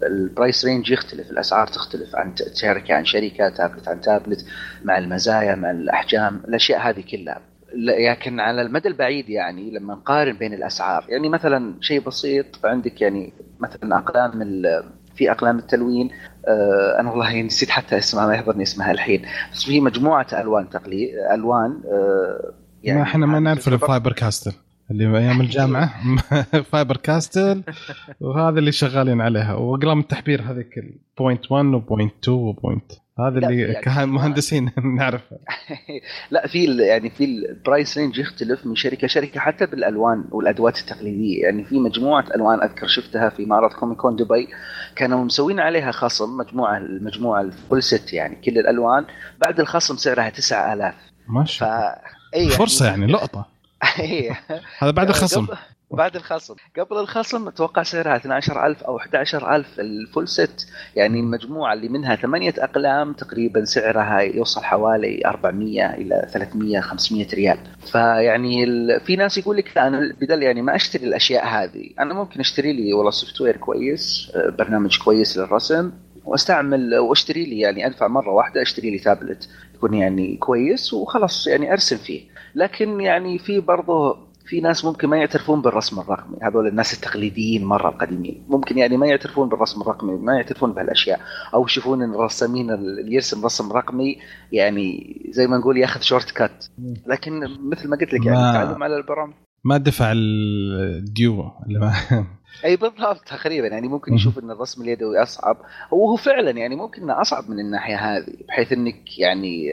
ال price range يختلف الأسعار تختلف عن شركه عن شركة تابلت عن تابلت مع المزايا مع الأحجام الأشياء هذه كلها. لكن على المدى البعيد يعني لما نقارن بين الأسعار يعني مثلا شيء بسيط عندك يعني مثلا أقلام في أقلام التلوين أنا والله نسيت حتى اسمها ما يحضرني اسمها الحين. بس في مجموعة ألوان تقليد ألوان آه ما إحنا ما نعرف ال Faber-Castell اللي أيام الجامعة. Faber-Castell وهذا اللي شغالين عليها. وأقلام التحبير هذيك ال point 1 و point 2 و point هذا اللي يعني كمهندسين نعرفها لا في يعني في ال price range يختلف من شركة شركه حتى بالألوان والأدوات التقليدية. يعني في مجموعة ألوان أذكر شفتها في معرض Comic Con دبي كانوا مسوين عليها خصم مجموعة المجموعه ال full set يعني كل الألوان. بعد الخصم سعرها 9000 ما شاء الله. اي فرصة يعني لقطة. إيه. هذا بعد الخصم. قبل- بعد الخصم. قبل الخصم أتوقع سعرها 12000 أو 11000 ال full set. يعني المجموعة اللي منها ثمانية أقلام تقريبا سعرها يوصل حوالي 400 إلى 300 500 ريال. فيعني ال... في ناس يقول لك أنا بدل يعني ما أشتري الأشياء هذه أنا ممكن أشتري لي والله software كويس برنامج كويس للرسم وأستعمل وأشتري لي يعني ادفع مرة واحدة أشتري لي تابلت يكون يعني كويس وخلاص يعني أرسم فيه. لكن يعني في برضه في ناس ممكن ما يعترفون بالرسم الرقمي هذول الناس التقليديين مرة القديمين. ممكن يعني ما يعترفون بالرسم الرقمي ما يعترفون بهالأشياء. أو يشوفون إن الرسامين اللي يرسم رسم رقمي يعني زي ما نقول ياخذ shortcut لكن مثل ما قلت لك يعني التعلم على البرامج. ما دفع الديو اللي ما أي بالضبط تقريبا. يعني ممكن يشوف إن الرسم اليدوي أصعب. وهو فعلا يعني ممكن إنه أصعب من الناحية هذه بحيث إنك يعني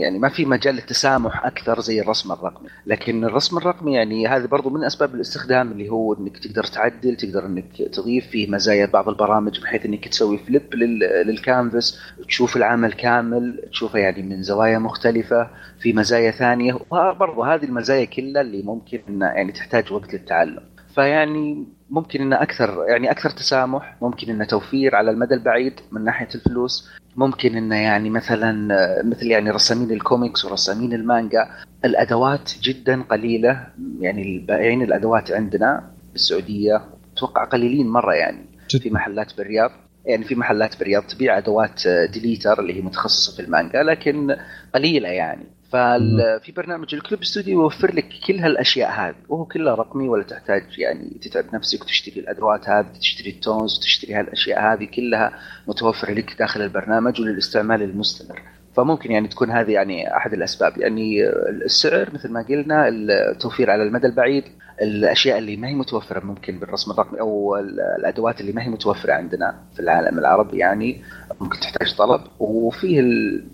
يعني ما في مجال للتسامح أكثر زي الرسم الرقمي، لكن الرسم الرقمي يعني هذه برضو من أسباب الاستخدام اللي هو إنك تقدر تعدل، تقدر إنك تضيف فيه مزايا بعض البرامج بحيث إنك تسوي فليب لل- للكانفاس، تشوف العمل كامل، تشوفه يعني من زوايا مختلفة، في مزايا ثانية، وبرضو هذه المزايا كلها اللي ممكن يعني تحتاج وقت للتعلم. فيعني ممكن إنه أكثر يعني أكثر تسامح ممكن إنه توفير على المدى البعيد من ناحية الفلوس ممكن إنه يعني مثلا مثل يعني رسامين الكوميكس ورسامين المانجا الأدوات جدا قليلة يعني البائعين الأدوات عندنا بالسعودية أتوقع قليلين مرة يعني جد. في محلات بالرياض يعني في محلات بالرياض تبيع أدوات Deleter اللي هي متخصصة في المانجا لكن قليلة يعني ففي برنامج ال Clip Studio يوفر لك كل هالأشياء هذه. وهو كله رقمي ولا تحتاج يعني تتعب نفسك وتشتري الأدوات هذه تشتري ال tones وتشتري هالأشياء هذه كلها متوفره لك داخل البرنامج وللاستعمال المستمر. فممكن يعني تكون هذه يعني أحد الأسباب. يعني السعر مثل ما قلنا التوفير على المدى البعيد الأشياء اللي ما هي متوفرة ممكن بالرسم الرقمي أو الأدوات اللي ما هي متوفرة عندنا في العالم العربي يعني ممكن تحتاج طلب. وفيه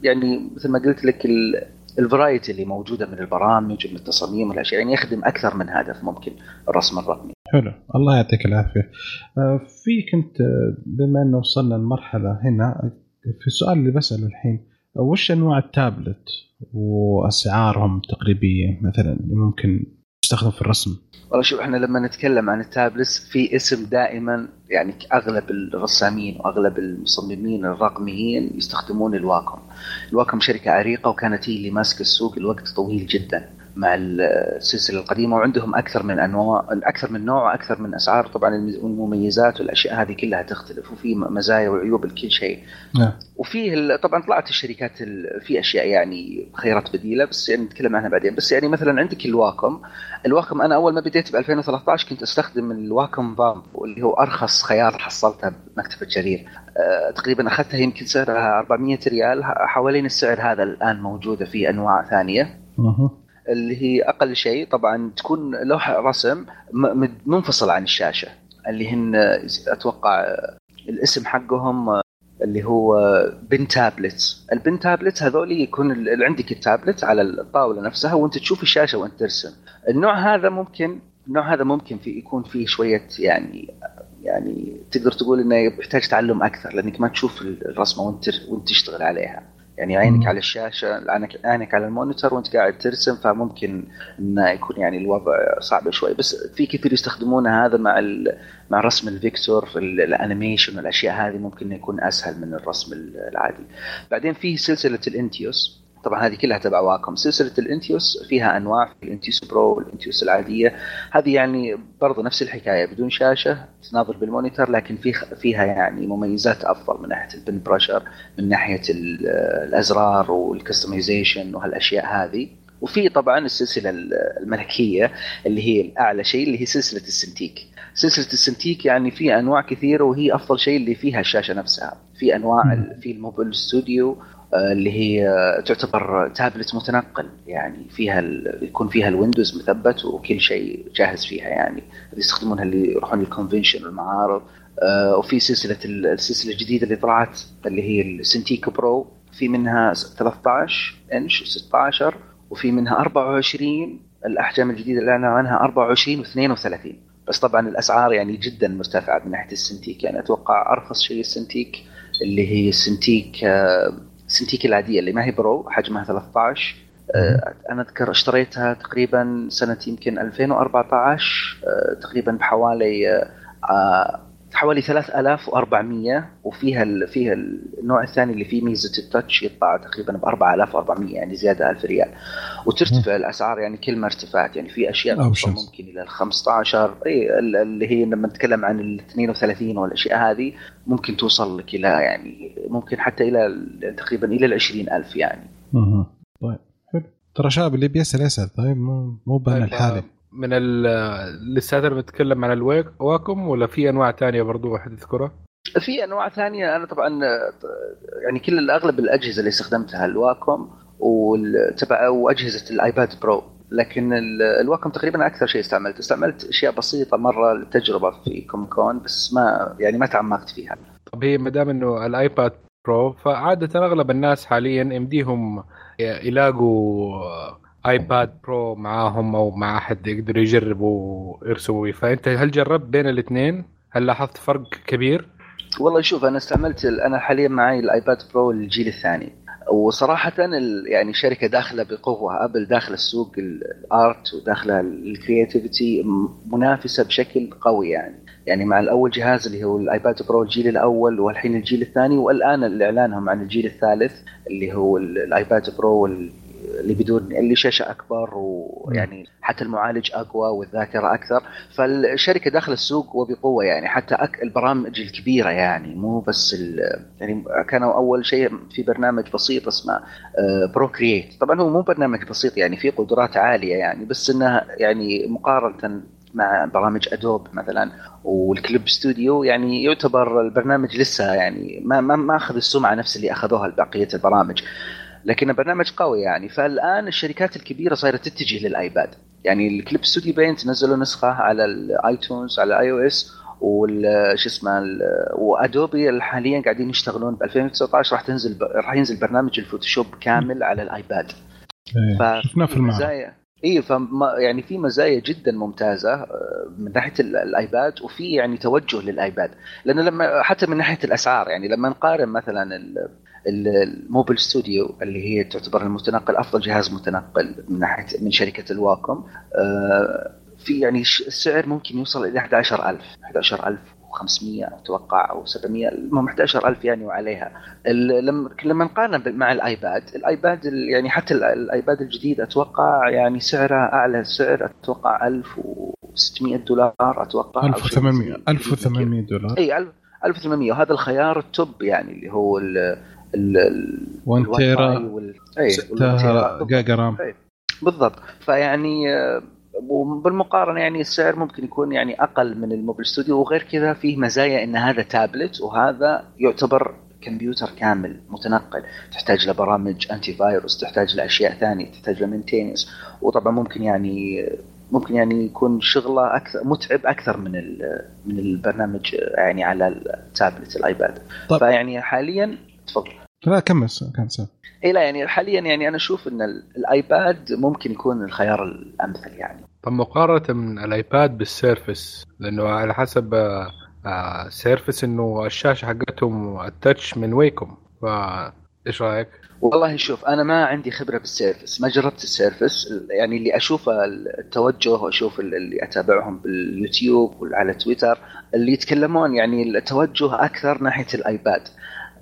يعني مثل ما قلت لك الفرايتي اللي موجودة من البرامج ومن التصاميم والاشياء يعني يخدم أكثر من هدف ممكن الرسم الرقمي. حلو الله يعطيك العافية آه، في كنت آه، بما إنه وصلنا لمرحلة هنا في السؤال اللي بسأله الحين آه، وش أنواع التابلت وأسعارهم تقريبيه مثلا ممكن تستخدم في الرسم والله شوف إحنا لما نتكلم عن التابلتس في اسم دائما يعني أغلب الرسامين وأغلب المصممين الرقميين يستخدمون الواكم. الواكم شركة عريقة وكانت هي اللي ماسكة السوق لوقت طويل جدا مع السلسلة القديمة وعندهم أكثر من أنواع أكثر من نوع وأكثر من أسعار طبعا المميزات والأشياء هذه كلها تختلف وفي مزايا وعيوب لكل شيء. نعم. وفيه طبعا طلعت الشركات ال- في أشياء يعني خيارات بديلة بس يعني نتكلم عنها بعدين بس يعني مثلا عندك الواكم الواكم أنا أول ما بديت ب 2013 كنت أستخدم الواكم فامب واللي هو أرخص خيار حصلته بمكتبه جرير أه تقريبا أخذتها يمكن سعرها 400 ريال حوالين السعر هذا الآن موجودة في أنواع ثانية. اللي هي أقل شيء. طبعا تكون لوحة رسم م- مد- منفصل عن الشاشة اللي هن أتوقع الاسم حقهم اللي هو pen tablets. ال pen tablets هذول يكون عندك التابلت على الطاولة نفسها وأنت تشوف الشاشة وأنت ترسم. النوع هذا ممكن النوع هذا ممكن في يكون فيه شوية يعني يعني تقدر تقول إنه يحتاج تعلم أكثر لأنك ما تشوف الرسمة وأنت وأنت تشتغل عليها. يعني عينك. على الشاشة عينك عينك على ال monitor وأنت قاعد ترسم فممكن إنه يكون يعني الوضع صعب شوي. بس في كثير يستخدمون هذا مع ال... مع رسم ال vector في ال- ال animation والأشياء هذه ممكن يكون أسهل من الرسم العادي. بعدين في سلسلة ال Intuos طبعا هذه كلها تبع واكم سلسلة ال Intuos فيها أنواع في ال Intuos Pro وال Intuos العادية. هذه يعني برضو نفس الحكاية بدون شاشة تناظر بال monitor لكن في فيها يعني مميزات أفضل من ناحية ال pen pressure من ناحية ال- الأزرار وال customization وهالأشياء هذه. وفي طبعا السلسلة الملكية اللي هي الأعلى شيء اللي هي سلسلة ال Cintiq. سلسلة ال Cintiq يعني في أنواع كثيرة وهي أفضل شيء اللي فيها الشاشة نفسها. في أنواع في ال MobileStudio اللي هي آه، تعتبر تابلت متنقل يعني فيها ال... يكون فيها ال Windows مثبت وكل شيء جاهز فيها يعني. يستخدمونها اللي يروحون ال convention والمعارض آه، وفي سلسلة السلسلة الجديدة اللي طلعت اللي هي ال Cintiq Pro في منها 13 إنش و16 وفي منها 24 الأحجام الجديدة اللي أعلنوا عنها 24 و32 بس طبعا الأسعار يعني جدا مرتفعة من ناحية ال Cintiq يعني أتوقع أرخص شيء ال Cintiq اللي هي ال Cintiq ال Cintiq العادية اللي ما هي Pro حجمها 13 آه، أنا أذكر اشتريتها تقريبا سنة يمكن 2014 آه، تقريبا بحوالي آه، حوالي 3400 وفيها ال فيها النوع الثاني اللي فيه ميزة التاتش يطلع تقريبا ب 4400 يعني زيادة 1000 ريال. وترتفع الأسعار يعني كل ما ارتفعت يعني في أشياء توصل ممكن إلى ال 15 اي اللي هي لما نتكلم عن ال 32 والأشياء هذه ممكن توصل لك إلى يعني ممكن حتى إلى تقريبا إلى ال 20000 يعني. أها طيب حلو. ترى شاب اللي بيسأل يسأل طيب مو مو بان طيب الحالي من ال لساتنا بنتكلم عن الواكم ولا في أنواع ثانية برضو واحد تذكرها؟ في أنواع ثانية. أنا طبعا يعني كل اغلب الأجهزة اللي استخدمتها الواكم وتبع وأجهزة ال iPad Pro. لكن الواكم تقريبا أكثر شيء استعملت استعملت أشياء بسيطة مرة للتجربه في Comic Con بس ما يعني ما تعمقت فيها. طب هي ما دام إنه ال iPad Pro فعادة أغلب الناس حاليا يمديهم يلاقوا iPad Pro معاهم أو مع أحد يقدروا يجربوا يرسموا فأنت هل جربت بين الاثنين؟ هل لاحظت فرق كبير؟ والله شوف أنا استعملت أنا حاليا معي ال iPad Pro الجيل الثاني وصراحة يعني شركة داخلة بقوة أبل داخلة السوق ال art وداخلة ال creativity منافسة بشكل قوي يعني يعني مع الأول جهاز اللي هو ال iPad Pro الجيل الأول والحين الجيل الثاني والآن الاعلانهم عن الجيل الثالث اللي هو ال iPad Pro اللي بدون اللي شاشة أكبر ويعني حتى المعالج أقوى والذاكرة أكثر. فالشركة داخل السوق وبقوة يعني حتى أك البرامج الكبيرة يعني مو بس يعني كانوا أول شيء في برنامج بسيط اسمه Procreate طبعا هو مو برنامج بسيط يعني في قدرات عالية يعني بس انها يعني مقارنة مع برامج Adobe مثلا وال Clip Studio يعني يعتبر البرنامج لسه يعني ما ما ما أخذ السمعة نفس اللي أخذوها بقية البرامج. لكن البرنامج قوي يعني. فالآن الشركات الكبيرة صايرة تتجه لل iPad. يعني ال Clip Studio Paint نزلوا نسخة على ال iTunes على iOS وش اسمه و Adobe حاليا قاعدين يشتغلون. ب 2019 راح تنزل راح ينزل برنامج ال Photoshop كامل على ال iPad. إيه، شفناه في المزايا اي فما يعني في مزايا جدا ممتازة آه، من ناحية ال iPad وفي يعني توجه لل iPad. لأنه لما حتى من ناحية الأسعار يعني لما نقارن مثلا ال MobileStudio اللي هي تعتبر المتنقل أفضل جهاز متنقل من ناحيه من شركة الواكم آه، في يعني السعر ممكن يوصل إلى 11000 11500 أتوقع أو 700 المهم 11000 يعني وعليها. لما لما نقارن مع ال iPad ال iPad يعني حتى ال iPad الجديد أتوقع يعني سعره أعلى سعر أتوقع 1600 دولار أتوقع 1800 1800 دولار. إي 1800 وهذا الخيار ال top يعني اللي هو ال 1 tera 6 giga RAM بالضبط. فيعني آه، وبالمقارنه يعني السعر ممكن يكون يعني أقل من ال MobileStudio وغير كذا فيه مزايا إن هذا تابلت وهذا يعتبر كمبيوتر كامل متنقل. تحتاج لبرامج antivirus تحتاج لاشياء ثانية تحتاج ل maintenance وطبعا ممكن يعني ممكن يعني يكون شغله أكثر متعب أكثر من من البرنامج يعني على ال tablet ال iPad. طب. فيعني حاليا تفضل. لا كمل كان سهل اي لا يعني حاليا يعني أنا أشوف إن ال iPad ممكن يكون الخيار الأمثل يعني. طب مقارنة من ال iPad بال Surface لأنه على حسب آه Surface إنه الشاشة حقتهم ال touch من Wacom. فايش رأيك؟ والله شوف أنا ما عندي خبرة بال Surface ما جربت ال Surface. يعني اللي أشوفه التوجه وأشوف اللي أتابعهم باليوتيوب وعلى تويتر اللي يتكلمون يعني التوجه أكثر ناحية الآيباد.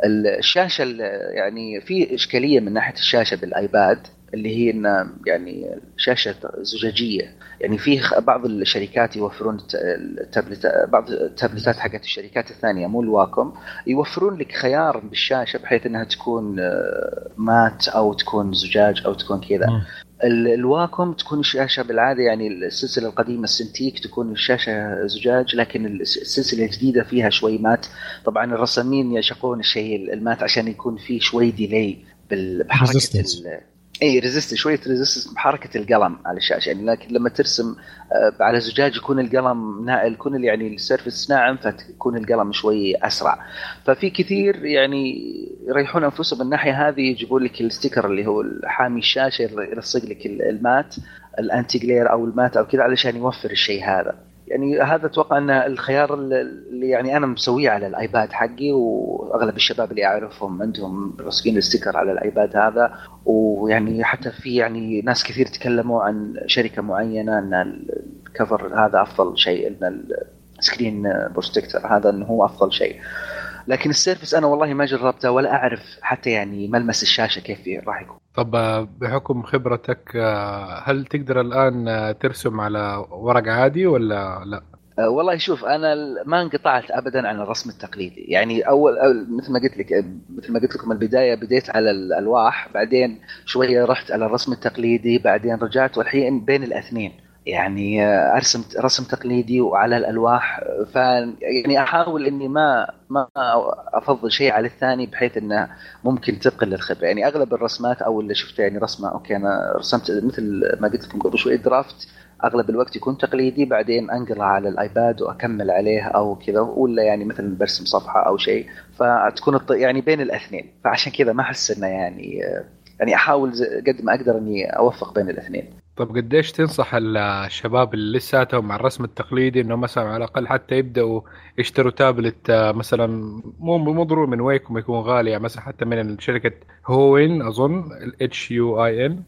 الشاشة يعني في إشكالية من ناحية الشاشة بالآيباد اللي هي إن يعني شاشة زجاجية. يعني في بعض الشركات يوفرون التابلت بعض التابلتات حقت الشركات الثانية مو الواكم يوفرون لك خيار بالشاشة بحيث إنها تكون آه، matte أو تكون زجاج أو تكون كذا. الواكم تكون الشاشه بالعادة يعني السلسلة القديمة ال Cintiq تكون الشاشه زجاج لكن السلسلة الجديدة فيها شوي matte. طبعا الرسامين يعشقون الشيء ال matte عشان يكون فيه شوي delay بحركة اي resist شوية resistance بحركة القلم على الشاشة. يعني لكن لما ترسم آه، على زجاج يكون القلم نائل يكون يعني ال surface ناعم فتكون القلم شوي أسرع. ففي كثير يعني يريحون أنفسهم. من الناحيه هذه يجيبوا لك ال sticker اللي هو حامي الشاشة يلصق لك ال- ال matte ال anti-glare أو ال matte أو كذا علشان يوفر الشيء هذا. يعني هذا أتوقع أن الخيار اللي يعني أنا مسويه على الآيباد حقي وأغلب الشباب اللي أعرفهم عندهم لاصقين ال sticker على الآيباد هذا ويعني حتى في يعني ناس كثير تكلموا عن شركة معينة أن ال cover هذا أفضل شيء أن ال screen protector هذا إنه هو أفضل شيء. لكن ال surface أنا والله ما جربته ولا أعرف حتى يعني ملمس الشاشة كيف راح يكون. طب آه، بحكم خبرتك آه، هل تقدر الآن آه، ترسم على ورق عادي ولا لا؟ والله شوف أنا ما انقطعت ابدا عن الرسم التقليدي. يعني أول, أول مثل ما قلت لك مثل ما قلت لكم البداية بديت على الألواح بعدين شوية رحت على الرسم التقليدي بعدين رجعت والحين بين الاثنين. يعني أه، أرسم رسم تقليدي وعلى الألواح ف يعني أحاول إني ما ما أفضل شيء على الثاني بحيث إنه ممكن تقل الخبره يعني أغلب الرسمات أو اللي شفته يعني رسمة okay أنا رسمت مثل ما قلت لكم قبل شوي draft أغلب الوقت يكون تقليدي بعدين انقله على الآيباد وأكمل عليه أو كذا ولا يعني مثلا برسم صفحة أو شيء. فتكون يعني بين الاثنين. فعشان كذا ما أحس إنه يعني يعني أحاول قد ما أقدر إني أوفق بين الاثنين. طب قديش تنصح ال- الشباب اللي لساتهم مع الرسم التقليدي إنه مثلا على الأقل حتى يبدأوا يشتروا تابلت آه، مثلا مو مو ضروري من Wacom يكون غالي يعني مثلا حتى من شركة هوين أظن الاتش يو اي ان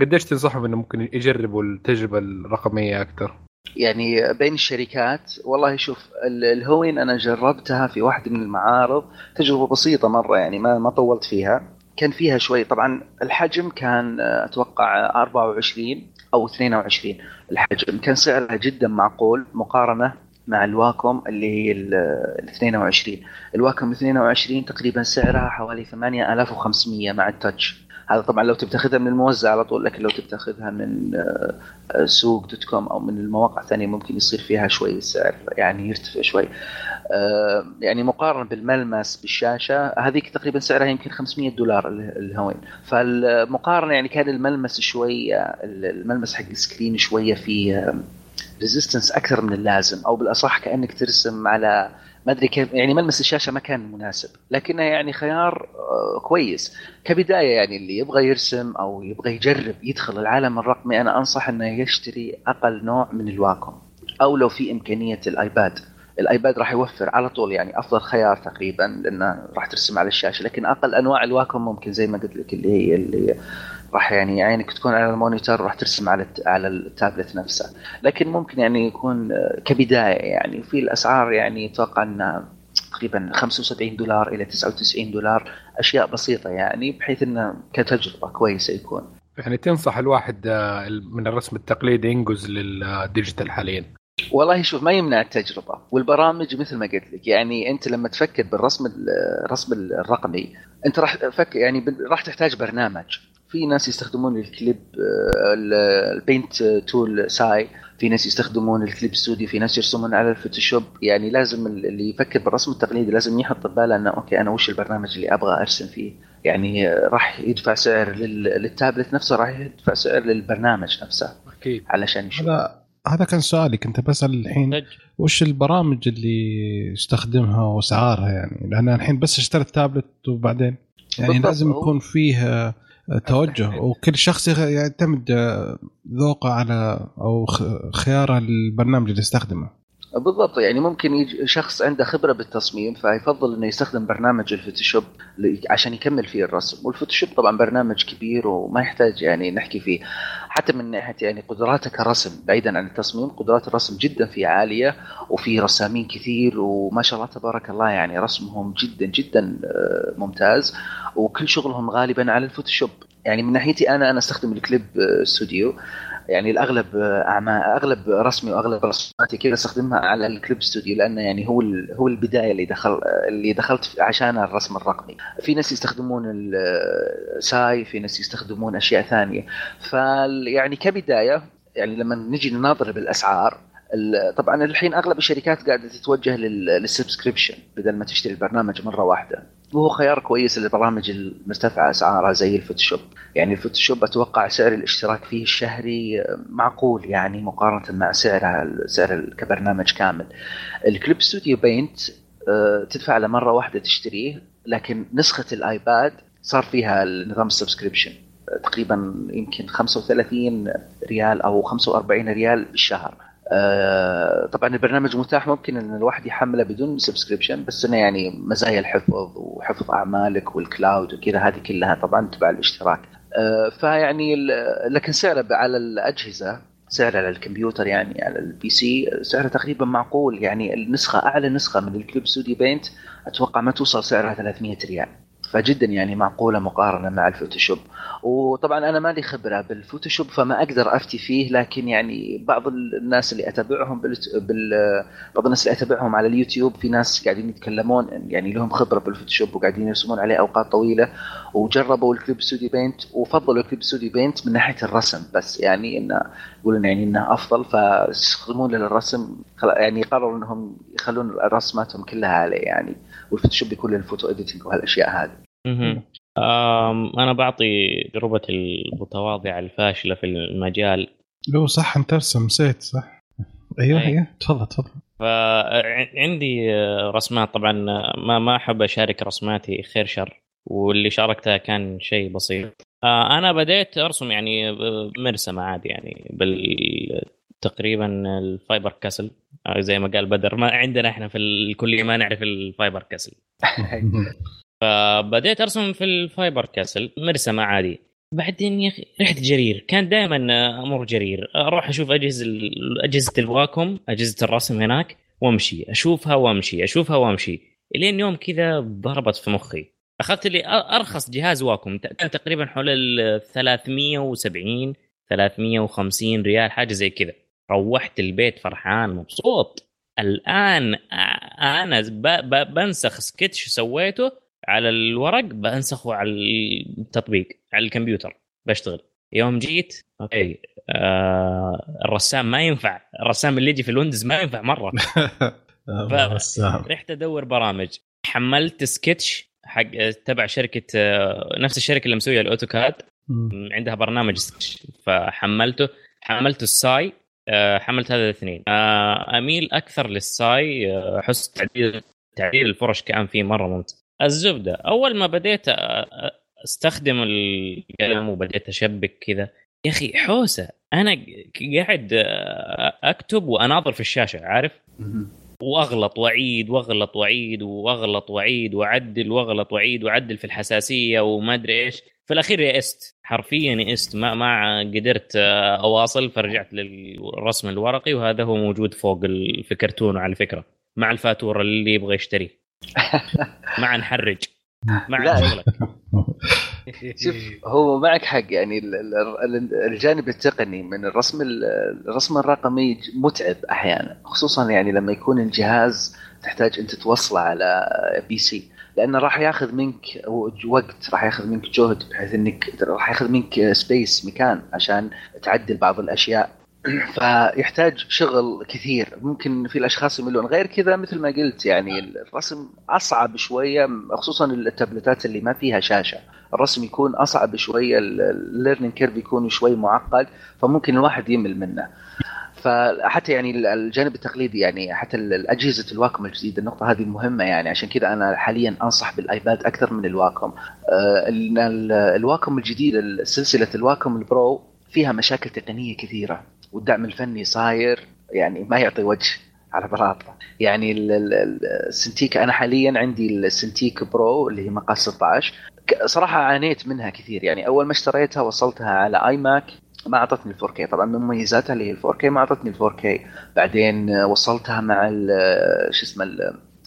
قديش تنصحهم إنه ممكن يجربوا التجربة الرقمية أكثر؟ يعني بين الشركات والله شوف ال- الهوين أنا جربتها في واحدة من المعارض تجربة بسيطة مرة يعني ما ما طولت فيها. كان فيها شوي. طبعا الحجم كان أتوقع 24 أو 22 الحجم كان سعرها جدا معقول مقارنة مع الواكوم اللي هي ال 22 الواكوم 22 تقريبا سعرها حوالي 8500 مع التاتش. هذا طبعا لو تبي تاخذها من الموزع على طول لكن لو تبي تاخذها من آه، آه، سوق dot com أو من المواقع الثانية ممكن يصير فيها شوي السعر يعني يرتفع شوي. آه، يعني مقارنة بالملمس بالشاشة هذيك تقريبا سعرها يمكن 500 دولار ال- ال Huion فالمقارنة يعني كان الملمس شوية الملمس حق ال screen شوية فيه resistance أكثر من اللازم أو بالأصح كأنك ترسم على ما أدري كيف يعني ملمس الشاشة ما كان مناسب لكنه يعني خيار آه، كويس. كبداية يعني اللي يبغى يرسم أو يبغى يجرب يدخل العالم الرقمي أنا أنصح إنه يشتري أقل نوع من الواكوم أو لو في إمكانية الآيباد. الآيباد راح يوفر على طول يعني أفضل خيار تقريبا لأنه راح ترسم على الشاشة لكن أقل أنواع الواكوم ممكن زي ما قلت لك اللي هي اللي راح يعني عينك تكون على ال monitor وراح ترسم على على التابلت نفسه. لكن ممكن يعني يكون آه، كبداية يعني. في الأسعار يعني أتوقع إنها تقريبا 75 دولار إلى 99 دولار. أشياء بسيطة يعني بحيث إنه كتجربة كويسة يكون. يعني تنصح الواحد آه، من الرسم التقليدي ينقز لل digital حاليا. والله شوف ما يمنع التجربة. والبرامج مثل ما قلت لك يعني أنت لما تفكر بالرسم الرسم الرقمي أنت راح فك يعني راح تحتاج برنامج. في ناس يستخدمون الكليب آه، ال- ال Paint Tool SAI في ناس يستخدمون ال Clip Studio في ناس يرسمون على ال Photoshop. يعني لازم ال- اللي يفكر بالرسم التقليدي لازم يحط بباله إنه okay أنا وش البرنامج اللي أبغى أرسم فيه؟ يعني آه، راح يدفع سعر لل- للتابلت نفسه راح يدفع سعر للبرنامج نفسه أكيد. علشان يشوف. هذا هذا كان سؤالي كنت بسأل الحين وش البرامج اللي يستخدمها وأسعارها يعني؟ لأن الحين بس اشتريت تابلت وبعدين يعني. لازم يكون فيه توجه وكل شخص يعتمد آه، ذوقه على أو خياره البرنامج اللي يستخدمه. بالضبط يعني ممكن يجي شخص عنده خبرة بالتصميم فيفضل إنه يستخدم برنامج ال Photoshop عشان يكمل فيه الرسم. وال Photoshop طبعا برنامج كبير وما يحتاج يعني نحكي فيه. حتى من ناحية يعني قدراته كرسم بعيدا عن التصميم قدرات الرسم جدا فيه عالية وفي رسامين كثير وما شاء الله تبارك الله يعني رسمهم جدا جدا آه، ممتاز. وكل شغلهم غالبا على ال Photoshop. يعني من ناحيتي أنا أنا أستخدم الكليب آه، ستوديو. يعني الأغلب اعمال أغلب رسمي وأغلب رسوماتي كذا أستخدمها على ال Clip Studio لأنه يعني هو ال- هو البداية اللي دخل اللي دخلت عشان الرسم الرقمي. في ناس يستخدمون ال SAI في ناس يستخدمون أشياء ثانية. فال يعني كبداية يعني لما نجي نناظر بالأسعار ال- طبعا الحين أغلب الشركات قاعدة تتوجه لل- لل subscription بدل ما تشتري البرنامج مرة واحدة. وهو خيار كويس للبرامج المرتفعة أسعارها زي الفوتوشوب. يعني الفوتوشوب أتوقع سعر الاشتراك فيه الشهري معقول يعني مقارنة مع سعرها سعر كبرنامج كامل. ال Clip Studio Paint آه، تدفع له مرة واحدة تشتريه لكن نسخة الآيباد صار فيها النظام ال subscription. تقريبا يمكن 35 ريال أو 45 ريال بالشهر. طبعا البرنامج متاح ممكن إن الواحد يحمله بدون subscription بس إنه يعني مزايا الحفظ وحفظ أعمالك وال cloud وكذا هذه كلها طبعا تبع الاشتراك. آه، فيعني لكن سعره على الأجهزة سعره على الكمبيوتر يعني على ال PC سعره تقريبا معقول يعني النسخة أعلى نسخة من ال Clip Studio Paint أتوقع ما توصل سعرها 300 ريال. فجدا يعني معقولة مقارنة مع الفوتوشوب. وطبعا أنا مالي خبرة بالفوتوشوب فما أقدر أفتي فيه لكن يعني بعض الناس اللي أتابعهم بال... بال... بعض الناس اللي أتابعهم على اليوتيوب في ناس قاعدين يتكلمون يعني لهم خبرة بالفوتوشوب وقاعدين يرسمون عليه أوقات طويلة وجربوا ال Clip Studio Paint وفضلوا ال Clip Studio Paint من ناحية الرسم بس يعني انه يقولون يعني إنه أفضل فيستخدمون للرسم يعني قرروا إنهم يخلون رسماتهم كلها عليه يعني. والفوتوشوب يكون لل photo editing وهالأشياء هذه. أنا بعطي تجربه المتواضعه الفاشلة في المجال. لو صح أنت ترسم نسيت صح؟ أيوه أيوه. تفضل تفضل. فعندي رسمات طبعا ما ما أحب أشارك رسماتي خير شر واللي شاركتها كان شيء بسيط. آه، أنا بديت أرسم يعني مرسمة عادي يعني بال تقريبا الفايبر كاسل. آه، زي ما قال بدر ما عندنا إحنا في الكليه ما نعرف الفايبر كاسل. فبديت أرسم في الفايبر كاسل مرسمة عادي. بعدين يا أخي رحت جرير. كان دائما أمر جرير. أروح أشوف أجهزة أجهزة الواكم أجهزة الرسم هناك وأمشي. أشوفها وأمشي أشوفها وأمشي. إلين يوم كذا ضربت في مخي. أخذت لي أرخص جهاز واكم. كان تقريبا حول ال 370 350 ريال حاجة زي كذا. روحت البيت فرحان مبسوط. الآن أنا بنسخ سكتش سويته على الورق بنسخه على التطبيق على الكمبيوتر بشتغل. يوم جيت أوكي. آه الرسام ما ينفع الرسام اللي يجي في الويندوز ما ينفع مرة. رحت أدور برامج. حملت سكتش حق تبع شركة آه، نفس الشركة اللي مسوية الأوتوكاد. عندها برنامج سكتش. فحملته حملت الساي. حملت هذا الاثنين. آه، أميل أكثر للساي احس تعديل تعديل الفرش كان فيه مرة ممتاز الزبدة أول ما بديت أستخدم القلم وبديت أشبك كذا. يا أخي حوسة. أنا قاعد أكتب وأناظر في الشاشة عارف؟ وأغلط وأعيد وأغلط وأعيد وأغلط وأعيد وأعدل وأغلط وأعيد وأعدل في الحساسية وما أدري إيش. في الأخير يئست حرفيا يئست ما ما قدرت أواصل فرجعت للرسم الورقي وهذا هو موجود فوق في كرتون على فكرة مع الفاتورة اللي يبغى يشتريه مع نحرج. مع شغلك. شوف هو معك حق يعني الجانب التقني من الرسم الرسم الرقمي متعب أحيانا خصوصا يعني لما يكون الجهاز تحتاج أنت توصله على PC لأنه راح ياخذ منك وقت راح ياخذ منك جهد بحيث إنك راح ياخذ منك space مكان عشان تعدل بعض الأشياء. فيحتاج شغل كثير. ممكن في الأشخاص يملون. غير كذا مثل ما قلت يعني الرسم أصعب شوية خصوصا التابلتات اللي ما فيها شاشة. الرسم يكون أصعب شوية ال learning curve يكون شوي معقد فممكن الواحد يمل منه. فحتى يعني الجانب التقليدي يعني حتى اجهزه الواكم الجديدة النقطة هذه مهمة يعني عشان كذا أنا حاليا أنصح بالآيباد أكثر من الواكم. آه، الواكم الجديده سلسلة الواكم ال Pro فيها مشاكل تقنية كثيرة والدعم الفني صاير يعني ما يعطي وجه على بلاطه يعني ال Cintiq أنا حاليا عندي ال Cintiq Pro اللي هي مقاس 16 صراحة عانيت منها كثير يعني أول ما اشتريتها وصلتها على iMac ما أعطتني ال 4K طبعا من مميزاتها اللي هي ال 4K ما أعطتني ال 4K بعدين وصلتها مع شو اسمه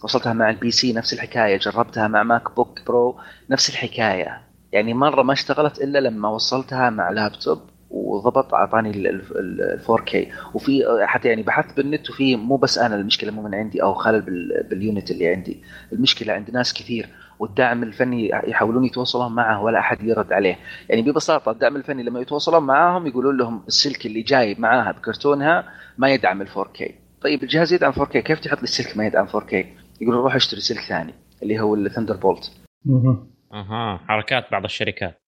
وصلتها مع ال PC نفس الحكاية. جربتها مع MacBook Pro نفس الحكاية. يعني مرة ما اشتغلت إلا لما وصلتها مع لابتوب وضبط أعطاني ال 4K وفي حتى يعني بحثت بالنت وفي مو بس أنا المشكلة مو من عندي أو خلل بال unit اللي عندي. المشكلة عند ناس كثير. والدعم الفني يحاولون يتواصلون معه ولا أحد يرد عليه. يعني ببساطة الدعم الفني لما يتواصلون معاهم يقولون لهم السلك اللي جاي معاها بكرتونها ما يدعم ال 4K طيب الجهاز يدعم 4K كيف تحط لي السلك ما يدعم 4K يقولون روح اشتري سلك ثاني اللي هو ال Thunderbolt. أها حركات بعض الشركات.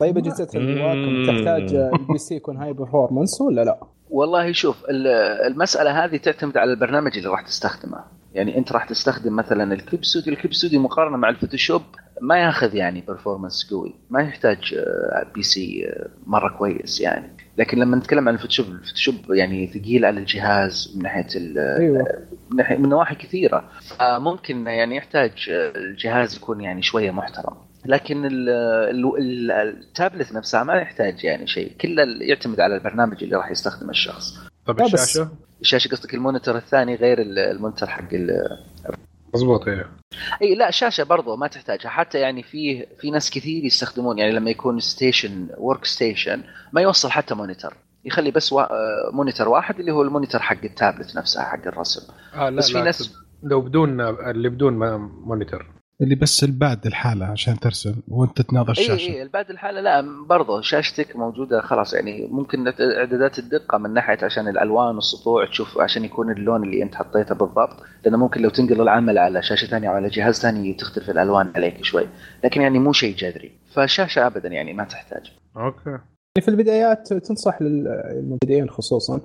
طيب اجهزه الواكم. تحتاج ال PC يكون high performance ولا لا؟ والله شوف ال- المسألة هذه تعتمد على البرنامج اللي راح تستخدمه. يعني أنت راح تستخدم مثلا ال Clip Studio ال Clip Studio مقارنة مع الفوتوشوب ما ياخذ يعني performance قوي ما يحتاج آه، PC آه، مرة كويس يعني. لكن لما نتكلم عن الفوتوشوب الفوتوشوب يعني ثقيل على الجهاز من ناحية ال- أيوه. من من نواحي كثيرة. فممكن يعني يحتاج آه، الجهاز يكون يعني شوية محترم. لكن ال ال ال التابلت نفسها ما يحتاج يعني شيء. كله يعتمد على البرنامج اللي راح يستخدمه الشخص. طب بس- الشاشة؟ الشاشه قصدك ال monitor الثاني غير ال- ال monitor حق ال- مضبوط إيه. إي لا شاشه برضو ما تحتاجها. حتى يعني في في ناس كثير يستخدمون يعني لما يكون station workstation ما يوصل حتى monitor. يخلي بس وا... آه، monitor واحد اللي هو ال monitor حق التابلت نفسها حق الرسم. آه لا بس في لا ناس لو بدون اللي بدون monitor. اللي بس ال pad لحاله عشان ترسم وانت تناظر اي الشاشة. اي ال pad لحاله لا برضه شاشتك موجودة خلاص يعني ممكن إعدادات الدقة من ناحية عشان الألوان والسطوع تشوف عشان يكون اللون اللي أنت حطيته بالضبط لأنه ممكن لو تنقل العمل على شاشة ثانية أو على جهاز ثاني تختلف الألوان عليك شوي لكن يعني مو شيء جذري فالشاشه ابدا يعني ما تحتاج. okay. يعني في البدايات تنصح للمبتدئين خصوصا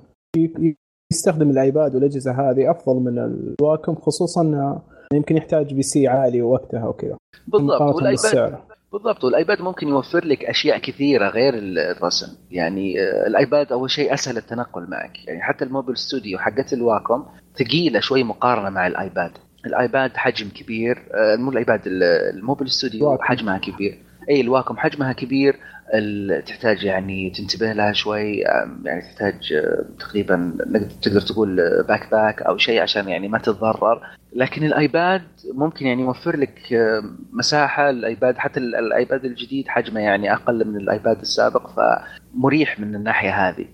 يستخدم الآيباد والأجهزة هذه أفضل من الواكم خصوصا يمكن يحتاج PC عالي وقتها وكذا. بالضبط. والآيباد بالضبط. والآيباد ممكن يوفر لك أشياء كثيرة غير الرسم. يعني آه، الآيباد أول شيء أسهل التنقل معك. يعني حتى الموبايل ستوديو حقت الواكم ثقيلة شوي مقارنة مع الآيباد. الآيباد حجم كبير آه، مو الآيباد ال- الموبايل ستوديو. حجمها كبير. اي الواكم حجمها كبير تحتاج يعني تنتبه لها شوي يعني تحتاج آه، تقريبا تقدر تقول backpack أو شيء عشان يعني ما تتضرر. لكن الآيباد ممكن يعني يوفر لك آه، مساحة. الآيباد حتى ال- الآيباد الجديد حجمه يعني أقل من الآيباد السابق فمريح من الناحية هذه.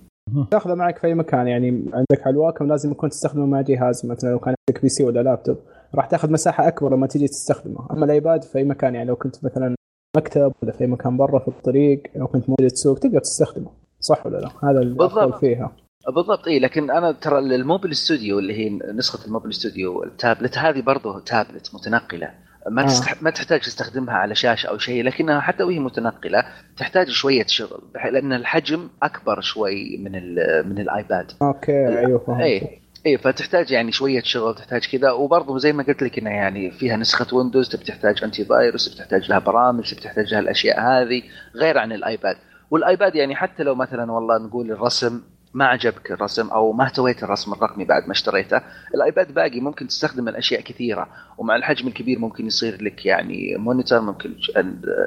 تاخذه معك في أي مكان يعني عندك على الواكم لازم يكون تستخدمه مع جهاز مثلا لو كان عندك PC ولا لابتوب راح تاخذ مساحة أكبر لما تيجي تستخدمه. أما الآيباد في أي مكان يعني لو كنت مثلا مكتب ولا في مكان برا في الطريق لو كنت موجود تسوق تقدر تستخدمه صح ولا لا؟ هذا الافضل. فيها. بالضبط اي لكن أنا ترى الموبايل ستوديو اللي هي نسخة الموبايل ستوديو التابلت هذه برضه تابلت متنقلة. ما آه. تستح... ما تحتاج تستخدمها على شاشة أو شيء لكنها حتى وهي متنقلة تحتاج شوية شغل لأن الحجم أكبر شوي من ال... من الآيباد. okay أيوه فهمت. اي اي فتحتاج يعني شوية شغل تحتاج كذا. وبرضه زي ما قلت لك انها يعني فيها نسخة ويندوز تبي تحتاج antivirus بتحتاج لها برامج بتحتاج لها الأشياء هذه غير عن الآيباد. والآيباد يعني حتى لو مثلا والله نقول الرسم ما عجبك الرسم أو ما اهتويت الرسم الرقمي بعد ما اشتريته الآيباد باقي ممكن تستخدم الأشياء كثيرة. ومع الحجم الكبير ممكن يصير لك يعني monitor ممكن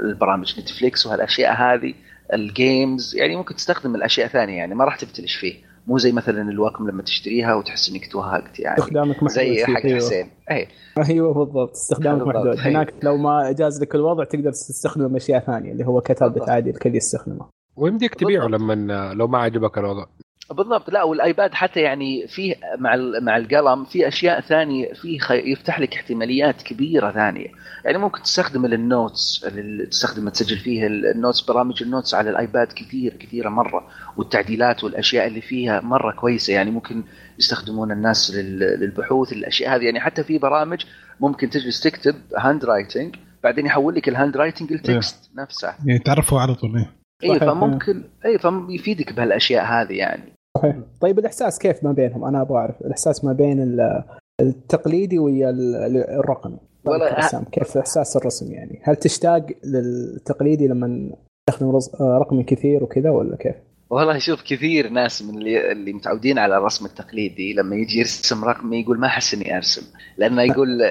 البرامج نتفليكس وهالأشياء هذه ال games يعني ممكن تستخدم الأشياء ثانية يعني ما راح تفلش فيه. مو زي مثلا الواكم لما تشتريها وتحس إنك توهقت يعني استخدامك محدود زي حق أيوه. حسين اي أيوه بالضبط استخدامك بالضبط. محدود أيوه. هناك لو ما جاز لك الوضع تقدر تستخدمه بأشياء ثانية اللي هو بالضبط. عادي الكل يستخدمه ويمديك تبيعه. لما لو ما عجبك الوضع بالضبط. لا والآيباد حتى يعني فيه مع مع القلم في أشياء ثانية فيه خ- يفتح لك احتماليات كبيرة ثانية. يعني ممكن تستخدم لل notes اللي تستخدم تسجل فيها ال notes برامج ال notes على الآيباد كثير كثيرة مرة والتعديلات والأشياء اللي فيها مرة كويسة. يعني ممكن يستخدمون الناس لل- للبحوث الأشياء هذه. يعني حتى في برامج ممكن تجلس تكتب handwriting بعدين يحول لك ال handwriting ال text نفسه. يعني تعرفوا على طول إيه. اي. فممكن اي فيفيدك بهالأشياء هذه يعني. صحيح طيب الإحساس كيف ما بينهم؟ أنا أبغى أعرف الإحساس ما بين ال- التقليدي ويا ال- الرقمي. والله الرسام كيف إحساس الرسم يعني؟ هل تشتاق للتقليدي لما تستخدم آه، رقمي كثير وكذا ولا كيف؟ والله شوف كثير ناس من اللي, اللي متعودين على الرسم التقليدي لما يجي يرسم رقمي يقول ما أحس إني أرسم. لأنه يقول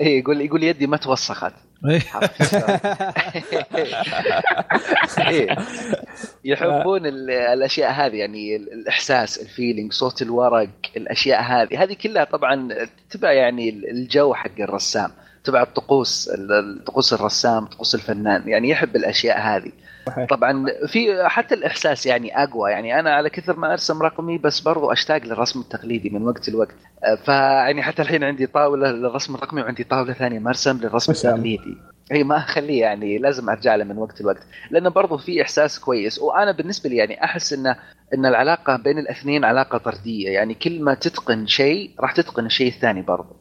يقول يقول يدي ما توسخت. إيه. إيه. يحبون ال- الأشياء هذه يعني ال- الإحساس الفيلينج صوت الورق الأشياء هذه. هذه كلها طبعا تبع يعني الجو حق الرسام تبع الطقوس ال- طقوس الرسام طقوس الفنان. يعني يحب الأشياء هذه. صحيح. طبعا في حتى الإحساس يعني أقوى. يعني أنا على كثر ما أرسم رقمي بس برضو أشتاق للرسم التقليدي من وقت لوقت. أه، فيعني حتى الحين عندي طاولة للرسم الرقمي وعندي طاولة ثانية مرسم للرسم. التقليدي إي ما أخليه يعني لازم أرجع له من وقت لوقت. لأنه برضو في إحساس كويس. وأنا بالنسبة لي يعني أحس انه إن العلاقة بين الاثنين علاقة طردية. يعني كل ما تتقن شيء راح تتقن الشيء الثاني برضو.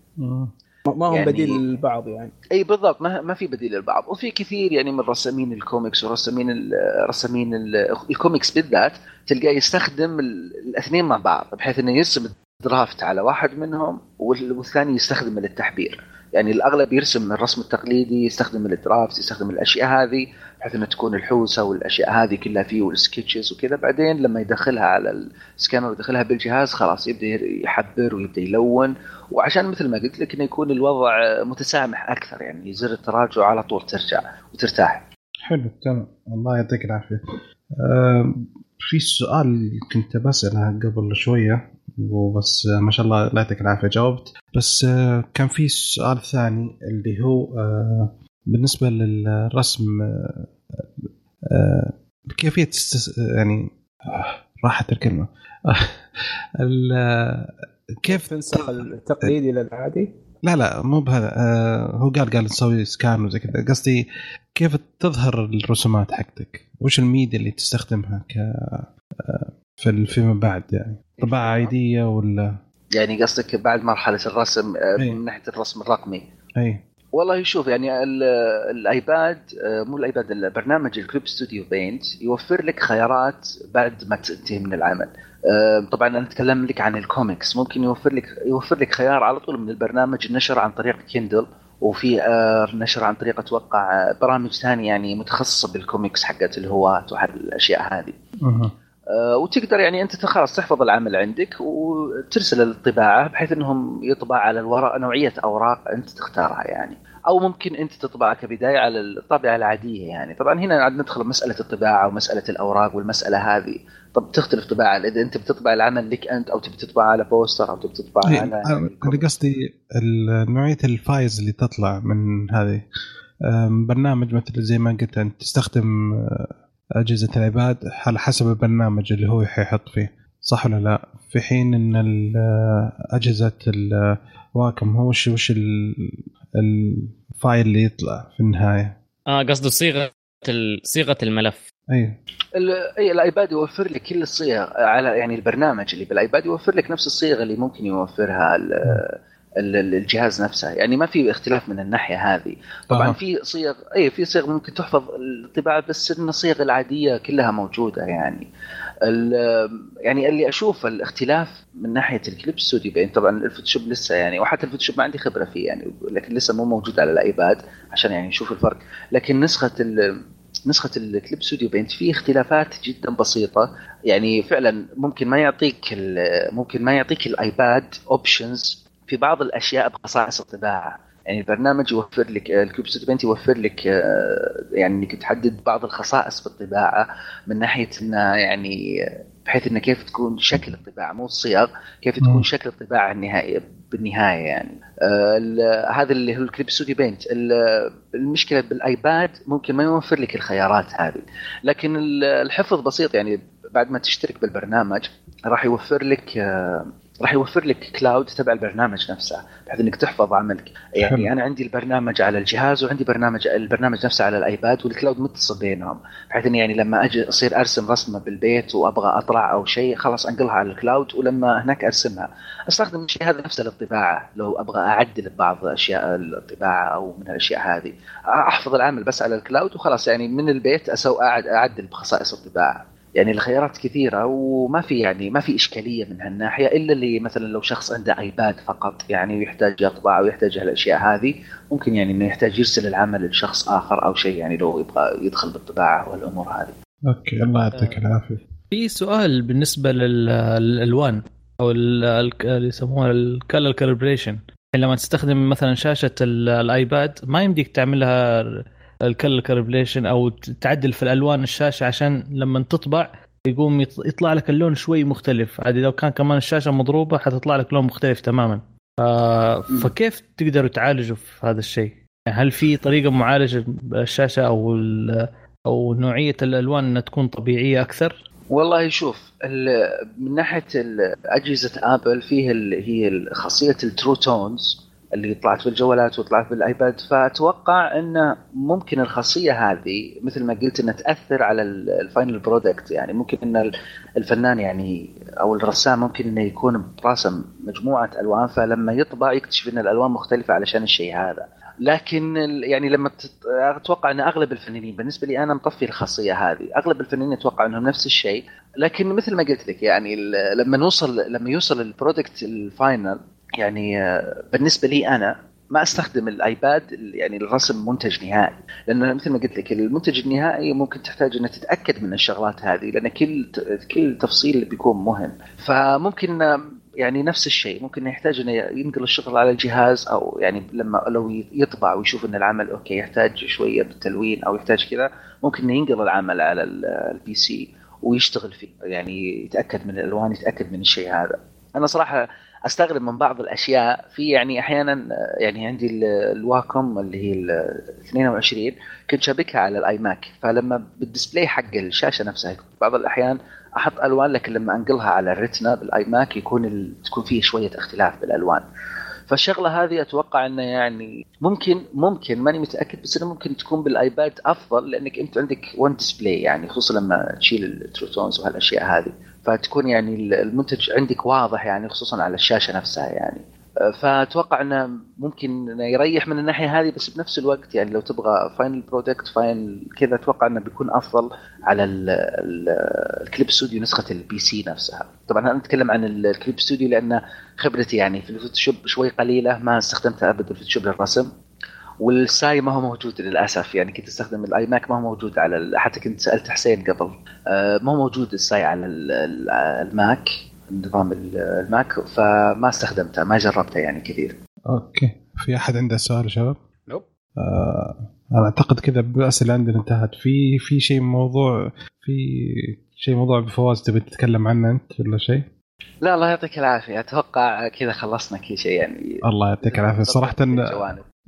ما هم يعني- بديل للبعض يعني. إي بالضبط. ما, ما في بديل للبعض. وفي كثير يعني من رسامين الكوميكس ورسامين ال- رسامين ال- الكوميكس بالذات تلقاه يستخدم ال- الاثنين مع بعض بحيث إنه يرسم draft على واحد منهم وال- والثاني يستخدمه للتحبير. يعني الأغلب يرسم الرسم التقليدي يستخدم ال draft يستخدم الأشياء هذه بحيث انه تكون الحوسة والأشياء هذه كلها فيه وال sketches وكذا. بعدين لما يدخلها على السكانر ويدخلها بالجهاز خلاص يبدأ يحبر ويبدأ يلون. وعشان مثل ما قلت لك إنه يكون الوضع متسامح أكثر يعني زر التراجع على طول ترجع وترتاح. حلو تمام. الله يعطيك العافية. في سؤال كنت بسأله قبل شوية. وبس آه، ما شاء الله الله يعطيك العافية جاوبت. بس آه، كان في سؤال ثاني اللي هو آه، بالنسبة للرسم استس... يعني راحت الكلمة. ال- آه، كيف تنسخ التقليدي للعادي لا لا مو بهذا هو قال قال نسوي scan وزي كذا. قصدي كيف تظهر الرسومات حقتك؟ وش الميديا اللي تستخدمها ك في فيما بعد يعني. طباعة عادية ولا؟ يعني قصدك بعد مرحلة الرسم آه، إيه. من ناحية الرسم الرقمي. اي والله شوف يعني ال- الآيباد آه، مو الآيباد البرنامج الكليب ستوديو بينت يوفر لك خيارات بعد ما تنتهي من العمل. آه، طبعا أنا أتكلم لك عن الكوميكس. ممكن يوفر لك يوفر لك خيار على طول من البرنامج النشر عن طريق كيندل وفي نشر عن طريق أتوقع برامج ثانية يعني متخصصة بالكوميكس حقت الهواة وحق الاشياء هذه وتقدر يعني أنت خلاص تحفظ العمل عندك وترسل الطباعة بحيث إنهم يطبع على الورق نوعية أوراق أنت تختارها يعني. أو ممكن أنت تطبعها كبداية على الطابعة العادية يعني. طبعا هنا عاد ندخل مسألة الطباعة ومسألة الأوراق والمسألة هذه. طب تختلف طباعة إذا أنت بتطبع العمل لك أنت أو تبي تطبع على poster أو تبي تطبع إيه، على أنا قصدي نوعية ال files اللي تطلع من هذه. برنامج مثل زي ما قلت أنت تستخدم أجهزة الآيباد على حسب البرنامج اللي هو حيحط فيه. صح ولا لا؟ في حين إن أجهزة الواكم هو وش وش ال- file اللي يطلع في النهاية؟ آه قصده صيغة ال- صيغة الملف. أي. أي الأيباد يوفر لك كل الصيغ على يعني البرنامج اللي بالأيباد يوفر لك نفس الصيغة اللي ممكن يوفرها الجهاز نفسه. يعني ما في اختلاف من الناحية هذه. طبعا. في صيغ اي في صيغ ممكن تحفظ الطباعة بس إن الصيغ العادية كلها موجودة يعني. يعني اللي أشوف الاختلاف من ناحية الكليب ستوديو بين طبعا الفوتوشوب لسه يعني وحتى الفوتوشوب ما عندي خبرة فيه يعني لكن لسه مو موجود على الآيباد عشان يعني نشوف الفرق. لكن نسخة ال- نسخة ال Clip Studio Paint فيه اختلافات جدا بسيطة. يعني فعلا ممكن ما يعطيك ممكن ما يعطيك الآيباد options في بعض الأشياء بخصائص الطباعة. يعني البرنامج يوفر لك ال Clip Studio Paint يوفر لك آه، يعني إنك تحدد بعض الخصائص في الطباعة من ناحية انه يعني بحيث انه كيف تكون شكل الطباعة مو الصيغ كيف. تكون شكل الطباعة النهائيه بالنهاية يعني. آه، هذا اللي هو ال Clip Studio Paint ال- المشكلة بالآيباد ممكن ما يوفر لك الخيارات هذه. لكن ال- الحفظ بسيط يعني بعد ما تشترك بالبرنامج راح يوفر لك آه، راح يوفر لك cloud تبع البرنامج نفسه بحيث إنك تحفظ عملك. يعني حلو. أنا عندي البرنامج على الجهاز وعندي برنامج البرنامج نفسه على الآيباد وال cloud متصل بينهم. بحيث إني يعني لما أجي أصير أرسم رسمة بالبيت وأبغى أطلع أو شيء خلاص أنقلها على ال cloud ولما هناك أرسمها. أستخدم الشيء هذا نفسه للطباعه لو أبغى أعدل بعض أشياء الطباعه أو من الأشياء هذه. أحفظ العمل بس على ال cloud وخلاص. يعني من البيت أسوي أعدل بخصائص الطباعه يعني الخيارات كثيرة وما في يعني ما في إشكالية من هالناحية إلا اللي مثلا لو شخص عنده ايباد فقط يعني ويحتاج يطبع ويحتاج هالأشياء هذه ممكن يعني إنه يحتاج يرسل العمل لشخص آخر أو شيء يعني لو يبغى يدخل بالطباعة والأمور هذه. okay الله يعطيك العافية. في سؤال بالنسبة لل- للالوان أو ال- ال- اللي يسموها ال color calibration لما تستخدم مثلا شاشة ال- الايباد ما يمديك تعملها ال color calibration أو تعدل في الألوان الشاشة عشان لما تطبع يقوم يط- يطلع لك اللون شوي مختلف عادي لو كان كمان الشاشة مضروبة حتطلع لك لون مختلف تماما. فكيف تقدروا تعالجوا في هذا الشيء؟ يعني هل في طريقة معالجة الشاشة أو. أو نوعية الألوان إنها تكون طبيعية أكثر؟ والله شوف من ناحية أجهزة ابل فيه هي خاصية ال True Tones اللي طلعت في الجوالات وطلعت بالآيباد فأتوقع انه ممكن الخاصية هذه مثل ما قلت إنها تأثر على ال- ال final product يعني ممكن إن الفنان يعني أو الرسام ممكن إنه يكون راسم مجموعة ألوان فلما يطبع يكتشف إن الألوان مختلفة علشان الشيء هذا. لكن يعني لما أتوقع إن أغلب الفنانين بالنسبة لي أنا مطفي الخاصية هذه. أغلب الفنانين أتوقع إنهم نفس الشيء لكن مثل ما قلت لك يعني لما نوصل لما يوصل ال product ال final يعني آه، بالنسبة لي أنا ما أستخدم الآيباد ال- يعني الرسم منتج نهائي. لأن مثل ما قلت لك المنتج النهائي ممكن تحتاج إنك تتأكد من الشغلات هذه لأن كل كل تفصيل بيكون مهم. فممكن آه، يعني نفس الشيء ممكن يحتاج إنه ينقل الشغل على الجهاز أو يعني لما لو يطبع ويشوف إن العمل okay يحتاج شوية بالتلوين أو يحتاج كذا ممكن إنه ينقل العمل على ال- ال PC ويشتغل فيه. يعني يتأكد من الألوان يتأكد من الشيء هذا. أنا صراحة أستغرب من بعض الأشياء. في يعني أحيانا يعني عندي ال- ال Wacom اللي هي ال 22 كنت شابكها على ال iMac فلما بال display حق الشاشة نفسها بعض الأحيان أحط ألوان لكن لما أنقلها على ال Retina بال iMac يكون ال... تكون فيه شوية اختلاف بالألوان. فالشغلة هذه أتوقع إنه يعني ممكن ممكن ماني متأكد بس إنه ممكن تكون بالآيباد أفضل لأنك أنت عندك one display يعني خصوصا لما تشيل ال True Tones وهالأشياء هذه. فتكون يعني المنتج عندك واضح يعني خصوصا على الشاشة نفسها يعني. فأتوقع إنه ممكن إنه يريح من الناحية هذه بس بنفس الوقت يعني لو تبغى final product final كذا أتوقع إنه بيكون أفضل على ال- ال- ال Clip Studio نسخة ال PC نفسها. طبعا أنا أتكلم عن ال- ال Clip Studio لأن خبرتي يعني في الفوتوشوب شوي قليلة ما استخدمتها ابدا الفوتوشوب للرسم. وال SAI ما هو موجود للأسف. يعني كنت أستخدم ال iMac ما هو موجود على حتى كنت سألت حسين قبل. آه، ما هو موجود ال SAI على ال- ال- ال Mac نظام ال- ال Mac فما استخدمته ما جربته يعني كثير. okay. في أحد عنده سؤال يا شباب؟ نوب. آه أنا أعتقد كذا بالاسئله عندنا انتهت. في في شيء موضوع في شيء موضوع بفواز تبي تتكلم عنه أنت ولا شيء؟ لا الله يعطيك العافية. أتوقع كذا خلصنا كل شيء يعني. الله يعطيك العافية. صراحة.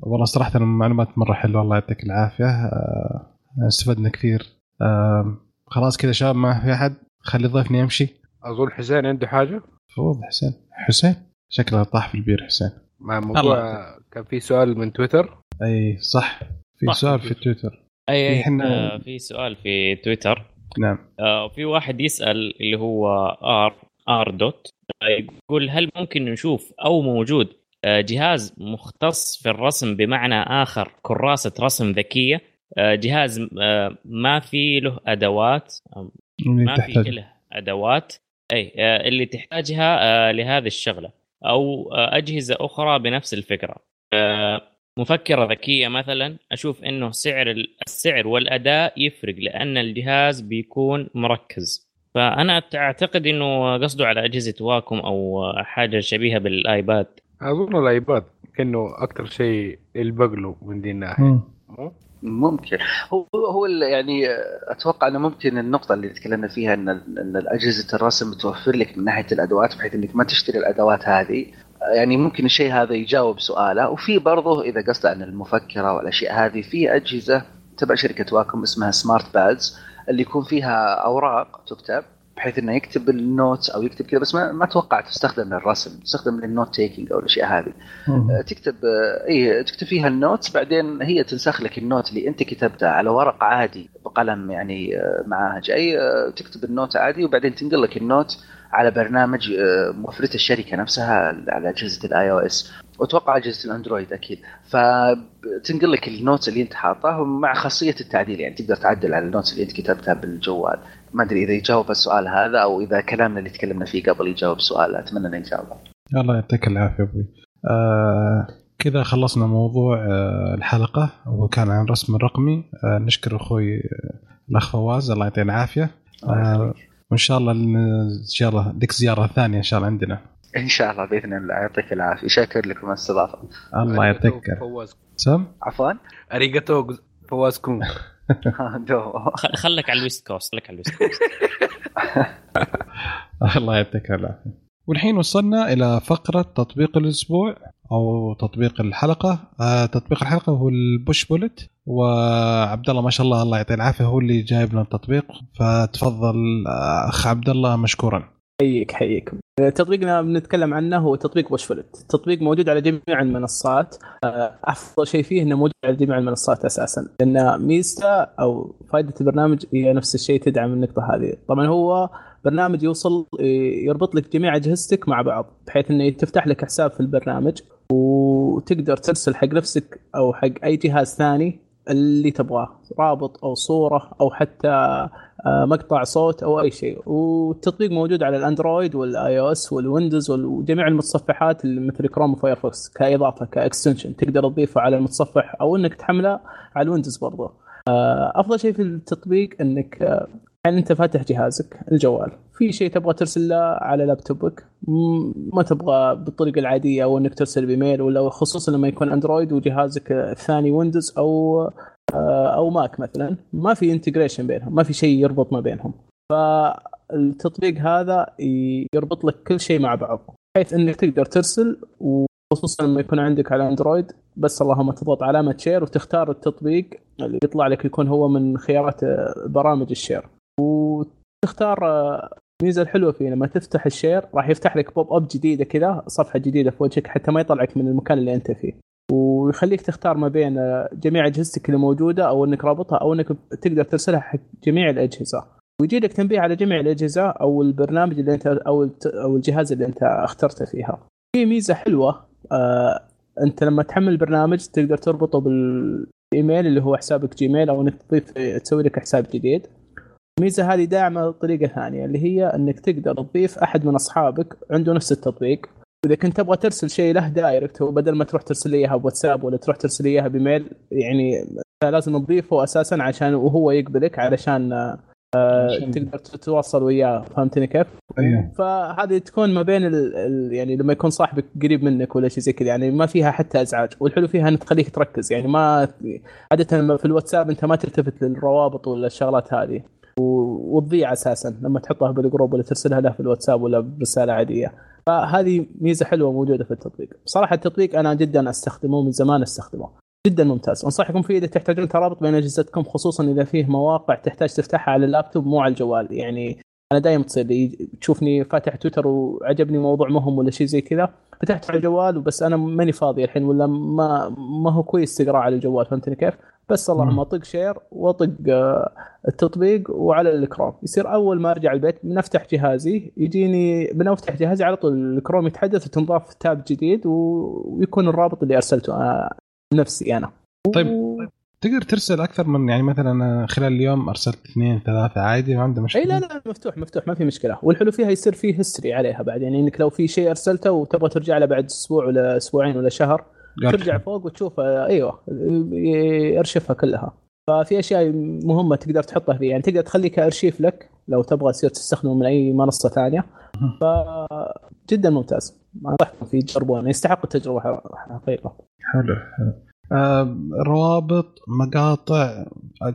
والله صراحة المعلومات مرة حلوة الله يعطيك العافية. آه استفدنا كثير. آه خلاص كذا شباب ما في أحد؟ خلي ضيفني يمشي. أظن حسين عنده حاجة؟ فوض حسين. حسين؟ شكله طاح في البير حسين. مع موضوع كان في سؤال من تويتر؟ أي صح. في صح. سؤال في تويتر. أي في حنا- آه في سؤال في تويتر. نعم. آه في واحد يسأل اللي هو RR dot. يقول هل ممكن نشوف أو موجود جهاز مختص في الرسم بمعنى آخر كراسة رسم ذكية. آه، جهاز آه، ما في له أدوات آه، ما في له أدوات. أي آه، اللي تحتاجها آه، لهذه الشغلة. أو آه، أجهزة أخرى بنفس الفكرة. آه، مفكرة ذكية مثلا أشوف إنه سعر ال- السعر والأداء يفرق لأن الجهاز بيكون مركز. فأنا أعتقد إنه قصده على أجهزة واكم أو حاجة شبيهة بالآيباد أظن الإيباد كأنه أكثر شيء يلبق له من دي الناحية؟ ممكن. هو هو يعني أتوقع أنه ممكن النقطة اللي تكلمنا فيها إن إن اجهزه الرسم توفر لك من ناحية الأدوات بحيث إنك ما تشتري الأدوات هذه. يعني ممكن الشيء هذا يجاوب سؤاله. وفي برضه إذا قصد عن المفكرة والأشياء هذه في أجهزة تبع شركة Wacom اسمها Smartpads اللي يكون فيها أوراق تكتب. بحيث إنه يكتب ال note أو يكتب كذا بس ما ما أتوقع تستخدم للرسم تستخدم لل note taking أو الأشياء هذه. مم. تكتب اي تكتب فيها ال notes بعدين هي تنسخ لك ال note اللي أنت كتبتها على ورق عادي بقلم يعني معاها جاي آه، تكتب ال note عادي وبعدين تنقل لك ال note على برنامج موفرته الشركة نفسها على اجهزه ال iOS واتوقع اجهزه الاندرويد أكيد. فتنقل لك ال notes اللي انت حاطاه مع خاصية التعديل. يعني تقدر تعدل على ال notes اللي انت كتبتها بالجوال. ما أدري إذا يجاوب السؤال هذا أو إذا كلامنا اللي تكلمنا فيه قبل يجاوب سؤال أتمنى إنه يجاوب. الله يعطيك العافية أبوي. آه كذا خلصنا موضوع آه الحلقة. وكان عن رسم الرقمي آه نشكر أخوي الأخ فواز. الله يعطيه العافية. آه وإن شاء الله ان شاء الله لك زيارة ثانية إن شاء الله عندنا. إن شاء الله بإذن الله. يعطيك العافية. شاكر لكم الاستضافة. الله يعطيك. سم؟ عفوا. ありがとう فواز くん. خلك على ال west coast خلك على ال west coast. الله يعطيك العافية. والحين وصلنا إلى فقرة تطبيق الأسبوع أو تطبيق الحلقة. آه تطبيق الحلقة هو ال Pushbullet وعبد الله ما شاء الله الله يعطيه العافية هو اللي جايب لنا التطبيق. فتفضل آه، أخ عبد الله مشكورا. حيك حيك تطبيقنا بنتكلم عنه هو تطبيق وشفلت التطبيق موجود على جميع المنصات. آه، أفضل شيء فيه إنه موجود على جميع المنصات أساسا. لأن ميزته أو فائدة البرنامج هي نفس الشيء تدعم النقطة هذه. طبعا هو برنامج يوصل يربط لك جميع أجهزتك مع بعض بحيث إنه تفتح لك حساب في البرنامج وتقدر ترسل حق نفسك أو حق أي جهاز ثاني اللي تبغاه رابط أو صورة أو حتى آه، مقطع صوت أو أي شيء. والتطبيق موجود على الأندرويد وال iOS والويندوز وجميع المتصفحات مثل كروم وفايرفوكس كإضافة ك extension تقدر تضيفه على المتصفح أو إنك تحمله على الويندوز برضه آه، أفضل شيء في التطبيق إنك آه، يعني انت فاتح جهازك الجوال. في شيء تبغى ترسله على لابتوبك؟ ما تبغى بالطريقة العادية أو إنك ترسل بإيميل ولا خصوصا لما يكون أندرويد وجهازك الثاني ويندوز أو آه، أو ماك مثلا. ما في integration بينهم ما في شيء يربط ما بينهم. فالتطبيق هذا يربط لك كل شيء مع بعض بحيث إنك تقدر ترسل وخصوصا لما يكون عندك على أندرويد. بس اللهم تضغط علامة share وتختار التطبيق اللي يطلع لك يكون هو من خيارات برامج ال share وتختار الميزه الحلوة فيه لما تفتح ال share راح يفتح لك pop up جديدة كذا صفحة جديدة في وجهك حتى ما يطلعك من المكان اللي أنت فيه ويخليك تختار ما بين جميع أجهزتك اللي موجودة أو إنك رابطها أو إنك تقدر ترسلها حق جميع الأجهزة ويجي لك تنبيه على جميع الأجهزة أو البرنامج اللي أنت أو أو الجهاز اللي أنت اخترته فيها. في ميزة حلوة آه أنت لما تحمل البرنامج تقدر تربطه بالايميل اللي هو حسابك جيميل أو إنك تضيف تسوي لك حساب جديد. الميزه هذه داعمة طريقة ثانية اللي هي إنك تقدر تضيف أحد من أصحابك عنده نفس التطبيق. واذا كنت تبغى ترسل شيء له direct هو بدل ما تروح ترسل لي إياها بواتساب ولا تروح ترسل لي إياها ب mail يعني لازم تضيفه أساسا عشان وهو يقبلك علشان آه تقدر تتواصل وياه. فهمتني كيف؟ أيوه. فهذه تكون ما بين ال ال يعني لما يكون صاحبك قريب منك ولا شيء زي كذا يعني ما فيها حتى إزعاج. والحلو فيها إنها تخليك تركز يعني ما عادة في الواتساب أنت ما تلتفت للروابط ولا الشغلات هذه. وتضيع أساسا لما تحطها بال group ولا ترسلها له في الواتساب ولا برسالة عادية. فهذه ميزة حلوة موجودة في التطبيق. بصراحة التطبيق أنا جدا أستخدمه من زمان أستخدمه. جدا ممتاز. أنصحكم فيه إذا تحتاجون ترابط بين اجهزتكم خصوصا إذا فيه مواقع تحتاج تفتحها على اللابتوب مو على الجوال. يعني أنا دائما تصير لي تشوفني فاتح تويتر وعجبني موضوع مهم ولا شيء زي كذا فتحت على الجوال وبس أنا ماني فاضي الحين ولا ما ما هو كويس تقرا على الجوال. فهمتني كيف؟ بس اللهم اطق share واطق آه، التطبيق وعلى الكروم. يصير أول ما أرجع البيت بنفتح جهازي يجيني بنفتح جهازي على طول الكروم يتحدث وتنضاف tab جديد ويكون الرابط اللي أرسلته أنا نفسي أنا. طيب تقدر ترسل أكثر من يعني مثلا خلال اليوم أرسلت اثنين ثلاثة عادي ما عنده مشكله إي لا لا مفتوح مفتوح ما في مشكلة. والحلو فيها يصير فيه history عليها بعد يعني إنك لو في شيء أرسلته وتبغى ترجع له بعد أسبوع ولا أسبوعين ولا شهر ترجع فوق وتشوف أيوه يرشفها كلها. ففي أشياء مهمة تقدر تحطها فيه يعني تقدر تخليه كارشيف لك لو تبغى تصير تستخدمه من أي منصة ثانية. فجدا ممتاز. انصحكم فيه تجربونه يستحق التجربة حقيقة. حلو حلو. آه روابط مقاطع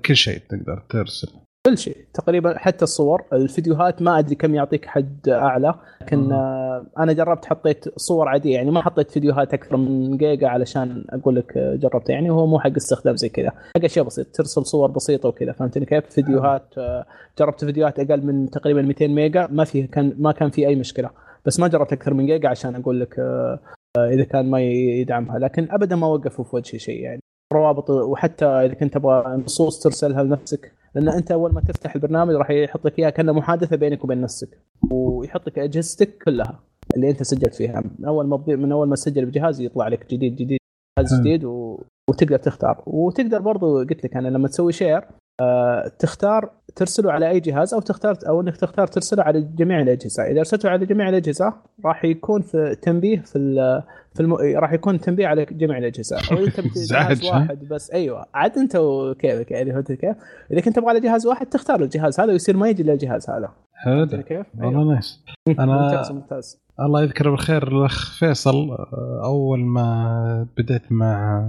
كل شيء تقدر ترسل. كل شيء. تقريبا حتى الصور الفيديوهات ما أدري كم يعطيك حد أعلى لكن آه أنا جربت حطيت صور عادية يعني ما حطيت فيديوهات أكثر من جيجا علشان أقول لك جربت يعني هو مو حق استخدام زي كذا حق أشياء بسيطة ترسل صور بسيطة وكذا فهمتني كيف؟ فيديوهات آه جربت فيديوهات أقل من تقريبا 200 ميجا ما في كان ما كان في أي مشكلة. بس ما جربت أكثر من جيجا عشان أقول لك آه إذا كان ما يدعمها. لكن ابدا ما وقفوا في وجهي شيء يعني. روابط وحتى إذا كنت تبغى نصوص ترسلها لنفسك لأن أنت أول ما تفتح البرنامج راح يحط لك اياها كانها محادثة بينك وبين نفسك. ويحط لك أجهزتك كلها اللي أنت سجلت فيها. من أول ما من أول ما تسجل بجهاز يطلع لك جديد جديد جهاز جديد و... وتقدر تختار. وتقدر برضو قلت لك أنا لما تسوي share آه تختار ترسله على أي جهاز أو تختار أو إنك تختار ترسله على جميع الأجهزة، إذا ارسلته على جميع الأجهزة راح يكون في تنبيه في في الم... راح يكون تنبيه على جميع الأجهزة، أو انت جهاز واحد بس أيوه عاد أنت وكيفك يعني فهمت كيف؟ إذا كنت تبغى على جهاز واحد تختار الجهاز هذا ويصير ما يجي للجهاز هذا. حلو كيف؟ والله أيوه. نايس. أنا ممتاز ممتاز. الله يذكره بالخير الأخ فيصل أول ما بديت مع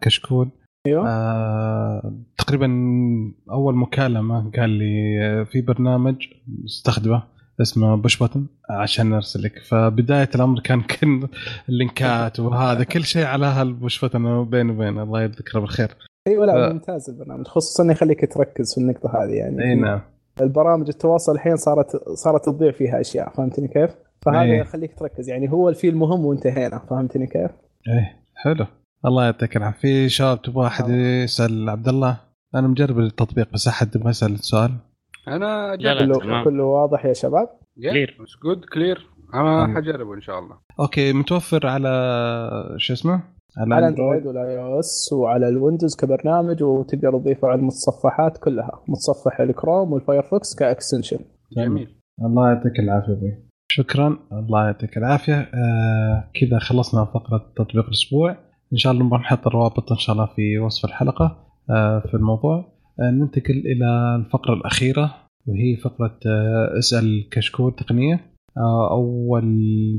كشكول أيوه آه تقريبا أول مكالمة قال لي في برنامج استخدمه اسمه Pushbullet عشان ارسل لك فبداية الأمر كان كن اللينكات وهذا كل شيء على هال Pushbullet بيني وبين الله يذكره بالخير. أيوه لا ف... ممتاز البرنامج خصوصا انه يخليك تركز في النقطة هذه يعني. إي نعم. البرامج التواصل الحين صارت صارت تضيع فيها أشياء فهمتني كيف؟ فهذا إيه. يخليك تركز يعني هو ال file مهم وانتهينا فهمتني كيف؟ إيه حلو. الله يعطيك العافية. في شباب تبغى أحد يسأل عبد الله؟ أنا مجرب التطبيق بس أحد يبغى يسال سؤال أنا كله. كله واضح يا شباب؟ Clear. Good clear أنا. حجربه إن شاء الله. أوكي متوفر على شو اسمه؟ على اندرويد وال iOS وعلى الويندوز كبرنامج وتقدر تضيفه على المتصفحات كلها. متصفح الكروم والفايرفوكس ك extension. جميل. الله يعطيك العافية أبوي. شكرا. الله يعطيك العافية. آه كذا خلصنا فقرة تطبيق الأسبوع. إن شاء الله نبغى نحط الروابط إن شاء الله في وصف الحلقة. في الموضوع. آه ننتقل إلى الفقرة الأخيرة وهي فقرة آه اسأل كشكول تقنية. آه أول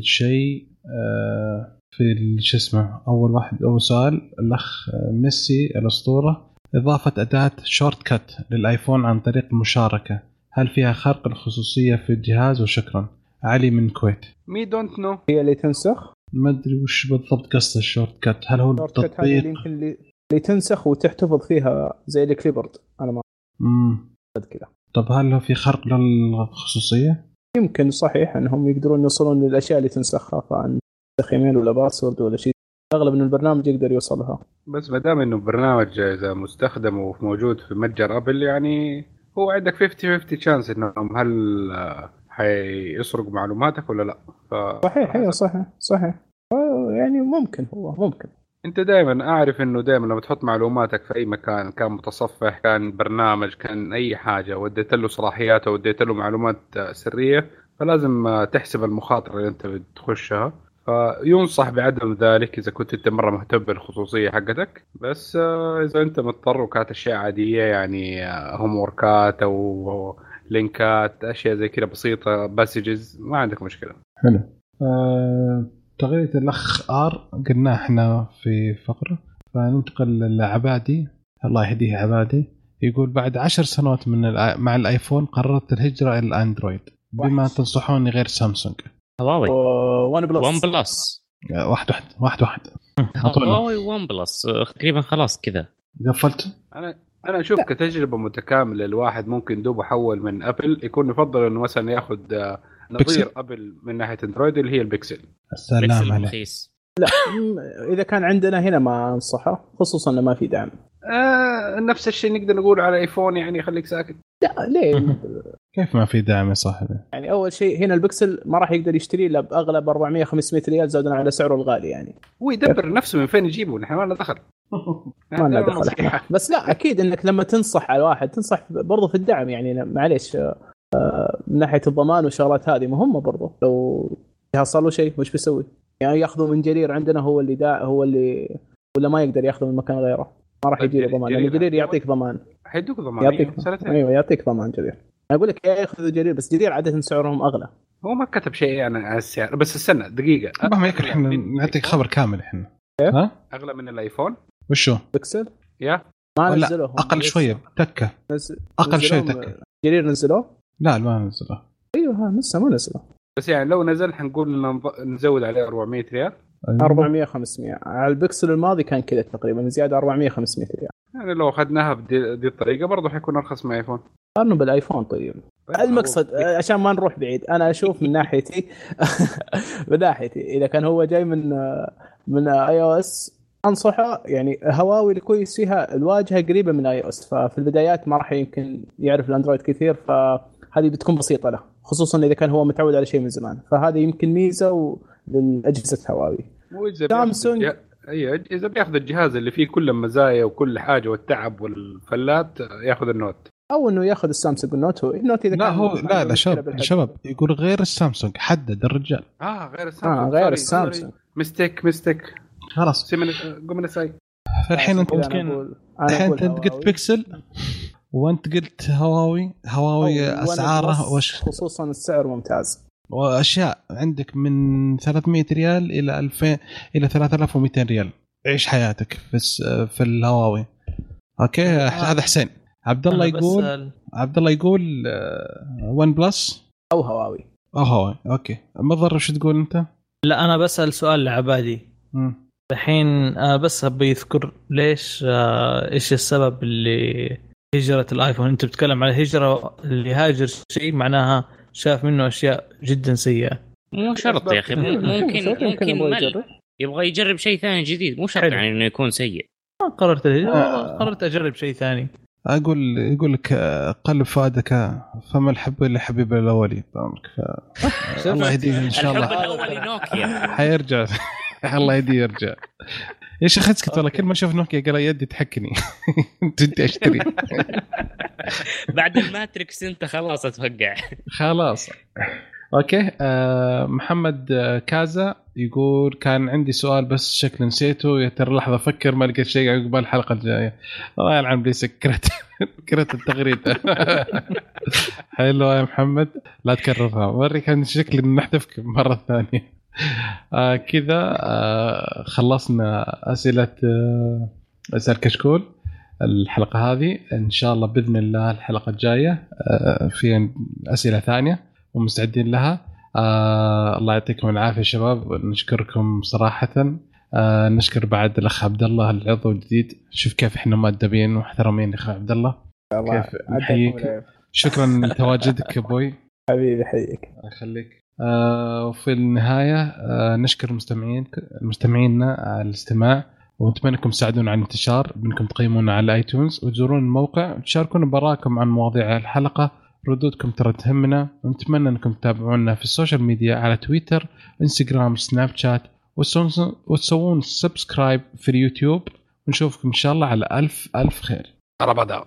شيء آه في شو اسمه أول واحد أول سؤال الأخ آه، ميسي الأسطورة. إضافة أداة shortcut للآيفون عن طريق المشاركه هل فيها خرق الخصوصية في الجهاز؟ وشكرا. علي من الكويت. Me don't know. هي اللي تنسخ؟ ما أدري وش بالضبط قصد ال shortcut هل هو التطبيق يمكن اللي تنسخ وتحتفظ فيها زي ال clipboard أنا ما مم. أعتقد كذا طب هل هو في خرق للخصوصية؟ يمكن صحيح أنهم يقدرون يوصلون للأشياء اللي تنسخها فعن نسخ إيميل ولا password ولا شيء. أغلب ان البرنامج يقدر يوصلها. بس ما دام إنه برنامج إذا مستخدم وموجود في متجر أبل يعني هو عندك 50 50 chance إنهم هل حيسرقوا معلوماتك ولا لا. ف... صحيح أيوه صحيح صحيح. يعني ممكن هو ممكن. انت دائما أعرف إنه دائما لما تحط معلوماتك في أي مكان كان متصفح كان برنامج كان أي حاجة وديت له صلاحيات أو وديت له معلومات آه، سرية فلازم آه، تحسب المخاطرة اللي أنت بتخشها. فينصح بعدم ذلك إذا كنت أنت مرة مهتم بالخصوصية حقتك. بس آه، إذا أنت مضطر وكانت أشياء عادية يعني homework ات أو link ات أشياء زي كذا بسيطة passages ما عندك مشكلة. حلو. آه، تغريده الأخ آر قلناه إحنا في فقرة. فننتقل لعبادي الله يهديه عبادي. يقول بعد عشر سنوات من الآ- مع الآيفون قررت الهجرة إلى الأندرويد. بما. تنصحوني غير سامسونج. هواوي. OnePlus. OnePlus. واحد واحد واحد واحد. هواوي OnePlus. تقريبا خلاص كذا. قفلت؟ أنا أنا أشوف كتجربة متكاملة. الواحد ممكن دوب حول من ابل يكون يفضل إنه مثلا يأخذ آه، نظير. ابل من ناحية اندرويد اللي هي البكسل السلام عليك لا إذا كان عندنا هنا ما أنصحه خصوصا إنه ما في دعم. آه نفس الشيء نقدر نقول على ايفون يعني خليك ساكت. لا ليه؟ كيف ما في دعم يا صاحبي؟ يعني أول شيء هنا البكسل ما راح يقدر يشتريه إلا بأغلب 400 500 ريال زودا على سعره الغالي يعني. هو يدبر نفسه من فين يجيبه؟ نحن ما لنا دخل. ما لنا دخل. بس لا أكيد إنك لما تنصح على واحد تنصح برضو في الدعم يعني. معليش من ناحية الضمان والشغلات هذه مهمة برضو. لو صار له شيء وش بيسوي؟ يعني ياخذه من جرير عندنا هو اللي دا هو اللي ولا ما يقدر ياخذه من مكان غيره. ما راح طيب يجي له جرير- ضمان. لأن جرير جرير هو- يعطيك ضمان. حيدوك ضمان يعطيك سنتين. أيوه يعطيك ضمان جرير. أنا أقول لك يا ياخذ جرير بس جرير عادة سعرهم أغلى. هو ما كتب شيء يعني عن السعر بس استنى دقيقة. مهما يكن إحنا نعطيك؟ خبر كامل إحنا. إيه؟ ها؟ أغلى من الآيفون؟ وشو؟ بكسل يا. ما ولا نزلوهم أقل. شوية تكه أقل شيء نزلوهم- تكه جرير نزلوه؟ لا ما نزله أيوه ها لسه ما نزلوه بس يعني لو نزل حنقول نزود عليه 400 ريال. 400 500 على البكسل الماضي كان كذا تقريبا زيادة 400 500 ريال. يعني لو أخذناها بدي دي الطريقة برضه حيكون أرخص من ايفون قارنوا بالآيفون طيب. المقصد عشان ما نروح بعيد أنا أشوف من ناحيتي من ناحيتي إذا كان هو جاي من من iOS أنصحه يعني هواوي الكويس فيها الواجهة قريبة من iOS ففي البدايات ما راح يمكن يعرف الأندرويد كثير فهذه بتكون بسيطة له خصوصا إذا كان هو متعود على شيء من زمان. فهذه يمكن ميزة للأجهزة هواوي سامسونج. أيوه إذا بياخذ الجهاز اللي فيه كل المزايا وكل حاجة والتعب والفلات ياخذ ال Note. أو إنه ياخذ السامسونج النوت هو النوت إذا لا كان هو لا لا شباب. شباب يقول غير السامسونج حدد الرجال. آه غير السامسونج. آه غير السامسونج. مستيك مستيك خلاص. سيمن قم نساي فالحين أنت ممكن- الحين أنت قلت. بيكسل. وانت قلت هواوي؟ هواوي أسعاره وش؟ خصوصا السعر ممتاز. وأشياء عندك من 300 ريال إلى 2000 إلى 3200 ريال. عيش حياتك في في الهواوي. أوكي؟ هذا حسين. عبد الله يقول بسأل عبد الله يقول آه، OnePlus أو هواوي. أو هواوي. أوكي. مضر وش تقول أنت؟ لا أنا بسأل سؤال لعبادي. الحين آه، بس أبي يذكر ليش آه، إيش السبب اللي هجرة الآيفون. أنت بتتكلم على هجرة اللي هاجر شيء معناها شاف منه أشياء جدا سيئة. مو شرط يا أخي. ممكن ممكن مل يبغى يجرب شيء ثاني جديد. مو شرط حلو. يعني إنه يكون سيء. ما قررت الهجرة آه. قررت أجرب شيء ثاني. أقول يقول لك آه، قلب فؤادك فما الحب إلا حبيب الأولي. فاهمك ف... الله يهديه إن شاء الله. حيرجع. الله يهديه يرجع. يا شيخ اسكت والله كل ما أشوف نوكيا قال يدي تحكني. تدي أشتري. بعد الماتريكس أنت خلاص اتفقع خلاص. أوكي. آه محمد آه، كازا يقول كان عندي سؤال بس شكل نسيته. يا ترى لحظة أفكر ما لقيت شيء عقبال الحلقة الجاية. الله يلعن ابليس كرهت كرهت التغريدة. حلو يا محمد. لا تكررها. وريك كان شكل نحذفك مرة ثانية. آه كذا آه خلصنا أسئلة آه اسال كشكول الحلقة هذه. إن شاء الله بإذن الله الحلقة الجاية آه في أسئلة ثانية ومستعدين لها. آه الله يعطيكم العافية شباب. نشكركم صراحة. آه نشكر بعد الأخ عبد الله العضو الجديد. شوف كيف إحنا مؤدبين ومحترمين اخ عبد الله. كيف نحييك. شكرا لتواجدك أبوي حبيبي حيك الله يخليك. وفي النهاية آه نشكر المستمعين المستمعينا على الاستماع ونتمنى أنكم تساعدونا على الانتشار بانكم تقيمونا على الايتونز وتزورون الموقع وتشاركونا براءكم عن مواضيع الحلقة ردودكم ترى تهمنا ونتمنى أنكم تتابعونا في ال social media على تويتر إنستغرام سناب شات وتسوون- subscribe في اليوتيوب ونشوفكم إن شاء الله على الف ألف خير. ترى بدأ